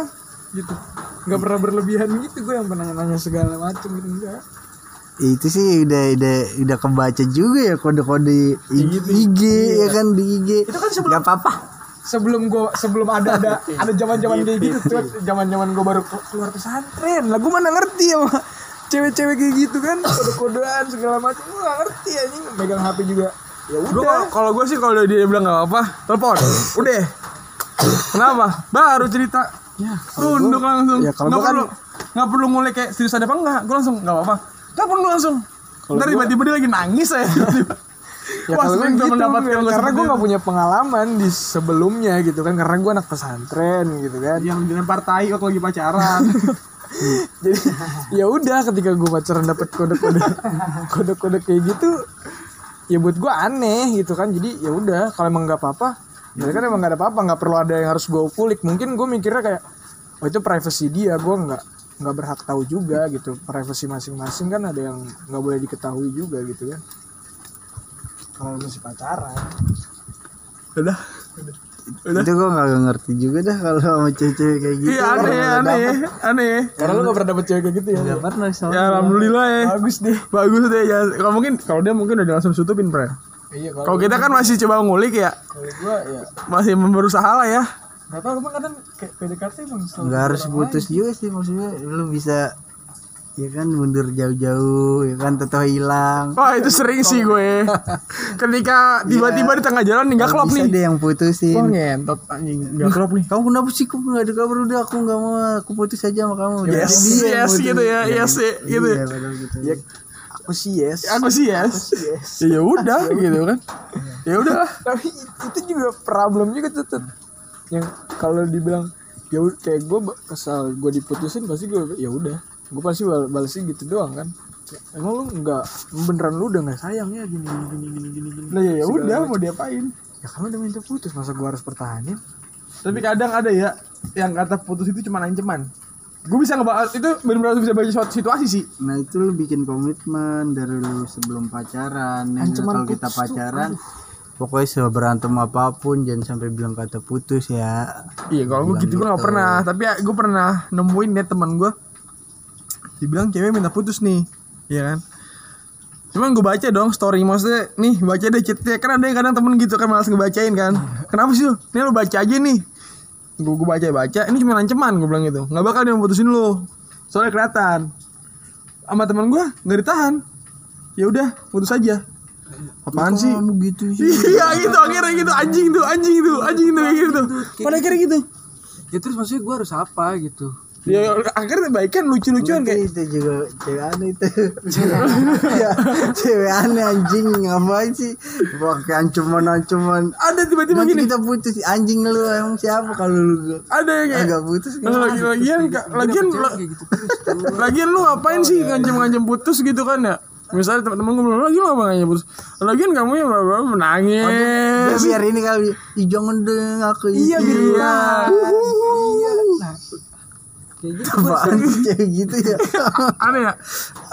Gitu. Nggak pernah berlebihan gitu gue yang pernah nanya segala macem gitu enggak itu sih udah udah udah kebaca juga ya kode-kode IG, IG ya kan di IG Itu kan sebelum- nggak apa-apa sebelum gue sebelum ada ada ada zaman zaman kayak gitu tuh zaman zaman gue baru ke- keluar pesantren lah gue mana ngerti sama cewek-cewek kayak gitu kan kode-kodean segala macam gue gak ngerti anjing megang HP juga ya udah kalau gue sih kalau dia bilang nggak apa-apa, telepon. Udah. Kenapa? Baru cerita. ya Tunduk langsung. ya kalau nggak gua kan- perlu nggak perlu ngulik kayak serius ada apa enggak. Gue langsung nggak apa-apa. Telepon lu langsung. Ntar tiba-tiba dia lagi nangis saya. ya Wah, kalau gitu mendapatkan karena seperti gue nggak punya pengalaman di sebelumnya gitu kan karena gue anak pesantren gitu kan. Yang dilempar tai waktu lagi pacaran. jadi ya udah ketika gue pacaran dapet kode-kode kode-kode kayak gitu ya buat gue aneh gitu kan. Jadi ya udah kalau emang nggak apa-apa ya kan emang nggak ada apa-apa nggak perlu ada yang harus gue kulik. Mungkin gue mikirnya kayak oh itu privacy dia gue nggak nggak berhak tahu juga gitu. Privacy masing-masing kan ada yang nggak boleh diketahui juga gitu kan kalau masih pacaran Udah. itu gue nggak ngerti juga dah kalau sama cewek-cewek kayak gitu Iya aneh, aneh, aneh. karena lu nggak pernah dapet cewek kayak gitu ya nggak pernah sama Ya alhamdulillah ya. bagus deh Bagus deh ya. Kalau mungkin kalau dia mungkin udah langsung tutupin, Pre. iya Kalau kita kan masih coba ngulik ya. kalau gue ya Masih berusaha lah ya. nggak tahu emang kadang kayak PDKT emang nggak harus putus juga sih maksudnya lu bisa ya kan mundur jauh-jauh ya kan tetap hilang Wah itu sering sih gue. Ketika tiba-tiba di tengah jalan nggak klop nih. deh yang putusin ngentot anjing nggak klop nih. kamu kenapa sih kok nggak ada kabar udah aku nggak mau aku putus aja sama kamu Yes, dia yes gitu ya, yes sih, gitu. iya gitu ya aku sih yes Aku sih yes. Ya udah gitu kan. Ya udah tapi itu juga problem juga tuh Tet. yang kalau dibilang ya kayak gue kesal gue diputusin pasti gue ya udah gue pasti bal balasnya gitu doang kan. Emang lu nggak beneran lu udah nggak sayang ya gini gini gini gini gini gini Lah ya ya udah mau diapain. ya kan udah minta putus masa gue harus pertahanin? Tapi kadang ada ya yang kata putus itu cuma ancaman. Gue bisa ngebahas itu benar-benar bisa baca suatu situasi sih. nah itu lu bikin komitmen dari lu sebelum pacaran ya, Ancaman kalau kita putus tuh, pacaran. pokoknya seberantem apa pun jangan sampai bilang kata putus ya. Iya kalau gue gitu gue gak pernah Tapi gue pernah nemuin ya teman gue Dibilang cewek minta putus nih Iya kan? Cuman gue baca dong story maksudnya Nih baca deh chatnya. Kan ada yang kadang temen gitu kan malas ngebacain kan? Kenapa sih lu? Nih lu baca aja nih. Gue gue baca baca Ini cuma ancaman gue bilang gitu. Gak bakal dia putusin lu. Soalnya kelihatan. Sama temen gue gak ditahan. Ya udah putus aja. Apaan sih? Kamu gitu sih. Iya gitu akhirnya gitu. Anjing tuh anjing tuh anjing tuh kayak gitu. Pada akhirnya gitu. Ya terus maksudnya gue harus apa gitu ya akhirnya baikan lucu-lucuan kayak itu juga cewek aneh itu. Ya, cewek aneh anjing ngapain sih? Pakai ancaman ancaman ada tiba-tiba gini. kita putus anjing lu emang siapa kalau lu ada yang kayak agak putus kan lagi lagian lagian la- lagian lu ngapain sih ngancem-ngancem putus gitu kan ya? Misalnya teman-teman gue bilang lagi lu ngapain ngancem putus? Lagian kamu yang Ya, menangis. Biar ini kali jangan deng aku Iya, biar iya kayak gitu apaan sih cewek gitu ya? Aneh ya?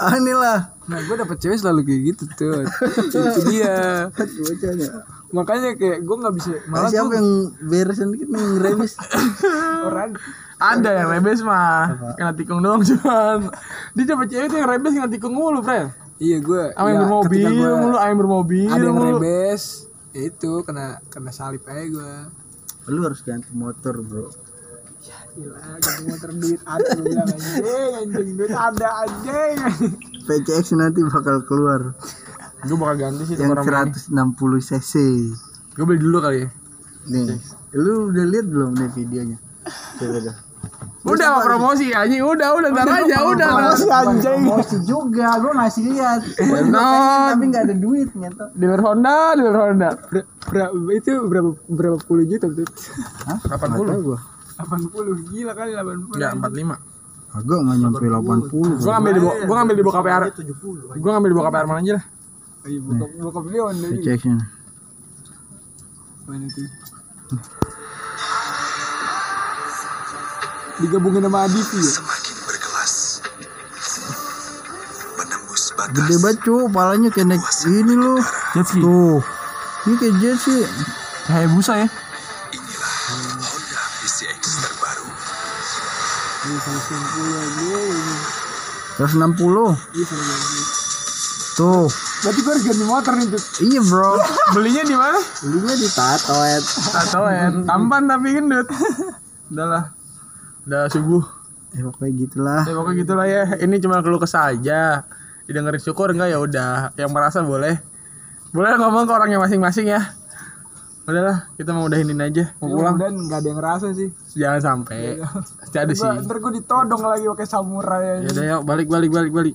Aneh lah. Nah gue dapet cewek selalu kayak gitu tuh. Itu dia. Bocahnya makanya kayak gue nggak bisa malah siapa gua- yang beresan dikit nih yang rebis orang. Ada yang rebes mah. Kena tikung doang cuman. Dia coba cewek tuh yang rebes kena tikung mulu friend iya gue sama yang bermobil mulu sama yang bermobil ada yang mulu. rebes ya itu kena kena salib aja gue lu harus ganti motor bro gila ganti motor duit. Ada gue bilang anjing anjing duit ada anjing. PCX nanti bakal keluar. Gue bakal ganti sih yang orang 160 cc. Gue beli dulu kali ya. Nih lu udah lihat belum nih videonya? Coba dah. Udah mau promosi anjing. Udah udah ntar aja udah. promosi anjing. Promosi juga gua ngasih lihat. Pengen, tapi nggak ada duit nyata. Dealer Honda dealer Honda. Berapa itu berapa berapa puluh juta tuh delapan puluh? gua 80 gila kali 80 enggak 45 Agak enggak nyampe 80. 80. Gua ngambil di bawah, gua ngambil di bawah KPR. 70. Gua ngambil di bawah KPR mana aja lah. Ayo buka bokap dia on dari. Ceknya. Mana? Digabungin sama Aditi ya. Semakin berkelas. Menembus batas. Gede banget cuy, palanya kayak naik ini loh. Jet ski. Tuh. Ini kayak jet sih. busa ya. 160 ini tuh. Berarti gue harus ganti motor nih tuh iya bro. Belinya di mana? Belinya di tatoet. Tatoet. Tampan tapi kan, gendut udahlah udah subuh. Ya pokoknya gitulah. Ya pokoknya gitulah ya. Ini cuma keluh kesah aja. Didengerin syukur enggak? Ya udah. Yang merasa boleh. Boleh ngomong ke orangnya masing-masing ya. Udahlah, kita mau udahin ini aja. Mau pulang. dan nggak ada yang ngerasa sih Jangan sampai. Pasti ada sih. Ntar gue ditodong lagi pakai samurai Ya udah yuk, balik balik balik balik.